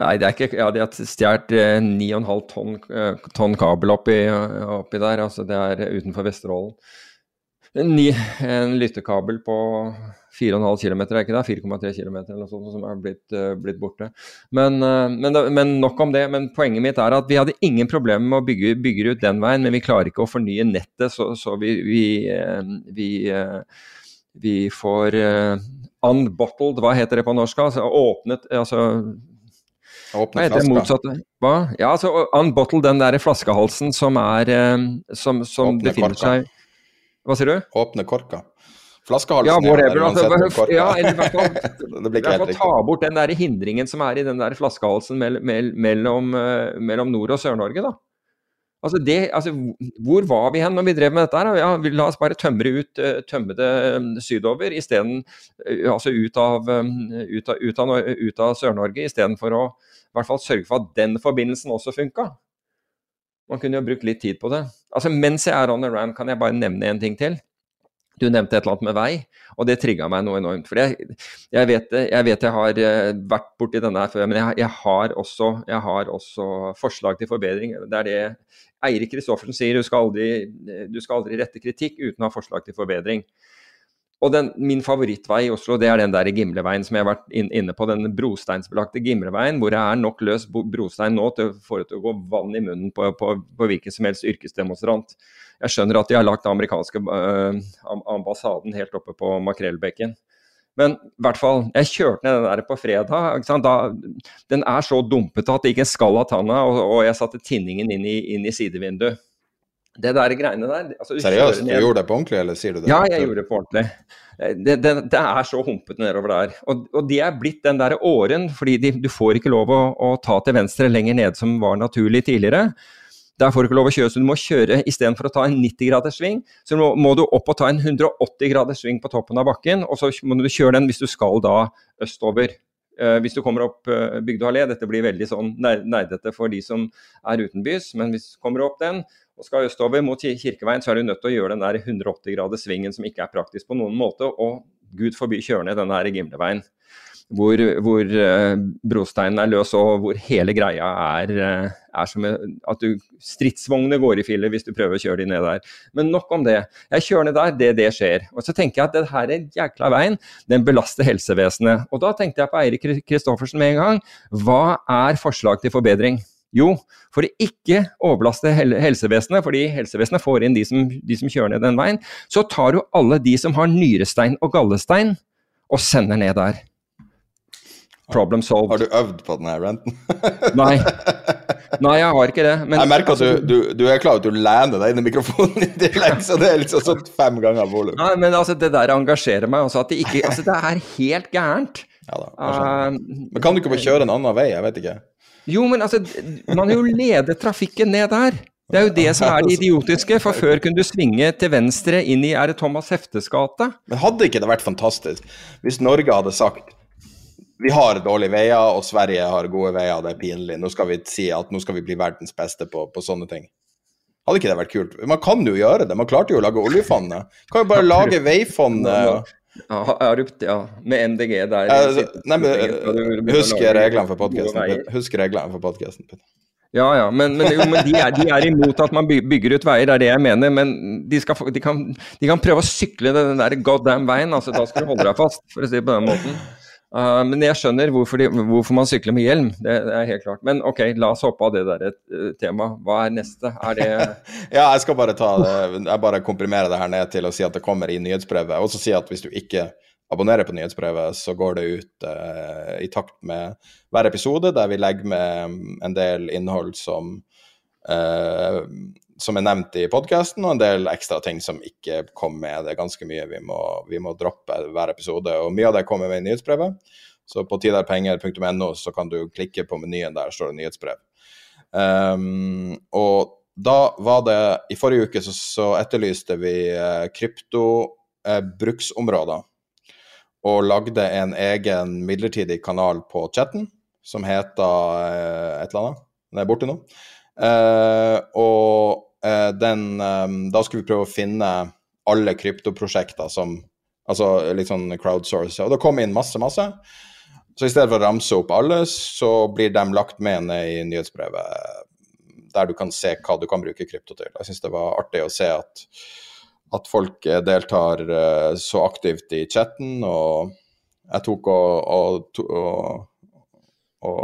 Nei, det er ikke Ja, de har stjålet eh, 9,5 tonn, eh, tonn kabel oppi, oppi der. Altså, det er utenfor Vesterålen. En, ny, en lyttekabel på 4,5 km, er ikke det? 4,3 km eller noe sånt som er blitt, eh, blitt borte. Men, eh, men, men nok om det. Men poenget mitt er at vi hadde ingen problemer med å bygge, bygge ut den veien, men vi klarer ikke å fornye nettet, så, så vi, vi, eh, vi, eh, vi får eh, unbottled, hva heter det på norsk? Altså, åpnet altså Åpne flaska. det motsatte? Hva? Ja, altså unbottle den der flaskehalsen som er eh, Som, som befinner korka. seg Hva sier du? Åpne korka. Flaskehalsen Ja, er whatever. der Altså, uansett bare, korka. ja, eller i hvert fall, det blir i ikke helt riktig. ta bort den der hindringen som er i den der flaskehalsen mell, mell, mellom, eh, mellom Nord- og Sør-Norge, da. Altså det, altså, hvor var vi hen når vi drev med dette? her? Ja, vi- la oss bare tømre, ut, eh, tømme det eh, sydover, isteden stedet altså ut av, ut av, ut av, ut av Sør-Norge, istedenfor å i hvert fall sørge for at den forbindelsen også funka. Man kunne jo brukt litt tid på det. Altså Mens jeg er on the run, kan jeg bare nevne en ting til. Du nevnte et eller annet med vei, og det trigga meg noe enormt. For jeg, jeg, vet, jeg vet jeg har eh, vært borti denne her før, men jeg, jeg, har også, jeg har også forslag til forbedring. Det er det Eirik Kristoffersen sier, du skal, aldri, du skal aldri rette kritikk uten å ha forslag til forbedring. Og den, min favorittvei i Oslo, det er den der Gimleveien som jeg har vært in, inne på, den brosteinsbelagte Gimleveien, hvor det er nok løs brostein nå til å få til å gå vann i munnen på, på, på hvilken som helst yrkesdemonstrant. Jeg skjønner at de har lagt den amerikanske øh, ambassaden helt oppe på Makrellbekken. Men i hvert fall, jeg kjørte ned den der på fredag. Da, den er så dumpete at det ikke er skall av tanna, og, og jeg satte tinningen inn i, inn i sidevinduet. Det der greiene der altså, Seriøst, du gjorde det på ordentlig, eller sier du det? ja, jeg gjorde det på ordentlig. Det, det, det er så humpete nedover der. Og, og det er blitt den der åren, fordi de, du får ikke lov å, å ta til venstre lenger ned som var naturlig tidligere. Der får du ikke lov å kjøre, så du må kjøre istedenfor å ta en 90-graders sving, så må, må du opp og ta en 180-graders sving på toppen av bakken, og så må du kjøre den hvis du skal da østover. Uh, hvis du kommer opp uh, Bygdø allé, dette blir veldig sånn nerdete for de som er utenbys, men hvis du kommer opp den og skal østover mot Kirkeveien, så er du nødt til å gjøre den der 180-graders svingen som ikke er praktisk på noen måte, og gud forby kjøre ned den der Gimleveien. Hvor, hvor eh, brosteinen er løs og hvor hele greia er, eh, er som at du stridsvognene går i filler hvis du prøver å kjøre de ned der. Men nok om det. Jeg kjører ned der, det, det skjer. Og så tenker jeg at det her er jækla veien, den belaster helsevesenet. Og da tenkte jeg på Eirik Kristoffersen med en gang. Hva er forslag til forbedring? Jo, for å ikke overbelaste helsevesenet, fordi helsevesenet får inn de som, de som kjører ned den veien, så tar du alle de som har nyrestein og gallestein, og sender ned der. Problem solved. Har du øvd på denne renten? Nei. Nei, jeg har ikke det. Men, jeg merker at altså, du, du, du er klar over at du lener deg inn i mikrofonen i tillegg, så det er liksom sånn fem ganger volum. Nei, men altså, det der engasjerer meg Altså, At det ikke Altså, det er helt gærent. Ja da. Uh, Men kan du ikke bare kjøre en annen vei? Jeg vet ikke. Jo, men altså, man har jo ledet trafikken ned der. Det er jo det som er det idiotiske, for før kunne du svinge til venstre inn i Er det Thomas Heftes gate? Men hadde ikke det vært fantastisk hvis Norge hadde sagt vi har dårlige veier, og Sverige har gode veier, det er pinlig. Nå skal vi si at nå skal vi bli verdens beste på, på sånne ting. Hadde ikke det vært kult? Man kan jo gjøre det. Man klarte jo å lage oljefondet. Kan jo bare lage veifondet. Ja, ja, med MDG der. Ja, nei, men, husk reglene for podkasten. Husk reglene for podkasten. Ja, ja, men, men, jo, men de, er, de, er, imot at man bygger ut veier, det er det jeg mener. Men de, skal, de, kan, de kan, prøve å sykle den der goddamn veien. altså Da skal du holde deg fast, for å si det på den måten. Uh, men jeg skjønner hvorfor, hvorfor, man sykler med hjelm, det, det, er helt klart. Men ok, la oss hoppe av det der uh, temaet. Hva er neste? Er det Ja, jeg skal bare ta det, jeg bare komprimerer det her ned til å si at det kommer i nyhetsbrevet. Og så si at hvis du ikke abonnerer på nyhetsbrevet, så går det ut uh, i takt med hver episode, der vi legger med en del innhold som som er nevnt i podkasten, og en del ekstra ting som ikke kom med. Det er ganske mye vi må, vi må droppe hver episode, og mye av det kommer med i nyhetsbrevet. Så på tiderpenger.no så kan du klikke på menyen, der står det nyhetsbrev. Um, og da var det I forrige uke så, så etterlyste vi kryptobruksområder. eh, og lagde en egen midlertidig kanal på chatten som heter eh, et eller annet. Den er borte nå. Uh, og den um, Da skulle vi prøve å finne alle kryptoprosjekter som Altså litt sånn crowdsource. Og det kom inn masse, masse. Så i stedet for å ramse opp alle, så blir de lagt med ned i nyhetsbrevet der du kan se hva du kan bruke krypto til. Jeg syns det var artig å se at, at folk deltar så aktivt i chatten, og jeg tok og, og, og, og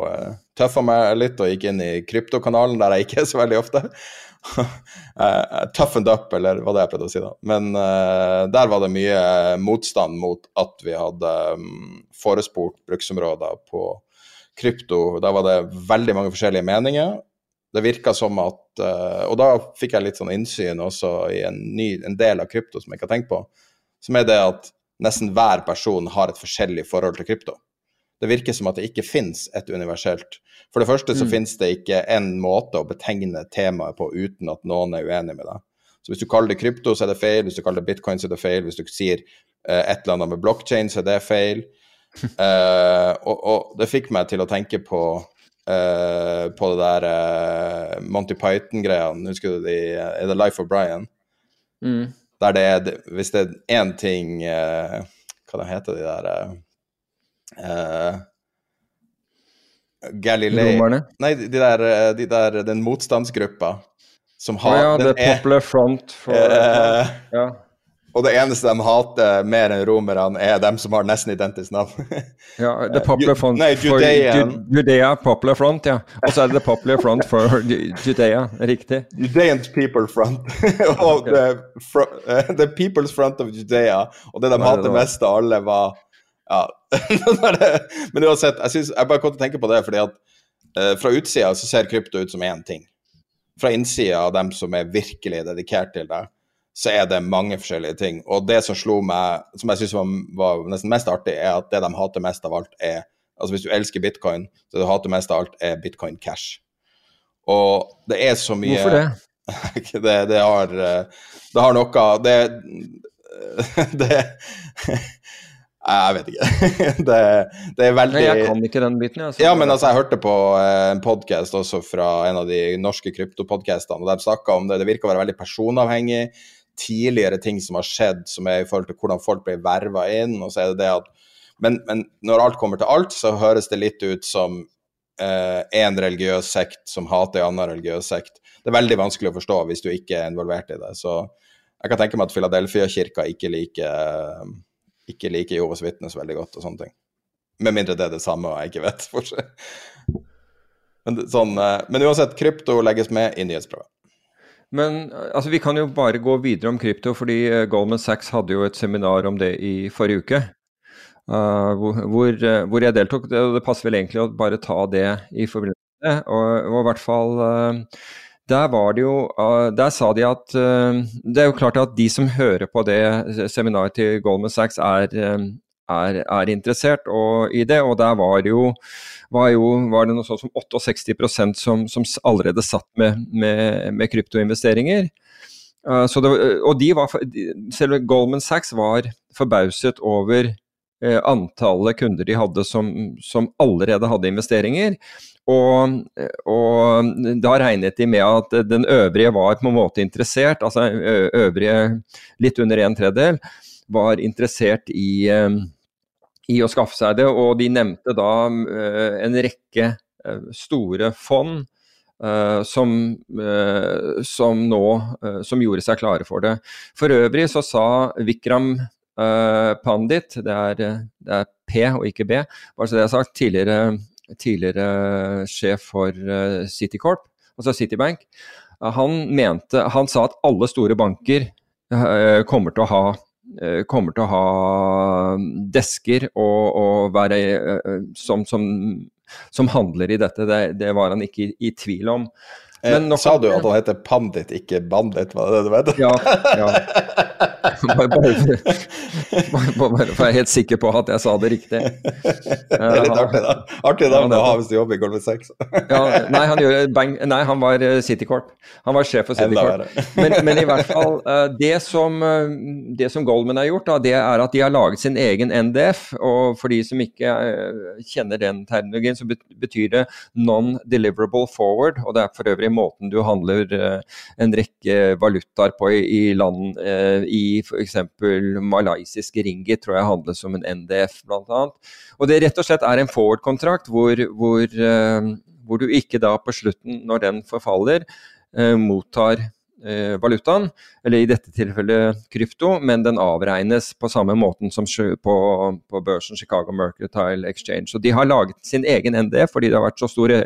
tøffa meg litt og gikk inn i kryptokanalen, der jeg ikke er så veldig ofte. Uh, toughened up, eller hva det jeg prøvde å si da. Men uh, der var det mye motstand mot at vi hadde um, forespurt bruksområder på krypto. Da var det veldig mange forskjellige meninger. Det virka som at uh, Og da fikk jeg litt sånn innsyn også i en, ny, en del av krypto som jeg ikke har tenkt på, som er det at nesten hver person har et forskjellig forhold til krypto. Det virker som at det ikke finnes et universelt For det første så mm. finnes det ikke en måte å betegne temaet på uten at noen er uenig med deg. Så hvis du kaller det krypto, så er det feil. Hvis du kaller det bitcoin, så er det feil. Hvis du sier uh, et eller annet med blockchain, så er det feil. Uh, og, og, det fikk meg til å tenke på uh, på det der Monty Python-greiene. Husker du de Er det Life of Brian? Mm. Der det er Hvis det er én ting Hva det heter de der uh, Galilei Romerne? Nei, de der, eh, de der, den motstandsgruppa som har oh, ja, The Popular Front for uh, ja. Og det eneste de hater mer enn romerne, er dem som har nesten identisk navn. ja, The Popular Front Nei, Judean. for Judea Popular Front, ja. Og så er det The Popular Front for Judea, riktig. Judean People Front. og okay. the, uh, the, People's Front of Judea. Og det de hater mest av alle, var ja. Men uansett, jeg, synes, jeg bare kom til å tenke på det fordi at uh, fra utsida så ser krypto ut som én ting. Fra innsida av dem som er virkelig dedikert til det, så er det mange forskjellige ting. Og det som slo meg, som jeg syns var, var, nesten mest artig, er at det de hater mest av alt, er Altså hvis du elsker bitcoin, så det du hater mest av alt, er bitcoin cash. Og det er så mye Hvorfor det? det, det, har, eh, det har noe Det, det jeg vet ikke. det, det, er veldig Jeg kan ikke den biten. Altså. Ja, men altså, jeg hørte på eh, en podkast også fra en av de norske kryptopodkastene, og de snakka om det. Det virker å være veldig personavhengig. Tidligere ting som har skjedd som er i forhold til hvordan folk blir verva inn. og så er det det at men, men, når alt kommer til alt, så høres det litt ut som én eh, religiøs sekt som hater en annen religiøs sekt. Det er veldig vanskelig å forstå hvis du ikke er involvert i det. Så jeg kan tenke meg at Philadelphia-kirka ikke liker ikke liker Jehovas vitner så veldig godt og sånne ting. Med mindre det er det samme og jeg ikke vet. For seg. Men, sånn, eh, men uansett, krypto legges med i nyhetsprøven. Men altså, vi kan jo bare gå videre om krypto, fordi eh, Goldman Sachs hadde jo et seminar om det i forrige uke. Uh, hvor, hvor, jeg deltok. Det, det passer vel egentlig å bare ta det i forbindelse med det. Og, og i hvert fall uh, der jo uh, Der sa de at uh, Det er jo klart at de som hører på det seminaret til Goldman Sachs, er, uh, er, er interessert og, i det. Og der var jo, var, jo, var det noe sånt som 68% som, som allerede satt med, med, med kryptoinvesteringer. Det, og de var, selve Goldman Sachs var forbauset over antallet kunder de hadde som, som allerede hadde investeringer. Og, og, da regnet de med at den øvrige var på en måte interessert, altså øvrige litt under en tredjedel, var interessert i, i, å skaffe seg det. Og de nevnte da en rekke store fond. Uh, som, uh, som, nå uh, som gjorde seg klare for det. For øvrig så sa Vikram Pandit, det er, det er, P og ikke B, bare så det er sagt, tidligere tidligere sjef for eh, Citicorp, altså Citibank, han, mente, han sa at alle store banker eh, kommer til å ha eh, til å ha desker og, og være som, som, som, handler i dette. Det, det var han ikke i, i tvil om. Men, sa du at han heter Pandit, ikke Bandit? Var det det du mente? Ja. ja. bare, bare, bare, for jeg er helt sikker på at jeg sa det riktig. Det er litt artig, da. Artig navn å ha hvis du jobber i Goldman Sachs. ja, nei, han bang, nei, han var eh, Citycorp. Han var sjef for Citycorp. Men, men i hvert fall, eh, det som, eh, det som, Goldman har gjort, da, det er at de har laget sin egen NDF. Og for de som ikke kjenner den terminologien, så betyr det non-deliverable forward. Og det er for øvrig måten du handler en rekke valutaer på i, i land i f.eks. malaysiske ringgit, tror jeg handles som en NDF bl.a. Og det rett og slett er en forward-kontrakt hvor, hvor, uh, hvor, du ikke da på slutten, når den forfaller, mottar valutaen, eller i dette tilfellet krypto, men den avregnes på samme måten som på, på børsen Chicago Mercantile Exchange. Så de har laget sin egen ND fordi det har vært så store,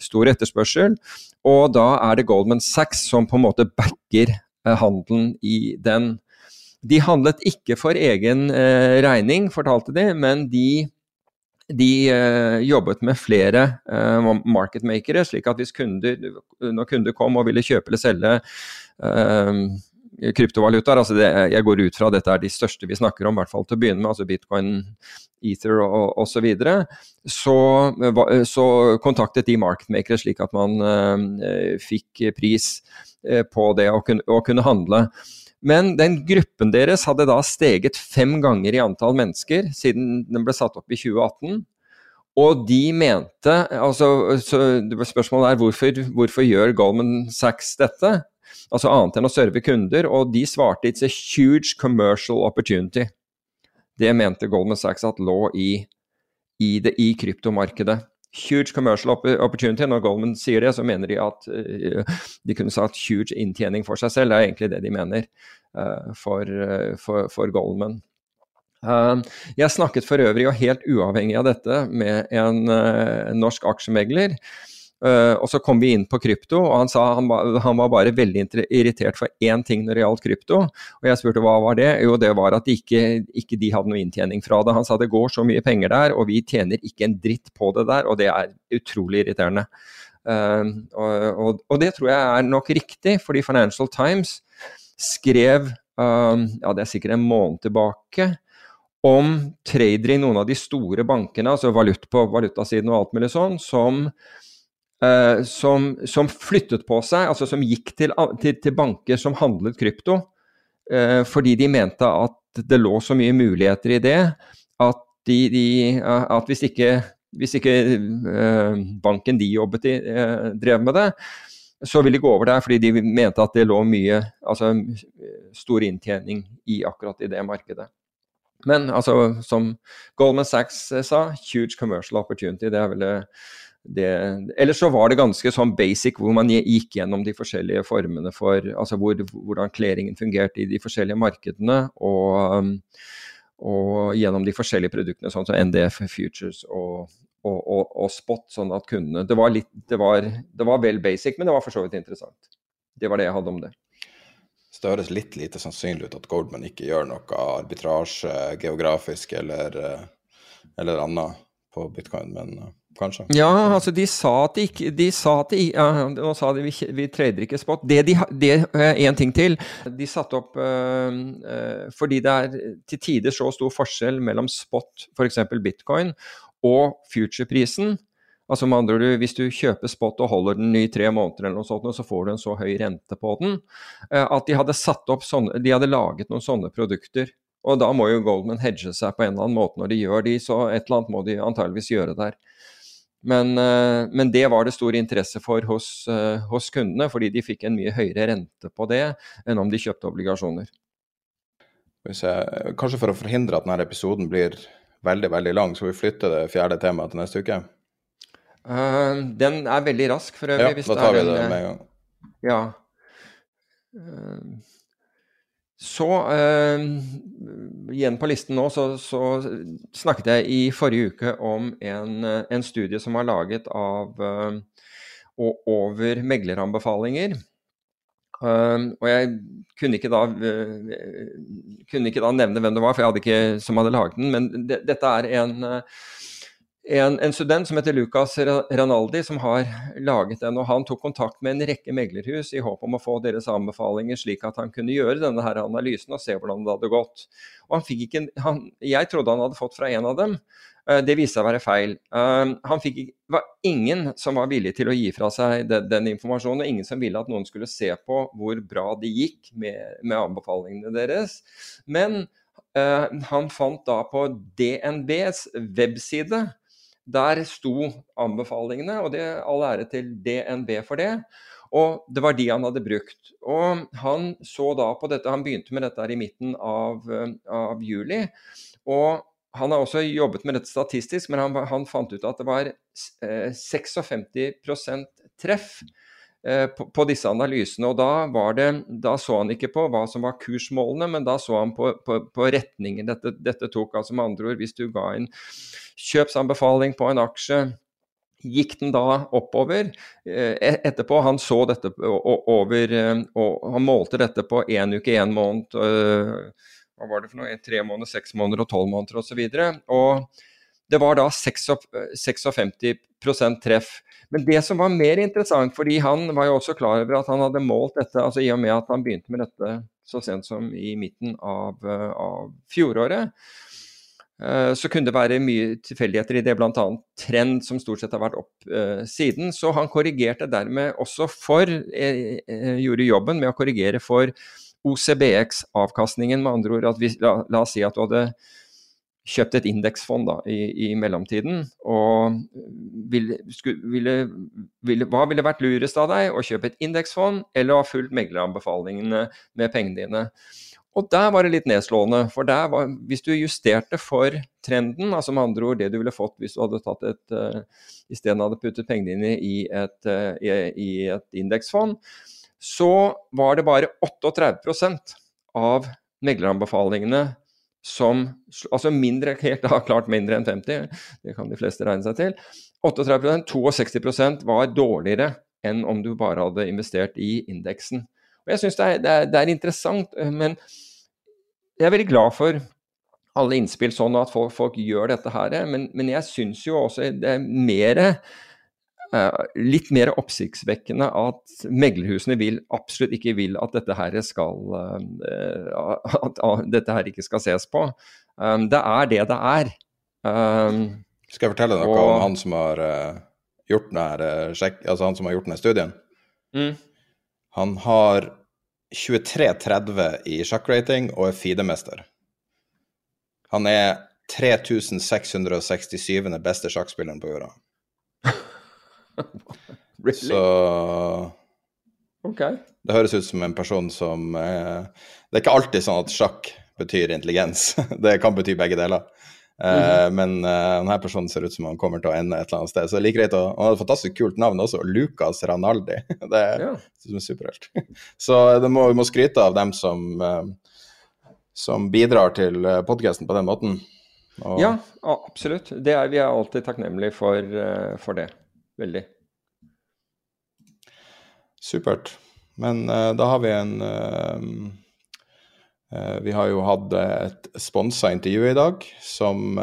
stor etterspørsel. Og da er det Goldman Sachs som på en måte backer handelen i den. De handlet ikke for egen eh, regning, fortalte de, men de, de eh, jobbet med flere eh, marketmakere, slik at hvis kunder, når kunder kom og ville kjøpe eller selge eh, kryptovalutaer, altså det, jeg går ut fra at dette er de største vi snakker om, i hvert fall til å begynne med, altså bitcoin, ether og osv., så, videre, så, så kontaktet de marketmakere slik at man fikk pris på det å kunne, å kunne handle. Men den gruppen deres hadde da steget fem ganger i antall mennesker siden den ble satt opp i 2018. Og de mente altså, Spørsmålet er hvorfor, hvorfor gjør Goldman Sachs dette? Altså annet enn å serve kunder. Og de svarte it's a huge commercial opportunity. Det mente Goldman Sachs at lå i, i, det, i kryptomarkedet. Huge commercial opportunity. Når Goldman sier det, så mener de at uh, de kunne sagt huge inntjening for seg selv. Det er egentlig det de mener uh, for, uh, for, for, Goldman. jeg snakket for øvrig, og helt uavhengig av dette, med en norsk aksjemegler Uh, og så kom vi inn på krypto, og han sa han han var bare veldig irritert for én ting når det gjaldt krypto. Og jeg spurte hva var det? Jo, det var at ikke, ikke de hadde noe inntjening fra det. Han sa det går så mye penger der, og vi tjener ikke en dritt på det der, og det er utrolig irriterende. Uh, og, og, og, det tror jeg er nok riktig, fordi Financial Times skrev, uh, ja det er sikkert en måned tilbake, om tradere i noen av de store bankene, altså valut på valutasiden og alt mulig sånn, som Uh, som, som, flyttet på seg, altså som gikk til, til, til banker som handlet krypto, uh, fordi de mente at det lå så mye muligheter i det at, de, de, uh, at hvis ikke, hvis ikke banken de jobbet i, drev med det, så ville de gå over der fordi de mente at det lå mye, altså stor inntjening i akkurat i det markedet. Men altså, som Goldman Sachs sa, huge commercial opportunity. Det er vel det det, Ellers så var det ganske sånn basic hvor man gikk gjennom de forskjellige formene for altså hvor, hvordan klæringen fungerte i de forskjellige markedene, og, og, gjennom de forskjellige produktene, sånn som NDF, Futures og, og, og Spot, sånn at kundene det var, litt, det, var, det var, vel basic, men det var for så vidt interessant. Det var det jeg hadde om det. Det høres litt lite sannsynlig ut at Goldman ikke gjør noe arbitrasje geografisk eller, eller annet på bitcoin, men uh, kanskje? Ja, altså de sa at de ikke de sa at de, ja, Nå sa de vi, vi trader ikke spot. Det de det, En ting til. De satte opp uh, Fordi det er til tider så stor forskjell mellom spot, f.eks. bitcoin, og future-prisen. Altså med andre ord, Hvis du kjøper spot og holder den i tre måneder, eller noe sånt, så får du en så høy rente på den at de hadde, satt opp sånne, de hadde laget noen sånne produkter Og da må jo Goldman hedge seg på en eller annen måte når de gjør de, så et eller annet må de antageligvis gjøre der. Men, eh, men, det var det stor interesse for hos, eh, hos, kundene, fordi de fikk en mye høyere rente på det enn om de kjøpte obligasjoner. Kanskje for å forhindre at denne episoden blir veldig veldig lang, skal vi flytte det fjerde temaet til neste uke? Uh, den er veldig rask for øvrig. Ja, da tar vi det med en gang. Ja. Uh, så uh, igjen på listen nå, så, så, snakket jeg i forrige uke om en, en studie som var laget av uh, over megleranbefalinger. Uh, og jeg kunne ikke, da, kunne ikke da nevne hvem det var, for jeg hadde ikke som hadde laget den. Men de, dette er en en, en, student som heter Lucas Ranaldi, som har laget den. og Han tok kontakt med en rekke meglerhus i håp om å få deres anbefalinger, slik at han kunne gjøre denne her analysen og se hvordan det hadde gått. Og han Jeg trodde han hadde fått fra en av dem. Uh, det viste seg å være feil. Uh, han fikk, var ingen som var villig til å gi fra seg den, den, informasjonen, og ingen som ville at noen skulle se på hvor bra det gikk med, med anbefalingene deres. Men uh, han fant da på DNBs webside der sto anbefalingene, og det all ære til DNB for det. Og det var de han hadde brukt. Og han så da på dette, han begynte med dette her i midten av, eh, av juli. Og han har også jobbet med dette statistisk, men han, han fant ut at det var eh, 56 treff på, på, disse analysene. Og da, det, da, så han ikke på hva som var kursmålene, men da så han på, på, på retningen dette, dette, tok. Altså med andre ord, hvis du ga en kjøpsanbefaling på en aksje. Gikk den da oppover? Eh, e-, etterpå, han så dette over eh, og Han målte dette på én uke, én måned, eh, hva var det for noe, tre måneder, seks måneder og tolv måneder osv. Og, så det var da 56% treff. Men det som var mer interessant, fordi han var jo også klar over at han hadde målt dette, altså i og med at han begynte med dette så sent som i midten av, av fjoråret, Eh, så kunne det være mye tilfeldigheter i det, bl.a. trend som stort sett har vært opp eh, siden. Så han korrigerte dermed også for, eh, eh gjorde jobben med å korrigere for OCBX-avkastningen. Med andre ord at vi, la, la, oss si at du hadde kjøpt et indeksfond da, i, i, mellomtiden. Og ville, ville, ville, hva ville vært lurest av deg? Å kjøpe et indeksfond eller å ha fulgt megleranbefalingene med pengene dine? Og der var det litt nedslående. For var, hvis du justerte for trenden, altså med andre ord det du ville fått hvis du hadde tatt et uh, isteden hadde puttet pengene dine i et, uh, et indeksfond, så var det bare 38% av megleranbefalingene som Altså mindre, helt klart mindre enn 50, det kan de fleste regne seg til. 38% 62% var dårligere enn om du bare hadde investert i indeksen. Og Jeg syns det, det, det, er interessant, eh, men jeg er veldig glad for alle innspill sånn at folk, folk gjør dette her. Men, men jeg syns jo også det er mer litt mer oppsiktsvekkende at meglerhusene vil, absolutt ikke vil at dette her skal uh, at, dette her ikke skal ses på. Um, det er det det er. Skal jeg fortelle noe og, om han som har gjort denne, altså han som har gjort denne studien? Mm. Han har 23-30 i sjakkrating og er FIDE-mester. Han er 3667. beste sjakkspilleren på jorda. really? Så okay. Det høres ut som en person som eh, Det er ikke alltid sånn at sjakk betyr intelligens. det kan bety begge deler. Uh, Men eh, denne personen ser ut som han kommer til å ende et eller annet sted. Så det er like greit å, Han hadde et fantastisk kult navn også, Lucas Ranaldi. Det er, ja. er superhelt. Så må, vi må skryte av dem som, uh, som bidrar til podkasten på den måten. Og... Ja, absolutt. Er, vi er alltid takknemlige for, for, det. Veldig. Supert. Men da har vi en Eh, vi har jo hatt et sponsa intervju i dag som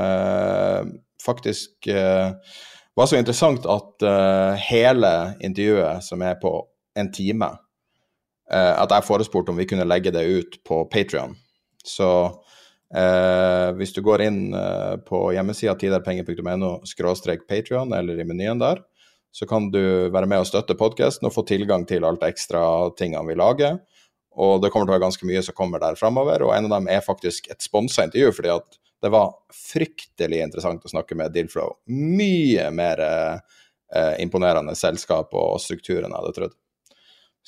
faktisk var så interessant at hele intervjuet, som er på en time, at jeg forespurte om vi kunne legge det ut på Patrion. Så hvis du går inn på hjemmesida tiderpenger.no skråstrek Patrion, eller i menyen der, så kan du være med og støtte podkasten og få tilgang til alt ekstra tingene vi lager. Og det kommer til å være ganske mye som kommer der framover, og en av dem er faktisk et sponsa intervju, fordi at det var fryktelig interessant å snakke med Dealflow. Mye mer eh, imponerende selskap og struktur enn jeg hadde trodd.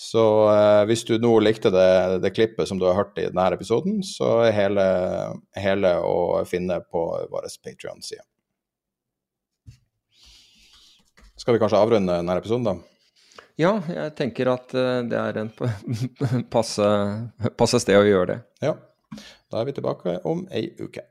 Så eh, hvis du nå likte det, det, klippet som du har hørt i denne episoden, så er hele, hele å finne på vår Patrion-side. Skal vi kanskje avrunde denne episoden, da? Ja, jeg tenker at eh, det er en passe, passe sted å gjøre det. Ja. Da er vi tilbake om ei uke.